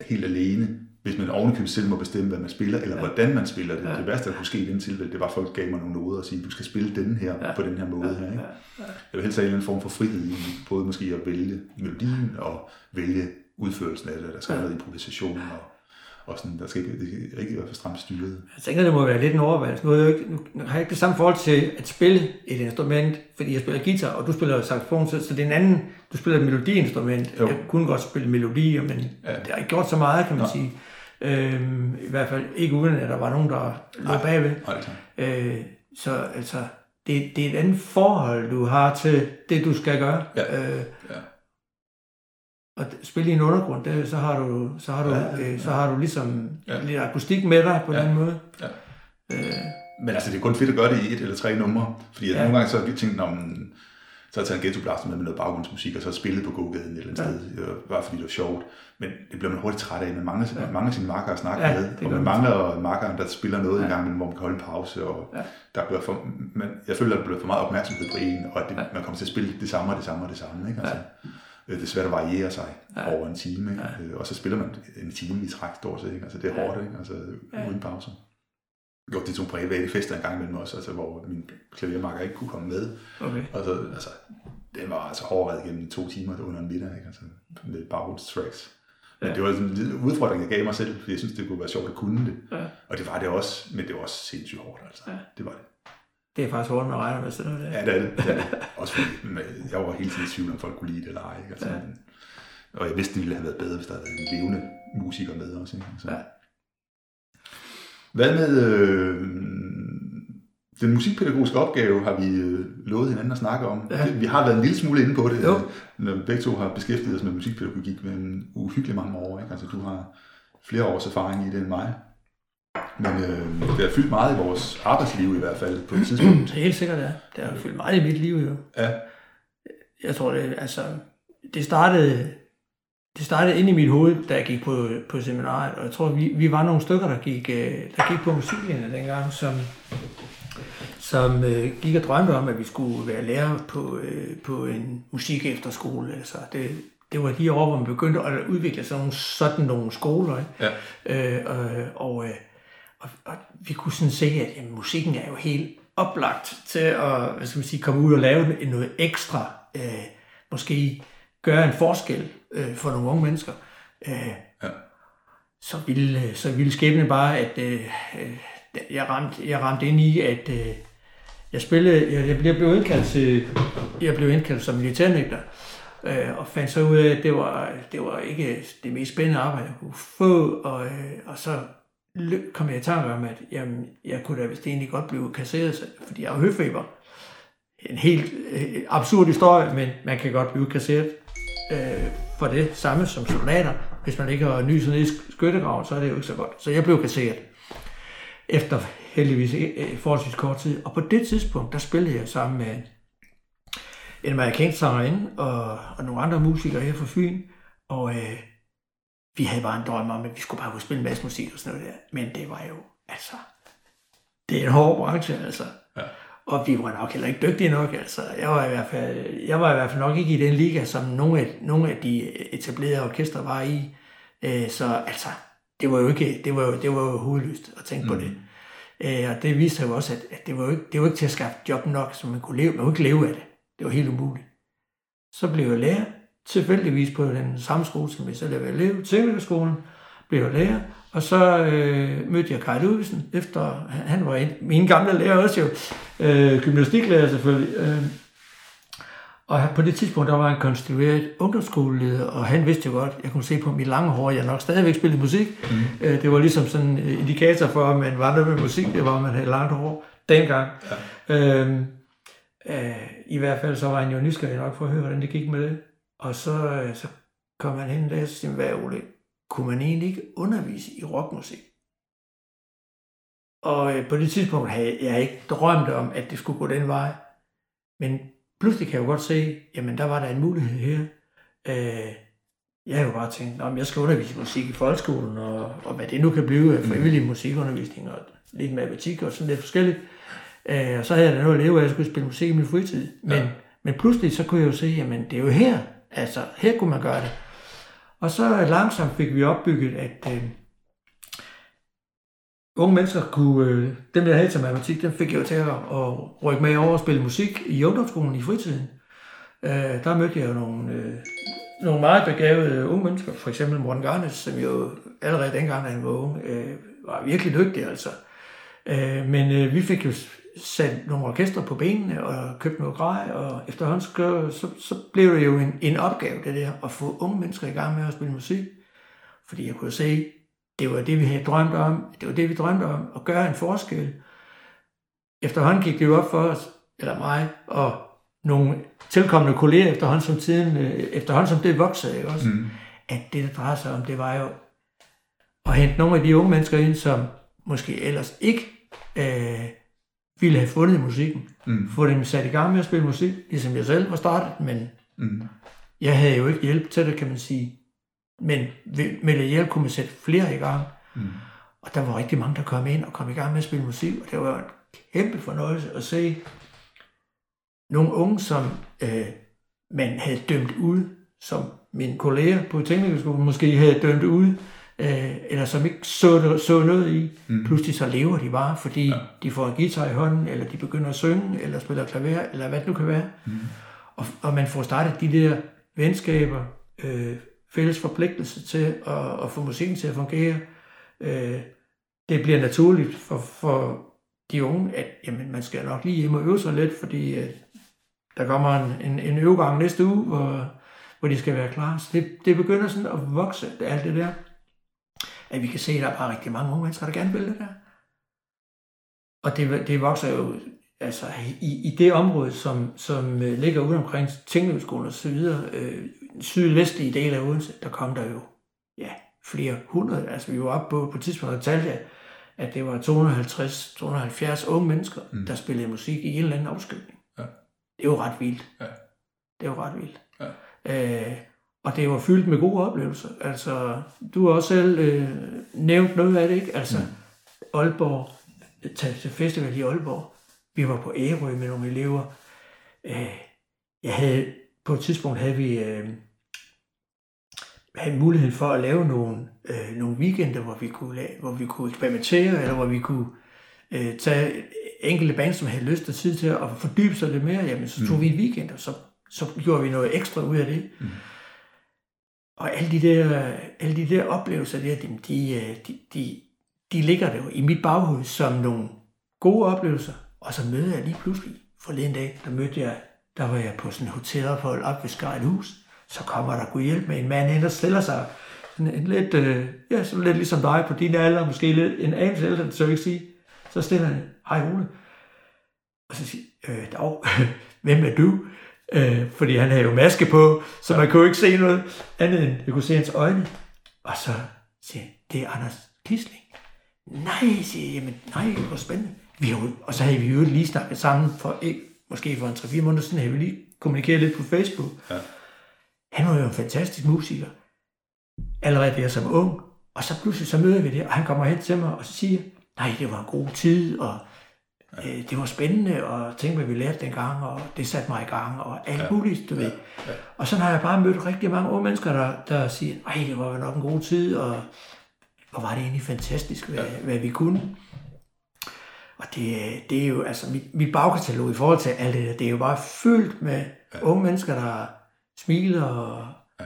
helt alene, hvis man ovenikøbet selv må bestemme, hvad man spiller, eller ja. hvordan man spiller det. Ja. Ja. Det værste, der kunne ske i den tilfælde, det var, at folk gav mig nogle noder og sige, du skal spille den her Ja. ja. på den her måde her. Ikke? Ja. Jeg vil helst have en eller anden form for frihed i både måske at vælge melodien og vælge udførelsen af det. Der skal Ja. noget improvisation og, og sådan, der skal ikke, det skal ikke være for stramt styret. Jeg tænker, det må være lidt en overvejelse. Nu, er jeg ikke, nu har jeg ikke det samme forhold til at spille et instrument, fordi jeg spiller guitar, og du spiller saxofon, så, så det er en anden, du spiller et melodiinstrument. Jo. Jeg kunne godt spille melodier, men ja. Det har ikke gjort så meget, kan man Nå. sige. Øhm, I hvert fald ikke uden, at der var nogen, der lå bagved. Klart. Øh, så altså, det, det er et andet forhold, du har til det, du skal gøre. Ja. Øh, Ja. Og d- spille i en undergrund, det, så har du, så har du, Ja, ja, ja, øh, så har du ligesom Ja. lidt akustik med dig på Ja. den måde. Ja. Øh, Men altså, det er kun fedt at gøre det i et eller tre numre, fordi Ja. ja. nogle gange så har jeg tænkt, om så har jeg taget en ghetto blaster med med noget baggrundsmusik, og så spillet på gågaden et eller andet Ja. ja. sted, øh, bare fordi det var sjovt. Men det bliver man hurtigt træt af. Man mangler, Ja. ja. man mangler sine marker at snakke Ja, ja, med, og man man. mangler markeren, der spiller noget Ja. ja. en gang, hvor man kan holde en pause, og Ja. ja. der bliver for, man, jeg føler, at der bliver for meget opmærksomhed på en, og at det, Ja. ja. man kommer til at spille det samme og det samme og det samme. Ikke? Altså, øh, Det er svært at variere sig Ja. over en time, ikke? Ja. Øh, og så spiller man en time i træk stort set. Ikke? Altså, det er Ja. hårdt, ikke? Altså, Ja. uden pauser. gjort det til nogle private fester en gang imellem også, altså, hvor min klavermarker ikke kunne komme med. Okay. Og så, altså, det var altså overvejet gennem to timer under en middag, ikke? Altså, med tracks. Men Ja. det var sådan en lille udfordring, jeg gav mig selv, fordi jeg synes, det kunne være sjovt at kunne det. Ja. Og det var det også, men det var også sindssygt hårdt, altså. Ja. Det var det. Det er faktisk hårdt, man regner med sådan noget. Ja, det er det. det, er det. Også fordi jeg var hele tiden i tvivl, om folk kunne lide det eller ej. Ikke? Altså, Ja. Og jeg vidste, det ville have været bedre, hvis der havde været en levende musiker med også. Ikke? Så. Ja. Hvad med øh, den musikpædagogiske opgave, har vi øh, lovet hinanden at snakke om. Ja. Det- Vi har været en lille smule inde på det, Jo. når vi begge to har beskæftiget os med musikpædagogik med en uhyggelig mange år. Ikke? Altså, du har flere års erfaring i det end mig. Men øh, det har fyldt meget i vores arbejdsliv i hvert fald på et tidspunkt. [clears throat] Så helt sikkert, ja. Det har fyldt meget i mit liv, jo. Ja, Jeg tror, det, altså, det startede, det startede ind i mit hoved, da jeg gik på, på seminariet, og jeg tror, vi, vi var nogle stykker, der gik, øh, der gik på musiklinjen dengang, som, som øh, gik og drømte om, at vi skulle være lærer på, øh, på en musik efterskole. Altså, det, det var de år, hvor man begyndte at udvikle sådan nogle, sådan nogle skoler. Ikke? ja. Øh, og, og, øh, og, og vi kunne sådan se, at jamen, musikken er jo helt oplagt til at hvad skal man sige, komme ud og lave noget ekstra, øh, måske gøre en forskel øh, for nogle unge mennesker. Øh, Ja. så, ville, så ville skæbnen bare, at øh, øh, jeg, ramte, jeg ramte ind i, at øh, jeg spillede, jeg, jeg blev- indkaldt til, jeg blev indkaldt som militærnægter, øh, og fandt så ud af, at det var, det var ikke det mest spændende arbejde, jeg kunne få, og, øh, og så kom jeg i tanke om, at jamen, jeg kunne da vist egentlig godt blive kasseret, fordi jeg har høfeber. En helt øh, absurd historie, men man kan godt blive kasseret øh, for det samme som soldater. Hvis man ikke har nyset ned i skyttegraven, så er det jo ikke så godt. Så jeg blev kasseret. Efter heldigvis øh, forholdsvis kort tid. Og på det tidspunkt, der spillede jeg sammen med en amerikansk sangerinde og, og nogle andre musikere her fra Fyn. Og øh, vi havde bare en drøm om, at vi skulle bare kunne spille en masse musik og sådan noget der. Men det var jo, altså, det er en hård branche, altså. Ja. Og vi var nok heller ikke dygtige nok, altså. Jeg var i hvert fald, jeg var i hvert fald nok ikke i den liga, som nogle af, nogle af de etablerede orkestre var i. Øh, så altså, det var jo ikke, det var jo, det var jo hovedløst at tænke mm. på det. Øh, og det viste sig jo også, at, at det, var jo ikke, det var ikke til at skaffe job nok, så man kunne leve, man kunne ikke leve af det. Det var helt umuligt. Så blev jeg lærer, tilfældigvis på den samme skole, som jeg selv havde været elev, Teknikerskolen, blev jeg lærer, og så øh, mødte jeg Kaj Ludvigsen, efter, han, han var en, min gamle lærer også jo, øh, gymnastiklærer selvfølgelig, øh, og på det tidspunkt, der var han konstitueret ungdomsskoleleder, og han vidste jo godt, jeg kunne se på mit lange hår, jeg nok stadigvæk spillede musik. Mm. Øh, det var ligesom sådan en indikator for, at man var noget med musik, det var, at man havde langt hår dengang. Ja. Øhm, øh, I hvert fald så var han jo nysgerrig nok for at høre, hvordan det gik med det. Og så, øh, så kom han hen og sagde, hvad Ole, kunne man egentlig ikke undervise i rockmusik? Og øh, på det tidspunkt havde jeg ikke drømt om, at det skulle gå den vej. Men pludselig kan jeg jo godt se, jamen der var der en mulighed her. Øh, jeg har jo bare tænkt, om jeg skal undervise musik i folkeskolen, og, og hvad det nu kan blive af frivillig musikundervisning, og lidt matematik og sådan lidt forskelligt. Øh, og så havde jeg da noget at leve af, at jeg skulle spille musik i min fritid. Men, ja. men pludselig så kunne jeg jo se, jamen det er jo her, altså her kunne man gøre det. Og så langsomt fik vi opbygget, at øh, unge mennesker kunne, øh, dem jeg havde til matematik, dem fik jeg jo til at, at rykke med over og spille musik i ungdomsskolen i fritiden. Øh, der mødte jeg jo nogle, øh, nogle meget begavede unge mennesker, for eksempel Morten Garnes, som jo allerede dengang, da han var ung, øh, var virkelig dygtig altså. Øh, men øh, vi fik jo sat nogle orkestre på benene og købt noget grej, og efterhånden så, så, så blev det jo en, en opgave, det der, at få unge mennesker i gang med at spille musik. Fordi jeg kunne se, det var det, vi havde drømt om, det var det, vi drømte om, at gøre en forskel. Efterhånden gik det jo op for os, eller mig, og nogle tilkommende kolleger efterhånden som tiden, øh, efterhånden som det voksede, ikke også? Mm. at det, der drejer sig om, det var jo at hente nogle af de unge mennesker ind, som måske ellers ikke øh, ville have fundet musikken. Mm. Få dem sat i gang med at spille musik, ligesom jeg selv var startet, men Mm. jeg havde jo ikke hjælp til det, kan man sige. Men med lidt hjælp kunne man sætte flere i gang. Mm. Og der var rigtig mange, der kom ind og kom i gang med at spille musik, og det var en kæmpe fornøjelse at se nogle unge, som øh, man havde dømt ud, som mine kolleger på teknikerskolen måske havde dømt ud, øh, eller som ikke så, så noget i, mm. pludselig så lever de bare, fordi ja. de får en guitar i hånden, eller de begynder at synge, eller spiller klaver, eller hvad det nu kan være. Mm. Og, og man får startet de der venskaber, øh, fælles forpligtelse til at, at få musikken til at fungere. Øh, det bliver naturligt for, for de unge, at jamen, man skal nok lige hjem og øve sig lidt, fordi øh, der kommer en, en, en øvegang næste uge, hvor, hvor de skal være klar. Så det, det begynder sådan at vokse, alt det der. At vi kan se, at der er bare rigtig mange unge mennesker, der gerne vil det der. Og det, det vokser jo altså, i, i det område, som, som øh, ligger ude omkring Tingløbskolen og så videre, øh, sydvestlige dele af Odense, der kom der jo ja, flere hundrede. Altså vi var oppe på, på tidspunkt og talte, at det var 250-270 unge mennesker, mm. der spillede musik i en eller anden afskygning. Ja. Det er jo ret vildt. Ja. Det er jo ret vildt. Ja. Øh, og det var fyldt med gode oplevelser. Altså, du har også selv øh, nævnt noget af det, ikke? Altså, mm. Aalborg, til festival i Aalborg. Vi var på Ærø med nogle elever. Øh, jeg havde, på et tidspunkt havde vi øh, havde mulighed for at lave nogle, øh, nogle weekender, hvor vi, kunne lave, hvor vi kunne eksperimentere, eller hvor vi kunne øh, tage enkelte bands, som havde lyst og tid til at fordybe sig lidt mere, jamen så tog mm. vi en weekend, og så, så gjorde vi noget ekstra ud af det. Mm. Og alle de der, alle de der oplevelser der, de, øh, de, de, de, ligger der jo i mit baghoved som nogle gode oplevelser, og så møder jeg lige pludselig forleden dag, der mødte jeg, der var jeg på sådan et hotelophold op ved Skyt Hus, så kommer der kunne hjælpe med en mand ind og stiller sig sådan en lidt, øh, ja, så lidt ligesom dig på din alder, måske lidt en anelse ældre, så jeg sige. Så stiller han, hej Ole. Og så siger øh, dog, [laughs] hvem er du? Øh, fordi han havde jo maske på, så ja. man kunne jo ikke se noget andet end, jeg kunne se hans øjne. Og så siger han, det er Anders Kisling. Nej, siger jeg, jamen nej, hvor spændende. Vi har, og så havde vi jo lige snakket sammen for, ikke, måske for en 3-4 måneder siden, havde vi lige kommunikeret lidt på Facebook. Ja. Han var jo en fantastisk musiker. Allerede der som ung. Og så pludselig så møder vi det, og han kommer hen til mig og siger, nej, det var en god tid, og ja. øh, det var spændende, og tænk, hvad vi lærte dengang, og det satte mig i gang, og alt ja. muligt, du ja. ved. Ja. Og så har jeg bare mødt rigtig mange unge mennesker, der, der siger, nej, det var nok en god tid, og hvor var det egentlig fantastisk, hvad, ja. hvad vi kunne. Og det, det er jo, altså, mit, mit bagkatalog i forhold til alt det det er jo bare fyldt med ja. unge mennesker, der smiler og ja.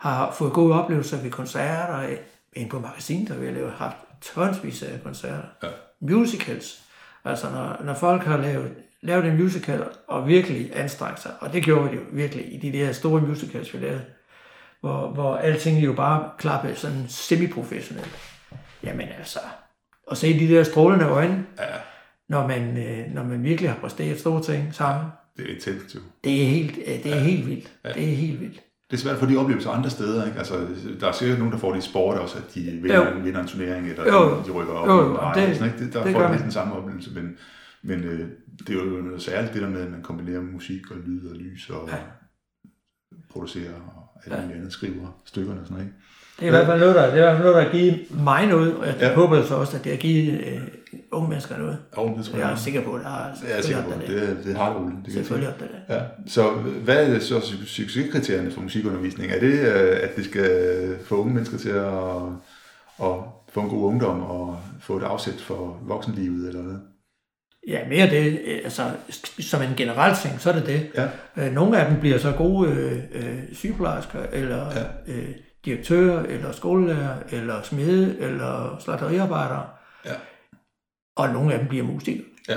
har fået gode oplevelser ved koncerter. En på magasinet der vi har haft tonsvis af koncerter. Ja. Musicals. Altså når, når folk har lavet, lavet en musical og virkelig anstrengt sig, og det gjorde de jo virkelig i de der store musicals, vi lavede, hvor, hvor alting jo bare klappede sådan semi-professionelt. Jamen altså, at se de der strålende øjne, ja. når, man, øh, når man virkelig har præsteret store ting sammen, det er intens jo. Det er helt, øh, det er ja. helt vildt. Ja. Det er helt vildt. Det er svært for de oplevelser andre steder. Ikke? Altså, der er sikkert nogen, der får det i sport også, at de vinder, jo. vinder en turnering, eller jo. de rykker op. Jo, jo. Og det, sådan, ikke? Det, der det får de den samme oplevelse, men, men øh, det er jo noget særligt det der med, at man kombinerer musik og lyd og lys og ja. producerer og alt muligt ja. andet, skriver stykkerne og sådan noget. Ikke? Det er i hvert fald noget, der, det er i hvert fald noget, der har givet mig noget, og jeg ja. håber så også, at det har givet øh, unge mennesker noget. Jo, det tror jeg. Er sikker på, at det har. Jeg er sikker på, det, det, det har du. Det Selvfølgelig har det. Ja. Så hvad er så succeskriterierne for musikundervisning? Er det, øh, at det skal få unge mennesker til at, at få en god ungdom og få et afsæt for voksenlivet, eller hvad? Ja, mere det, altså som en generel ting, så er det det. Ja. Øh, nogle af dem bliver så gode øh, sygeplejersker, eller ja. øh, direktører, eller skolelærer, eller smede, eller slagteriarbejdere. Ja. Og nogle af dem bliver musikere. Ja.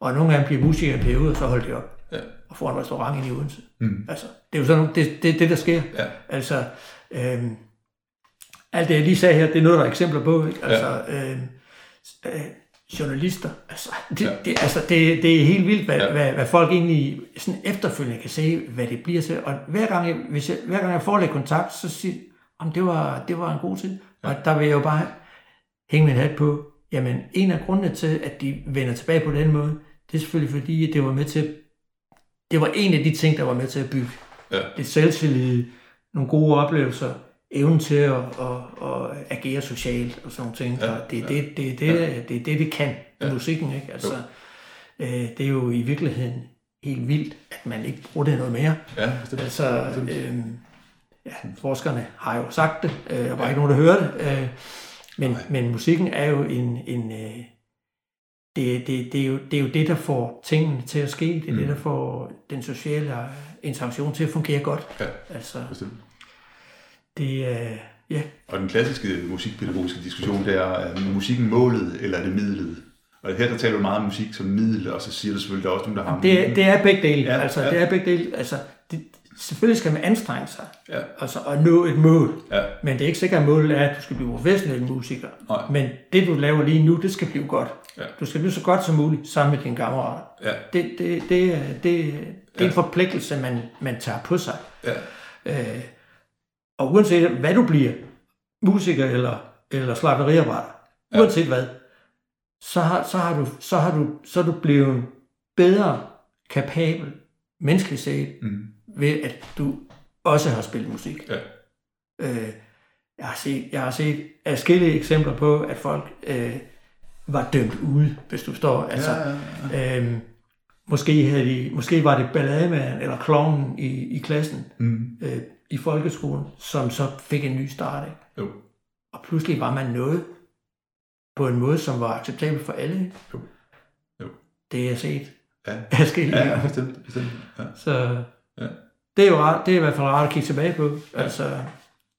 Og nogle af dem bliver musikere en periode, og så holder de op. Ja. Og får en restaurant ind i Odense. Mm. Altså, det er jo sådan, det, det, det der sker. Ja. Altså, øhm, alt det, jeg lige sagde her, det er noget, der er eksempler på. Ikke? Altså, ja. øhm, øh, journalister. Altså, det, ja. det, altså det, det er helt vildt, hvad, ja. hvad, hvad folk egentlig sådan efterfølgende kan se, hvad det bliver til. Og hver gang jeg, hvis jeg, hver gang jeg får lidt kontakt, så siger jeg, det var, det var en god tid. Ja. Og der vil jeg jo bare hænge min hat på, jamen en af grundene til, at de vender tilbage på den måde, det er selvfølgelig fordi, at det var med til, det var en af de ting, der var med til at bygge ja. det selvtillid, nogle gode oplevelser, evnen til at, at, at agere socialt og sådan ting. Ja, og det er ja. det, det, det, ja. det, det, det, det kan i ja. musikken. Ikke? Altså, øh, det er jo i virkeligheden helt vildt, at man ikke bruger det noget mere. Ja, bestemt. Altså, øh, ja, forskerne har jo sagt det, øh, der var ikke nogen, der hørte det, øh, men, men musikken er jo en, en øh, det, det, det, er jo, det er jo det, der får tingene til at ske, det er mm. det, der får den sociale interaktion til at fungere godt. Ja, Altså, bestemt. Det er, ja, Og den klassiske musikpædagogiske diskussion, det er, er musikken målet, eller er det midlet? Og her der taler du meget om musik som middel, og så siger du selvfølgelig, der er også nogen, der har... det, det er begge dele. Ja, altså, ja. det er begge dele. Altså, det, selvfølgelig skal man anstrenge sig Ja, altså, og nå et mål. ja, Men det er ikke sikkert, at målet er, at du skal blive professionel musiker. Nej. Men det, du laver lige nu, det skal blive godt. Ja. Du skal blive så godt som muligt sammen med dine kammerater. ja, Det, det, det, er- det, det er en forpligtelse, man, man tager på sig. ja, Øh, og uanset hvad du bliver, musiker eller, eller slagteriarbejder, Ja. ja. uanset hvad, så har, så, har du, så, har du, så er du blevet bedre kapabel, menneskeligt set, mm, ved at du også har spillet musik. ja, Øh, jeg, har set, jeg har set adskillige eksempler på, at folk øh, var dømt ude, hvis du står. Altså, ja, ja, Øhm, måske, havde de, måske var det ballademanden eller klovnen i, i klassen mm, øh, i folkeskolen, som så fik en ny start. Ikke? jo, Og pludselig var man noget på en måde, som var acceptabel for alle. ikke? Jo. Jo. Det har jeg set ja, [laughs] ja, ja, bestemt, bestemt, ja, Så Ja. det er jo rart, det er i hvert fald rart at kigge tilbage på. Altså,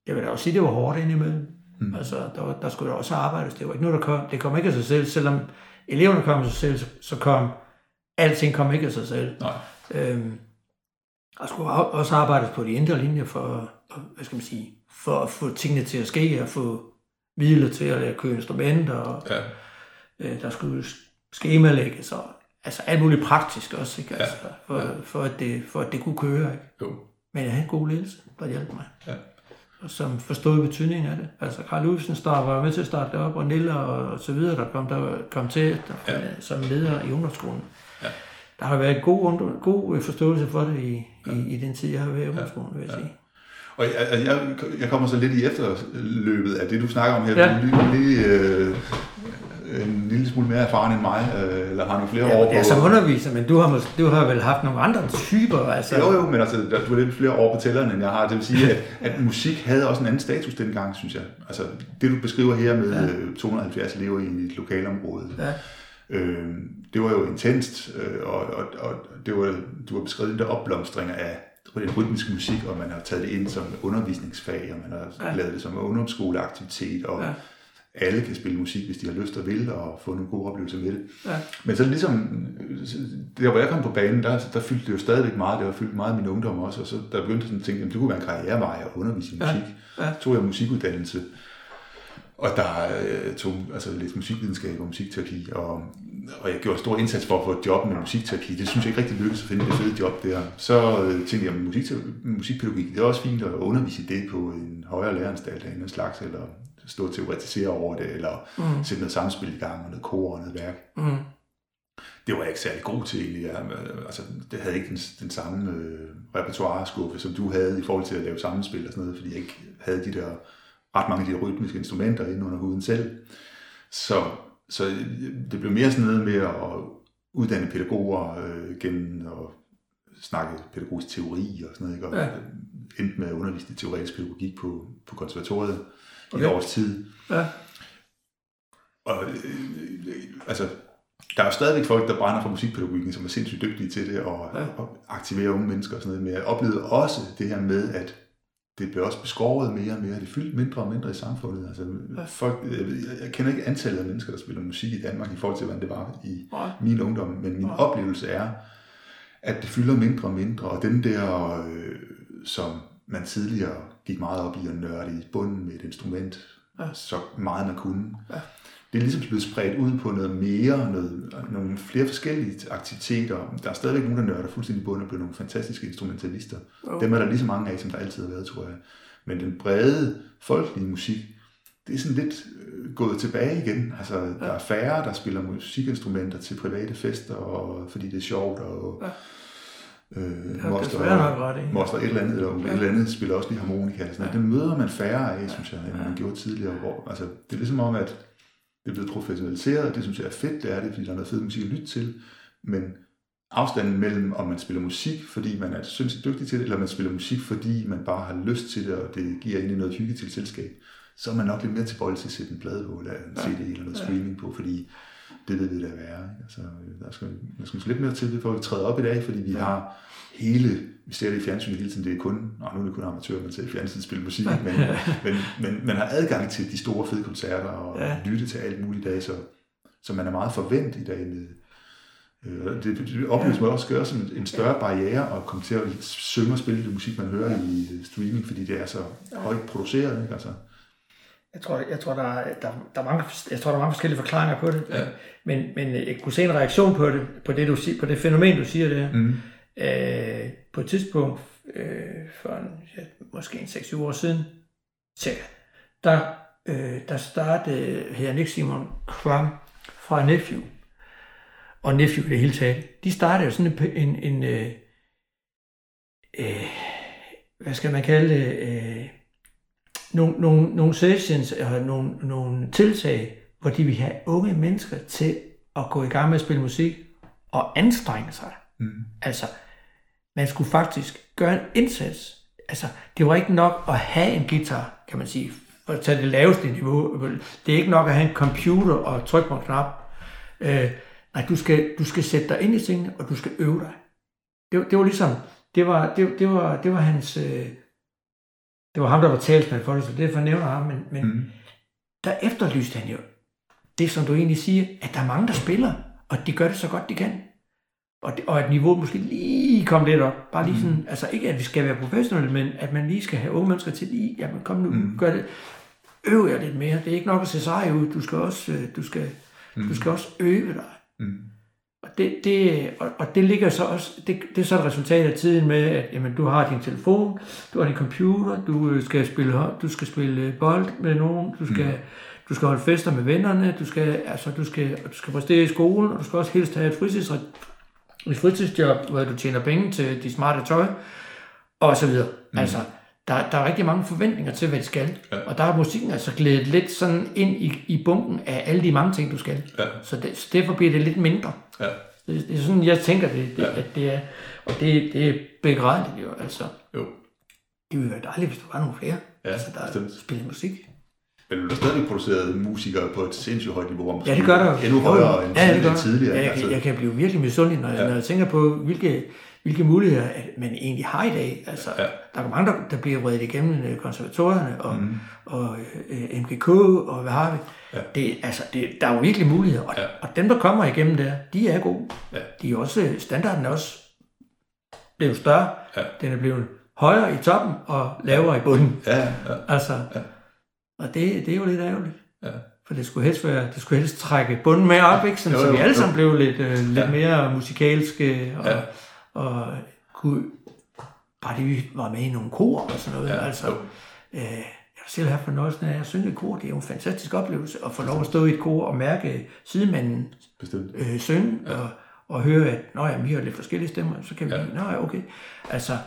jeg vil da også sige, det var hårdt indimellem. Mm. Altså, der, der skulle der også arbejdes. Det var ikke noget, der kom. Det kom ikke af sig selv. Selvom eleverne kom af sig selv, så- så kom alting kom ikke af sig selv. nej, Øhm, der skulle også arbejdes på de indre linjer for, for, hvad skal man sige, for at få tingene til at ske, og få midler til at lære købe instrumenter, og ja, øh, der skulle skemalægges, og altså alt muligt praktisk også, ikke? Altså, for, ja. for, at det, for at det kunne køre. Ikke? jo, Men jeg havde en god ledelse, der hjalp mig. Ja. Og som forstod betydningen af det. Altså Karl Ufsen start, var med til at starte det op, og Nille og, så videre, der kom, der kom til der, ja. som leder i ungdomsskolen. Ja. Der har været god, ungdom- god øh, forståelse for det i, ja. i, i den tid, jeg har været i ungdomsskolen, vil jeg Ja. sige. Og jeg, altså, jeg, jeg kommer så lidt i efterløbet af det, du snakker om her. Ja. Du er lige, øh, en lille smule mere erfaren end mig, øh, eller har nogle flere Ja, år på... som underviser, men du har, mås- du har vel haft nogle andre typer, altså. Jo, jo, men altså, du er lidt flere år på tælleren, end jeg har. Det vil sige, at, [laughs] at musik havde også en anden status dengang, synes jeg. Altså, det du beskriver her med Ja. ja. 270 elever i et lokalområde, Ja. Øh, det var jo intenst, øh, og, og, og det var, du har beskrevet der opblomstring af den rytmiske musik, og man har taget det ind som undervisningsfag, og man har Ja. ja. lavet det som ungdomsskoleaktivitet, og Ja. ja. alle kan spille musik, hvis de har lyst og vil, og få nogle gode oplevelser med det. Ja. Men så ligesom, der hvor jeg kom på banen, der, der fyldte det jo stadigvæk meget, det var fyldt meget i min ungdom også, og så der begyndte sådan at tænke, jamen det kunne være en karrierevej at undervise i Ja, musik. ja. Så tog jeg musikuddannelse, og der øh, tog altså lidt musikvidenskab og musikterapi, og, og jeg gjorde stor indsats for at få et job med musikterapi. Det synes jeg ikke rigtig lykkedes at finde det fede job der. Så øh, tænkte jeg, musik, musikpædagogik, det er også fint at undervise i det på en højere læreranstalt af en slags, eller stå og teoretisere over det, eller Mm. sætte noget samspil i gang, og noget kor og noget værk Mm. det var jeg ikke særlig god til egentlig. Jeg, øh, altså, det havde ikke den, den samme øh, repertoire-skuffe, som du havde i forhold til at lave sammenspil og sådan noget, fordi jeg ikke havde de der ret mange af de rytmiske instrumenter inde under huden selv. Så, så det blev mere sådan noget med at uddanne pædagoger øh, gennem at snakke pædagogisk teori og sådan noget, ikke? og Ja. endte med at undervise i teoretisk pædagogik på, på konservatoriet okay. I et års tid. Ja. Og øh, øh, altså, der er jo stadigvæk folk, der brænder for musikpædagogikken, som er sindssygt dygtige til det, og, ja. og aktiverer unge mennesker og sådan noget. Men jeg oplevede også det her med, at det blev også beskåret mere og mere. Det fyldte mindre og mindre i samfundet. Altså, Ja. folk, jeg, jeg kender ikke antallet af mennesker, der spiller musik i Danmark i forhold til, hvordan det var i Nej. min ungdom. Men min Nej. oplevelse er, at det fylder mindre og mindre. Og den der, øh, som man tidligere gik meget op i at nørde i bunden med et instrument, Ja. så meget man kunne. Ja. Det er ligesom blevet spredt ud på noget mere, noget, nogle flere forskellige aktiviteter. Der er stadigvæk nogen, der nørder fuldstændig og bliver nogle fantastiske instrumentalister. Jo. Dem er der lige så mange af, som der altid har været, tror jeg. Men den brede, folkelige musik, det er sådan lidt øh, gået tilbage igen. Altså, ja. der er færre, der spiller musikinstrumenter til private fester, og, fordi det er sjovt, og Ja. øh, Ja, moster, i. moster et eller andet, eller ja. Ja. et eller andet spiller også lige harmonika. Sådan. Ja. Det møder man færre af, synes jeg, end man gjorde tidligere. Hvor, altså, det er ligesom om, at det er blevet professionaliseret, og det synes jeg er fedt, det er det, fordi der er noget fed musik at lytte til, men afstanden mellem, om man spiller musik, fordi man er sindssygt dygtig til det, eller man spiller musik, fordi man bare har lyst til det, og det giver egentlig noget hygge til selskab, så er man nok lidt mere tilbøjelig til at sætte en plade på, eller en CD eller noget streaming på, fordi det ved vi da være. Altså, der skal, der skal lidt mere til, for at træde op i dag, fordi vi har hele, vi ser det i fjernsynet hele tiden, det er kun, nå, nu er det kun amatører, man ser i fjernsynet spille musik, [laughs] men, men, men, man har adgang til de store fede koncerter og ja. lytte til alt muligt i dag, så, så man er meget forventet i dag med, øh, det, det opleves ja. også gøre som en, større barriere at komme til at synge og spille det musik, man hører i streaming, fordi det er så højt produceret. Ikke? Altså, jeg tror, jeg tror, der, er, der, der er mange, jeg tror, der er mange forskellige forklaringer på det. Ja. Men, men jeg kunne se en reaktion på det, på det, du siger, på det fænomen, du siger der. Mm. Øh, på et tidspunkt, øh, for en, ja, måske en 6-7 år siden, cirka, der, øh, der startede her Nick Simon Kram fra Nephew, og Nephew i det hele taget. De startede jo sådan en, en, en øh, øh, hvad skal man kalde det, øh, nogle, nogle, nogle sessions, eller nogle, nogle tiltag, hvor de vil have unge mennesker til at gå i gang med at spille musik og anstrenge sig. Mm. Altså, man skulle faktisk gøre en indsats. Altså, det var ikke nok at have en guitar, kan man sige, for at tage det laveste niveau. Det er ikke nok at have en computer og trykke på en knap. Øh, nej, du skal, du skal sætte dig ind i tingene, og du skal øve dig. Det, det var ligesom, det var, det, det var, det var hans, øh, det var ham, der var talsmand for det, så det nævner ham, men, men mm. der efterlyste han jo det, som du egentlig siger, at der er mange, der spiller, og de gør det så godt, de kan. Og, det, og at niveauet måske lige kom lidt op. Bare lige sådan, mm. altså ikke at vi skal være professionelle, men at man lige skal have unge mennesker til lige, jamen kom nu, mm. gør det. Øv jer lidt mere. Det er ikke nok at se sej ud. Du skal også, øh, du skal, mm. du skal også øve dig. Mm. Det, det, og, og det ligger så også, det, det er så et resultat af tiden med, at jamen, du har din telefon, du har din computer, du øh, skal spille, du skal spille øh, bold med nogen, du skal, mm. du skal holde fester med vennerne, du skal, altså, du skal, du skal præstere i skolen, og du skal også helst have et, fritids, et fritidsjob, hvor du tjener penge til de smarte tøj, og så videre. Mm. Altså, der, der er rigtig mange forventninger til, hvad de skal. Ja. Og der er musikken altså glædet lidt sådan ind i, i bunken af alle de mange ting, du skal. Ja. Så, det, så derfor bliver det lidt mindre. Ja. Det, det er sådan, jeg tænker, det, det, ja. at det er. Og det, det er begrædeligt jo, altså. Jo. Det ville være dejligt, hvis der var nogle flere, ja, altså, der bestemt. spiller musik. Men du har stadig produceret musikere på et sindssygt højt niveau, ja, det gør der. endnu højere end ja, det gør. tidligere. Ja, jeg, altså. jeg kan blive virkelig misundelig, når, ja. når jeg tænker på, hvilke hvilke muligheder man egentlig har i dag. Altså, ja. Der er mange, der, der bliver vredet igennem øh, konservatorierne og, mm. og øh, MGK og hvad har vi. Ja. Det, altså, det, der er jo virkelig muligheder, og, ja. og dem, der kommer igennem der, de er gode. Ja. De er også, standarden er også blevet større. Ja. Den er blevet højere i toppen og lavere i bunden. Ja, ja. Altså, ja. Og det, det er jo lidt ærgerligt. Ja. For det skulle helst, være, det skulle helst trække bunden med op, ikke? Sådan, jo, jo, så vi alle sammen blev lidt, øh, lidt ja. mere musikalske og, ja og kunne, bare det, vi var med i nogle kor og sådan noget. Ja, altså, øh, jeg har selv haft fornøjelsen af at synge i kor. Det er jo en fantastisk oplevelse at få lov at stå i et kor og mærke sidemanden øh, synge ja. og, og høre, at Nå, ja, vi har lidt forskellige stemmer, så kan vi ja. Nå ja, okay. Altså,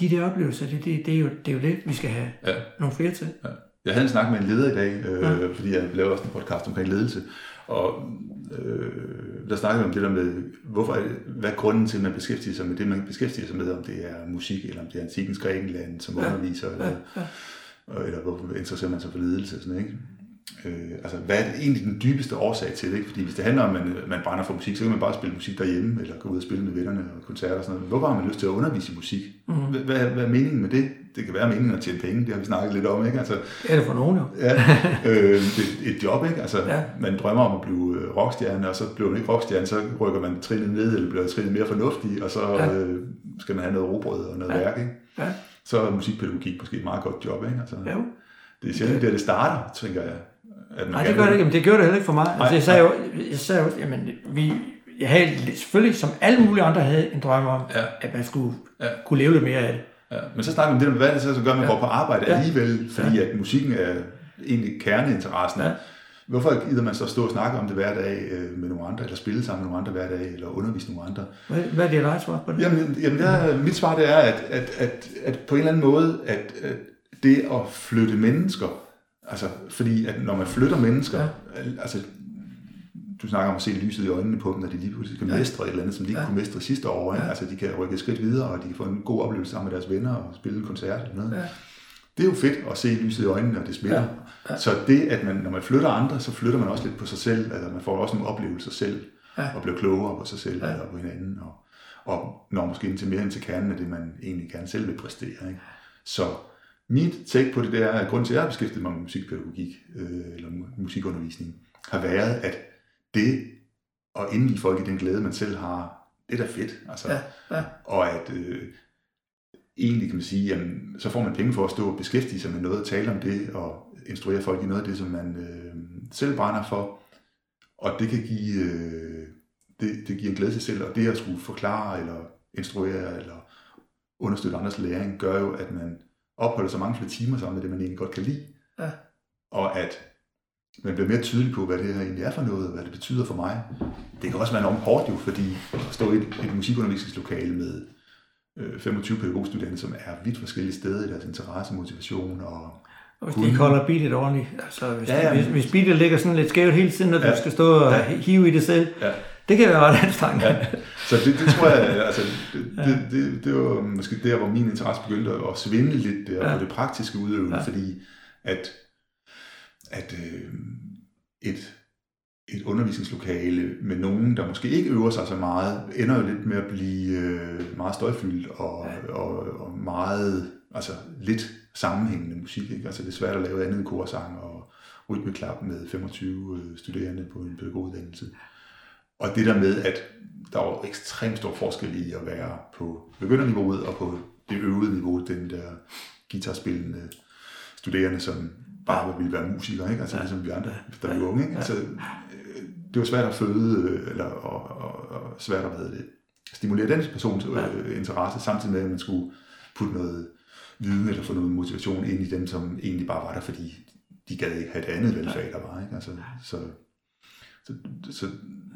de der oplevelser, det, det, det, er jo, det er jo det, vi skal have ja. nogle flere til. Ja. Jeg havde en snak med en leder i dag, øh, ja. fordi jeg laver også en podcast omkring ledelse. Og øh, der snakker vi om det der med, hvorfor, hvad er grunden til, at man beskæftiger sig med det, man beskæftiger sig med, om det er musik, eller om det er antikens Grækenland som ja. underviser, eller, ja. Ja. eller hvorfor interesserer man sig for ledelse, sådan, ikke? Øh, altså, hvad er egentlig den dybeste årsag til det? Ikke? Fordi hvis det handler om, at man, man brænder for musik, så kan man bare spille musik derhjemme, eller gå ud og spille med vennerne og koncerter og sådan noget. Hvorfor har man lyst til at undervise i musik? Mm. Hvad, hvad, hvad er meningen med det? Det kan være meningen at tjene penge, det har vi snakket lidt om, ikke? Altså, det er det for nogen jo. ja, øh, det er et job, ikke? Altså, ja. man drømmer om at blive øh, rockstjerne, og så bliver man ikke rockstjerne, så rykker man trinnet ned, eller bliver trinnet mere fornuftig, og så ja. øh, skal man have noget robrød og noget ja. værk, ikke? Ja. Så er musikpædagogik måske et meget godt job, ikke? Altså, ja. Det er sjældent, at det starter, tænker jeg. At Nej, det gør det ikke. Men det gjorde det heller ikke for mig. Altså, jeg sagde jo, jeg sagde jo jamen, vi, jeg havde selvfølgelig, som alle mulige andre havde en drøm om, ja. at man skulle ja. kunne leve lidt mere af det. Ja. Men så snakker om det, hvad det så, så gør, at man ja. går på arbejde ja. alligevel, fordi ja. at musikken er egentlig kerneinteressen. Ja. Hvorfor gider man så stå og snakke om det hver dag øh, med nogle andre, eller spille sammen med nogle andre hver dag, eller undervise nogle andre? Hvad, hvad er det dit svar på det? Jamen, jamen der, mit svar det er, at, at, at, at på en eller anden måde, at, at det at flytte mennesker Altså, fordi at når man flytter mennesker, ja. altså, du snakker om at se lyset i øjnene på dem, når de lige pludselig kan mestre et eller andet, som de ikke Ja. kunne mestre sidste år. Ja. Altså, de kan rykke et skridt videre, og de kan få en god oplevelse sammen med deres venner og spille en koncert eller noget. Ja. Det er jo fedt at se lyset i øjnene, og det smitter. Ja. Ja. Så det, at man, når man flytter andre, så flytter man også lidt på sig selv. Altså, man får også nogle oplevelser selv, Ja. og bliver klogere på sig selv Ja. ja. og på hinanden, og, og når måske ind til mere ind til kernen af det, man egentlig gerne selv vil præstere. Ikke? Så mit take på det der er, at grunden til, at jeg har beskæftiget mig med musikpædagogik, øh, eller mu- musikundervisning, har været, at det at indvige folk i den glæde, man selv har, det er da fedt. Altså, Ja, ja. Og at øh, egentlig kan man sige, jamen, så får man penge for at stå og beskæftige sig med noget, tale om det, og instruere folk i noget af det, som man øh, selv brænder for. Og det kan give, øh, det, det giver en glæde til sig selv, og det at skulle forklare, eller instruere, eller understøtte andres læring, gør jo, at man opholder så mange flere timer sammen med det, man egentlig godt kan lide. Ja. Og at man bliver mere tydelig på, hvad det her egentlig er for noget, og hvad det betyder for mig. Det kan også være enormt hårdt jo, fordi at stå i et, et musikundervisningslokale med øh, 25 pædagogstuderende, som er vidt forskellige steder i deres interesse, motivation og... Og hvis de ikke holder beatet ordentligt, altså hvis, Ja, ja, hvis, hvis beatet ligger sådan lidt skævt hele tiden, og du Ja. skal stå og Ja. hive i det selv, Ja. Det kan være ret anstrengende. Ja. Så det, det tror jeg, [laughs] altså, det, det, det, det var måske der, hvor min interesse begyndte at svinde lidt der Ja. ja. på det praktiske udøvende, Ja. ja. fordi at, at øh, et, et undervisningslokale med nogen, der måske ikke øver sig så meget, ender jo lidt med at blive øh, meget støjfyldt og, Ja. ja. og, og meget, altså lidt sammenhængende musik. Ikke? Altså det er svært at lave andet end korsang og rytmeklap med 25 øh, studerende på en pædagoguddannelse. Og det der med, at der var ekstremt stor forskel i at være på begynderniveauet og på det øvede niveau, den der guitarspillende studerende, som bare ville være musikere, ikke? Altså ligesom vi andre, der var unge. Ikke? Altså, øh, det var svært at føde, øh, eller og, og, og svært at hvad det, stimulere den persons øh, interesse, samtidig med, at man skulle putte noget viden eller få noget motivation ind i dem, som egentlig bare var der, fordi de gad ikke have et andet valgfag, der var. Ikke? Altså, så, så, så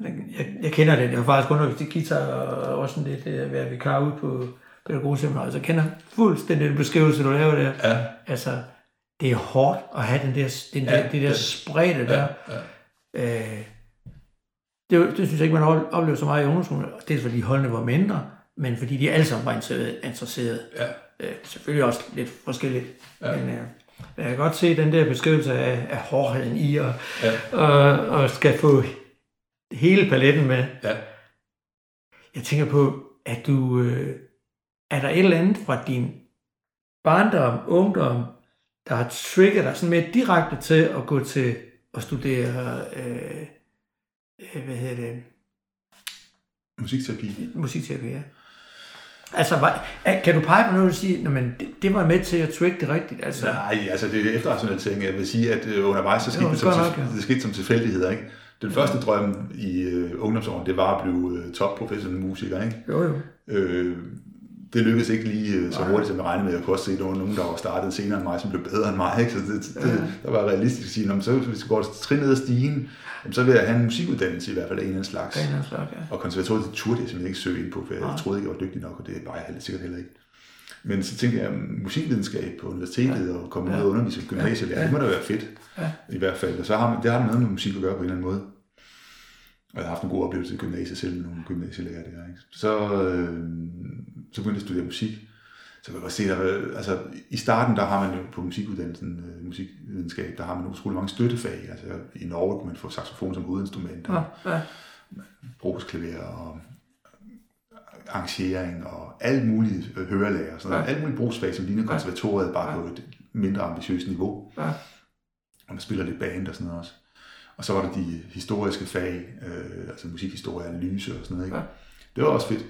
Jeg, jeg kender det. Jeg har faktisk undervist i guitar og også sådan lidt øh, været vikar ude på pædagogseminaret, så jeg kender fuldstændig den beskrivelse, du laver der. ja, Altså, det er hårdt at have den der, den der, Ja, det der ja. spredte der. ja, ja. Øh, det, det synes jeg ikke, man har oplevet så meget i ungdomsskolen. Det er fordi holdene var mindre, men fordi de alle sammen var interesseret. interesseret. Ja. Øh, selvfølgelig også lidt forskelligt. Ja. Men øh, jeg kan godt se den der beskrivelse af, af hårdheden i at Ja. og, og skal få hele paletten med. Ja. Jeg tænker på, at du... Øh, er der et eller andet fra din barndom, ungdom, der har trigget dig sådan mere direkte til at gå til at studere, øh, øh, hvad hedder det, Musikterapi. musikterapi, ja. Altså, kan du pege på noget, du siger, men det, det var med til at trigge det rigtigt? Altså, Nej, altså det er efterrationalisering. Jeg vil sige, at øh, undervejs så skete Jo, det, som, nok, ja. det skete som tilfældigheder. Ikke? Den første drøm i øh, ungdomsårene, det var at blive øh, topprofessionel musiker. Ikke? jo, jo. Øh, det lykkedes ikke lige øh, så hurtigt, som jeg regnede med. Jeg kunne også se, at der var nogen, der var startet senere end mig, som blev bedre end mig. [laughs] Ikke? Så det, det, Ja. der var realistisk at sige, "Nå, men så hvis vi går trin ned ad stigen, så vil jeg have en musikuddannelse i hvert fald af en eller anden slags. En anden slags, ja. Og konservatoriet det turde jeg simpelthen ikke søge ind på, for jeg Nej. troede ikke, jeg var dygtig nok, og det var jeg sikkert heller ikke. Men så tænkte jeg, musikvidenskab på universitetet ja. og komme ud Ja. og undervise i gymnasiet, Ja. ja. det må da være fedt, Ja. i hvert fald. Og så har man, det har noget med musik at gøre på en eller anden måde. Og jeg har haft en god oplevelse i gymnasiet selv med nogle gymnasielærer der. Ikke? Så, øh, så begyndte jeg at studere musik. Så kan jeg godt se, der, altså, i starten der har man jo på musikuddannelsen, øh, musikvidenskab, der har man utrolig mange støttefag. Altså, I Norge kunne man få saxofon som hovedinstrument, og Ja, ja. brugsklaver og arrangering og alt muligt øh, hørelærer sådan. Ja. Alt muligt brugsfag, som ligner konservatoriet, bare Ja. på et mindre ambitiøst niveau. Ja. Og man spiller lidt band og sådan noget også. Og så var der de historiske fag, øh, altså musikhistorie, analyse og sådan noget. Ikke? Ja. Det var også fedt.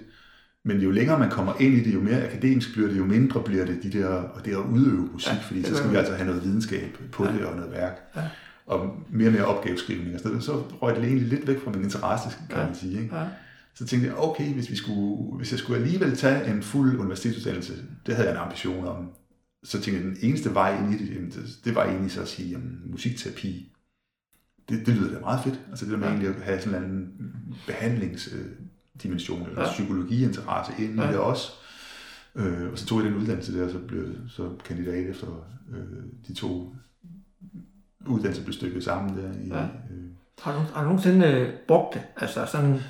Men jo længere man kommer ind i det, jo mere akademisk bliver det, jo mindre bliver det de der, og det at udøve musik, Ja, fordi så skal vi altså have noget videnskab på Ja. det og noget værk. Ja. Og mere og mere opgaveskrivning og sådan noget. Så røg det egentlig lidt væk fra min interesse, kan Ja. man sige. Ikke? ja. Så tænkte jeg, okay, hvis, vi skulle, hvis jeg skulle alligevel tage en fuld universitetsuddannelse, det havde jeg en ambition om. Så tænkte jeg, den eneste vej ind i det, det var egentlig så at sige, jamen, musikterapi, det, det lyder da meget fedt. Altså det der med Ja. egentlig at have sådan en behandlingsdimension, eller Ja. psykologiinteresse ind i Ja. det også. Øh, og så tog jeg den uddannelse der, og så blev så kandidat efter øh, de to uddannelser blev stykket sammen der. I, Ja. øh, Har du, har du nogensinde øh, brugt det? Altså sådan,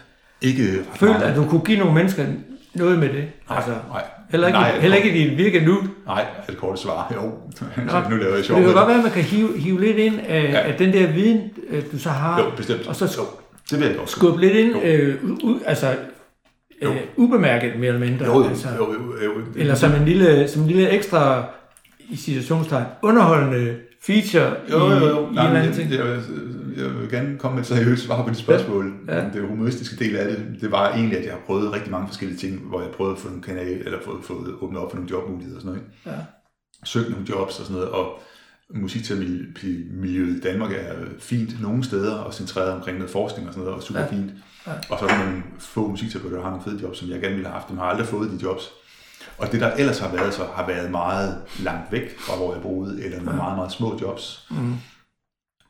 Ikke følt, at du kunne give nogle mennesker noget med det? Nej, altså, nej. Heller ikke, Nej, heller ikke i dit virke nu. Nej, det korte svar. Jo. Nå, [laughs] nu laver jeg Det sjov. kan med godt være, at man kan hive, hive lidt ind af, Ja. af den der viden, øh, du så har, Jo, bestemt. og så jo, det vil jeg godt. skubbe lidt ind, Jo. øh, u, altså Jo. øh, ubemærket mere eller mindre. Jo, jo, altså, jo, jo, jo. Eller som en lille, som en lille ekstra, i situationstegn, underholdende feature Jo, jo, jo. i, i en Nej, eller anden ting. jeg, jeg, jeg vil gerne komme med et seriøst svar på dit spørgsmål. Ja. Ja. Det humoristiske del af det, det var egentlig, at jeg har prøvet rigtig mange forskellige ting, hvor jeg prøvede at få nogle kanal, eller fået, fået åbnet op for nogle jobmuligheder og sådan noget. Ikke? Ja. Søgt nogle jobs og sådan noget, og musikmiljøet i Danmark er fint nogle steder, og centreret omkring noget forskning og sådan noget, og super Ja. fint. Ja. Og så er der nogle få musikterapeuter, der har nogle fede jobs, som jeg gerne ville have haft. De har aldrig fået de jobs. Og det, der ellers har været, så har været meget langt væk fra, hvor jeg boede, eller nogle meget, meget små jobs. Mm.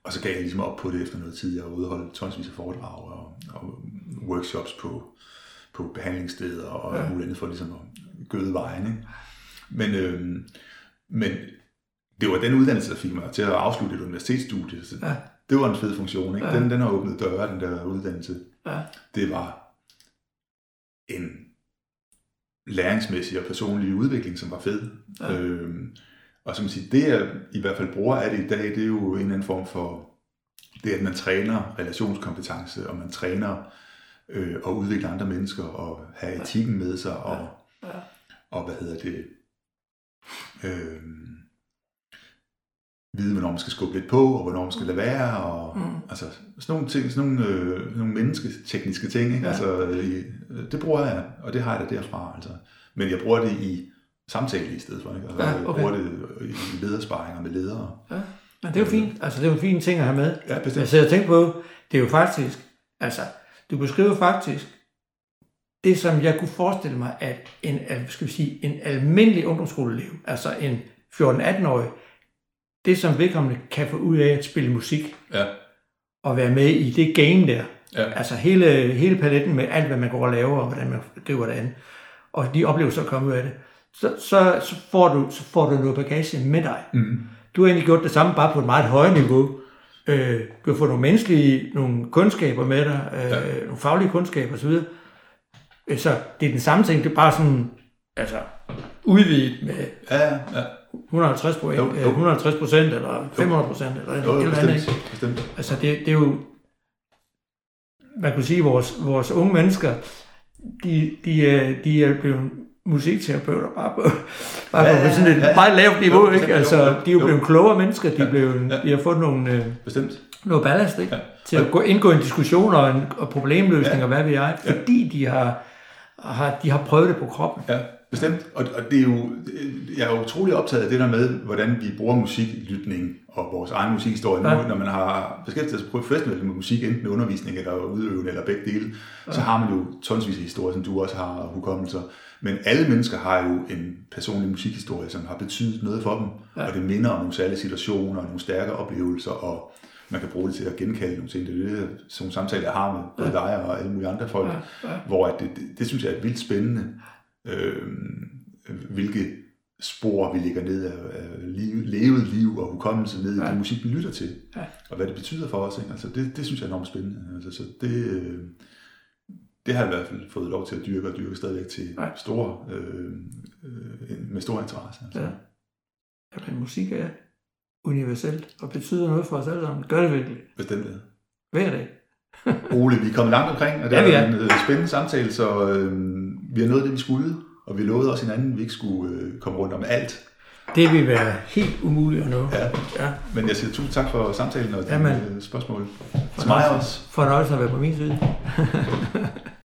Og så gav jeg ligesom op på det efter noget tid. Jeg og holde tonsvis af foredrag og, og workshops på, på behandlingssteder og Ja. muligt andet for ligesom at gøde vejen. Ikke? Men, øhm, men det var den uddannelse, der fik mig til at afslutte et universitetsstudie. Så Ja. Det var en fed funktion. Ikke? Ja. Den, den har åbnet døre, den der uddannelse. Ja. Det var en læringsmæssig og personlig udvikling, som var fed. Ja. Øhm, og som siger, det jeg i hvert fald bruger af det i dag, det er jo en eller anden form for, det at man træner relationskompetence, og man træner øh, at udvikle andre mennesker, og have etikken med sig, og, Ja. og hvad hedder det, øh, vide, hvornår man skal skubbe lidt på, og hvornår man skal lade være, og Mm. altså sådan nogle ting, sådan nogle, øh, nogle mennesketekniske ting, ikke? Ja. Altså, øh, det bruger jeg, og det har jeg da derfra, altså. Men jeg bruger det i samtale i stedet for, ikke? Altså, Ja, Jeg okay. bruger det i ledersparinger med ledere. Men det er jo fint. Altså, det er jo en fin ting at have med. Ja, Jeg bestemt. sidder og tænker på, det er jo faktisk, altså, du beskriver faktisk det, som jeg kunne forestille mig, at en, al- skal vi sige, en almindelig ungdomsskoleelev, altså en 14-18-årig, det som vedkommende kan få ud af at spille musik Ja, og være med i det game der, ja, altså hele, hele paletten med alt, hvad man går og laver, og hvordan man griber det an, og de oplevelser, der kommer ud af det, så, så, så, får du, så får du noget bagage med dig. mm, Du har egentlig gjort det samme, bare på et meget højere niveau. Øh, du har fået nogle menneskelige, nogle kundskaber med dig, øh, Ja. nogle faglige kundskaber osv. Øh, Så det er den samme ting, det er bare sådan, altså, udvidet med ja, ja, ja. 150 point, Jo, jo. øh, 150 procent, eller 500 procent, eller Jo, et jo, eller andet. bestemt, bestemt. Altså, det, det er jo, man kunne sige, vores, vores unge mennesker, de, de, de er blevet musikterapeuter bare på, bare Ja, på sådan et ja, ja. meget lavt niveau, Jo, ikke? Altså, jo, de er jo blevet klogere mennesker, de, er Ja, blevet, ja. de har fået nogle, øh, Bestemt. noget ballast, ikke? Ja. Til at gå, indgå i en diskussion og, en, og problemløsning Ja. og hvad ved jeg, fordi de har, har, de har prøvet det på kroppen. Ja, bestemt. Og, og det er jo, jeg er jo utrolig optaget af det der med, hvordan vi bruger musiklytning og vores egen musikhistorie Ja. nu, når man har beskæftiget sig festival med musik, enten undervisning eller udøvende eller begge dele, så har man jo tonsvis af historier, som du også har, og hukommelser. Men alle mennesker har jo en personlig musikhistorie, som har betydet noget for dem, Ja. ja. og det minder om nogle særlige situationer og nogle stærke oplevelser, og man kan bruge det til at genkalde nogle ting. Det er det, sådan nogle samtaler, jeg har med både dig og alle mulige andre folk, Ja, ja. hvor at det, det, det synes jeg er vildt spændende, øh, hvilke spor vi lægger ned af, af liv, levet liv og hukommelse ned i Ja. den musik, vi lytter til, Ja. og hvad det betyder for os. Ikke? Altså, det, det synes jeg er enormt spændende. Altså, så det, øh, det har jeg i hvert fald fået lov til at dyrke og dyrke stadigvæk til Ja. store, øh, øh, med stor interesse. Altså. Ja. Jamen, musik er universelt og betyder noget for os alle sammen. Gør det virkelig. Bestemt. Hver dag. [laughs] Ole, vi er kommet langt omkring, og det Ja, er er. en øh, spændende samtale, så øh, vi har nået det, vi skulle, og vi lovede også hinanden, at vi ikke skulle øh, komme rundt om alt. Det vil være helt umuligt at nå. Ja. ja. Men jeg siger tusind tak for samtalen og dine Jamen. spørgsmål. Til mig også. Fornøjelse at være på min side. [laughs]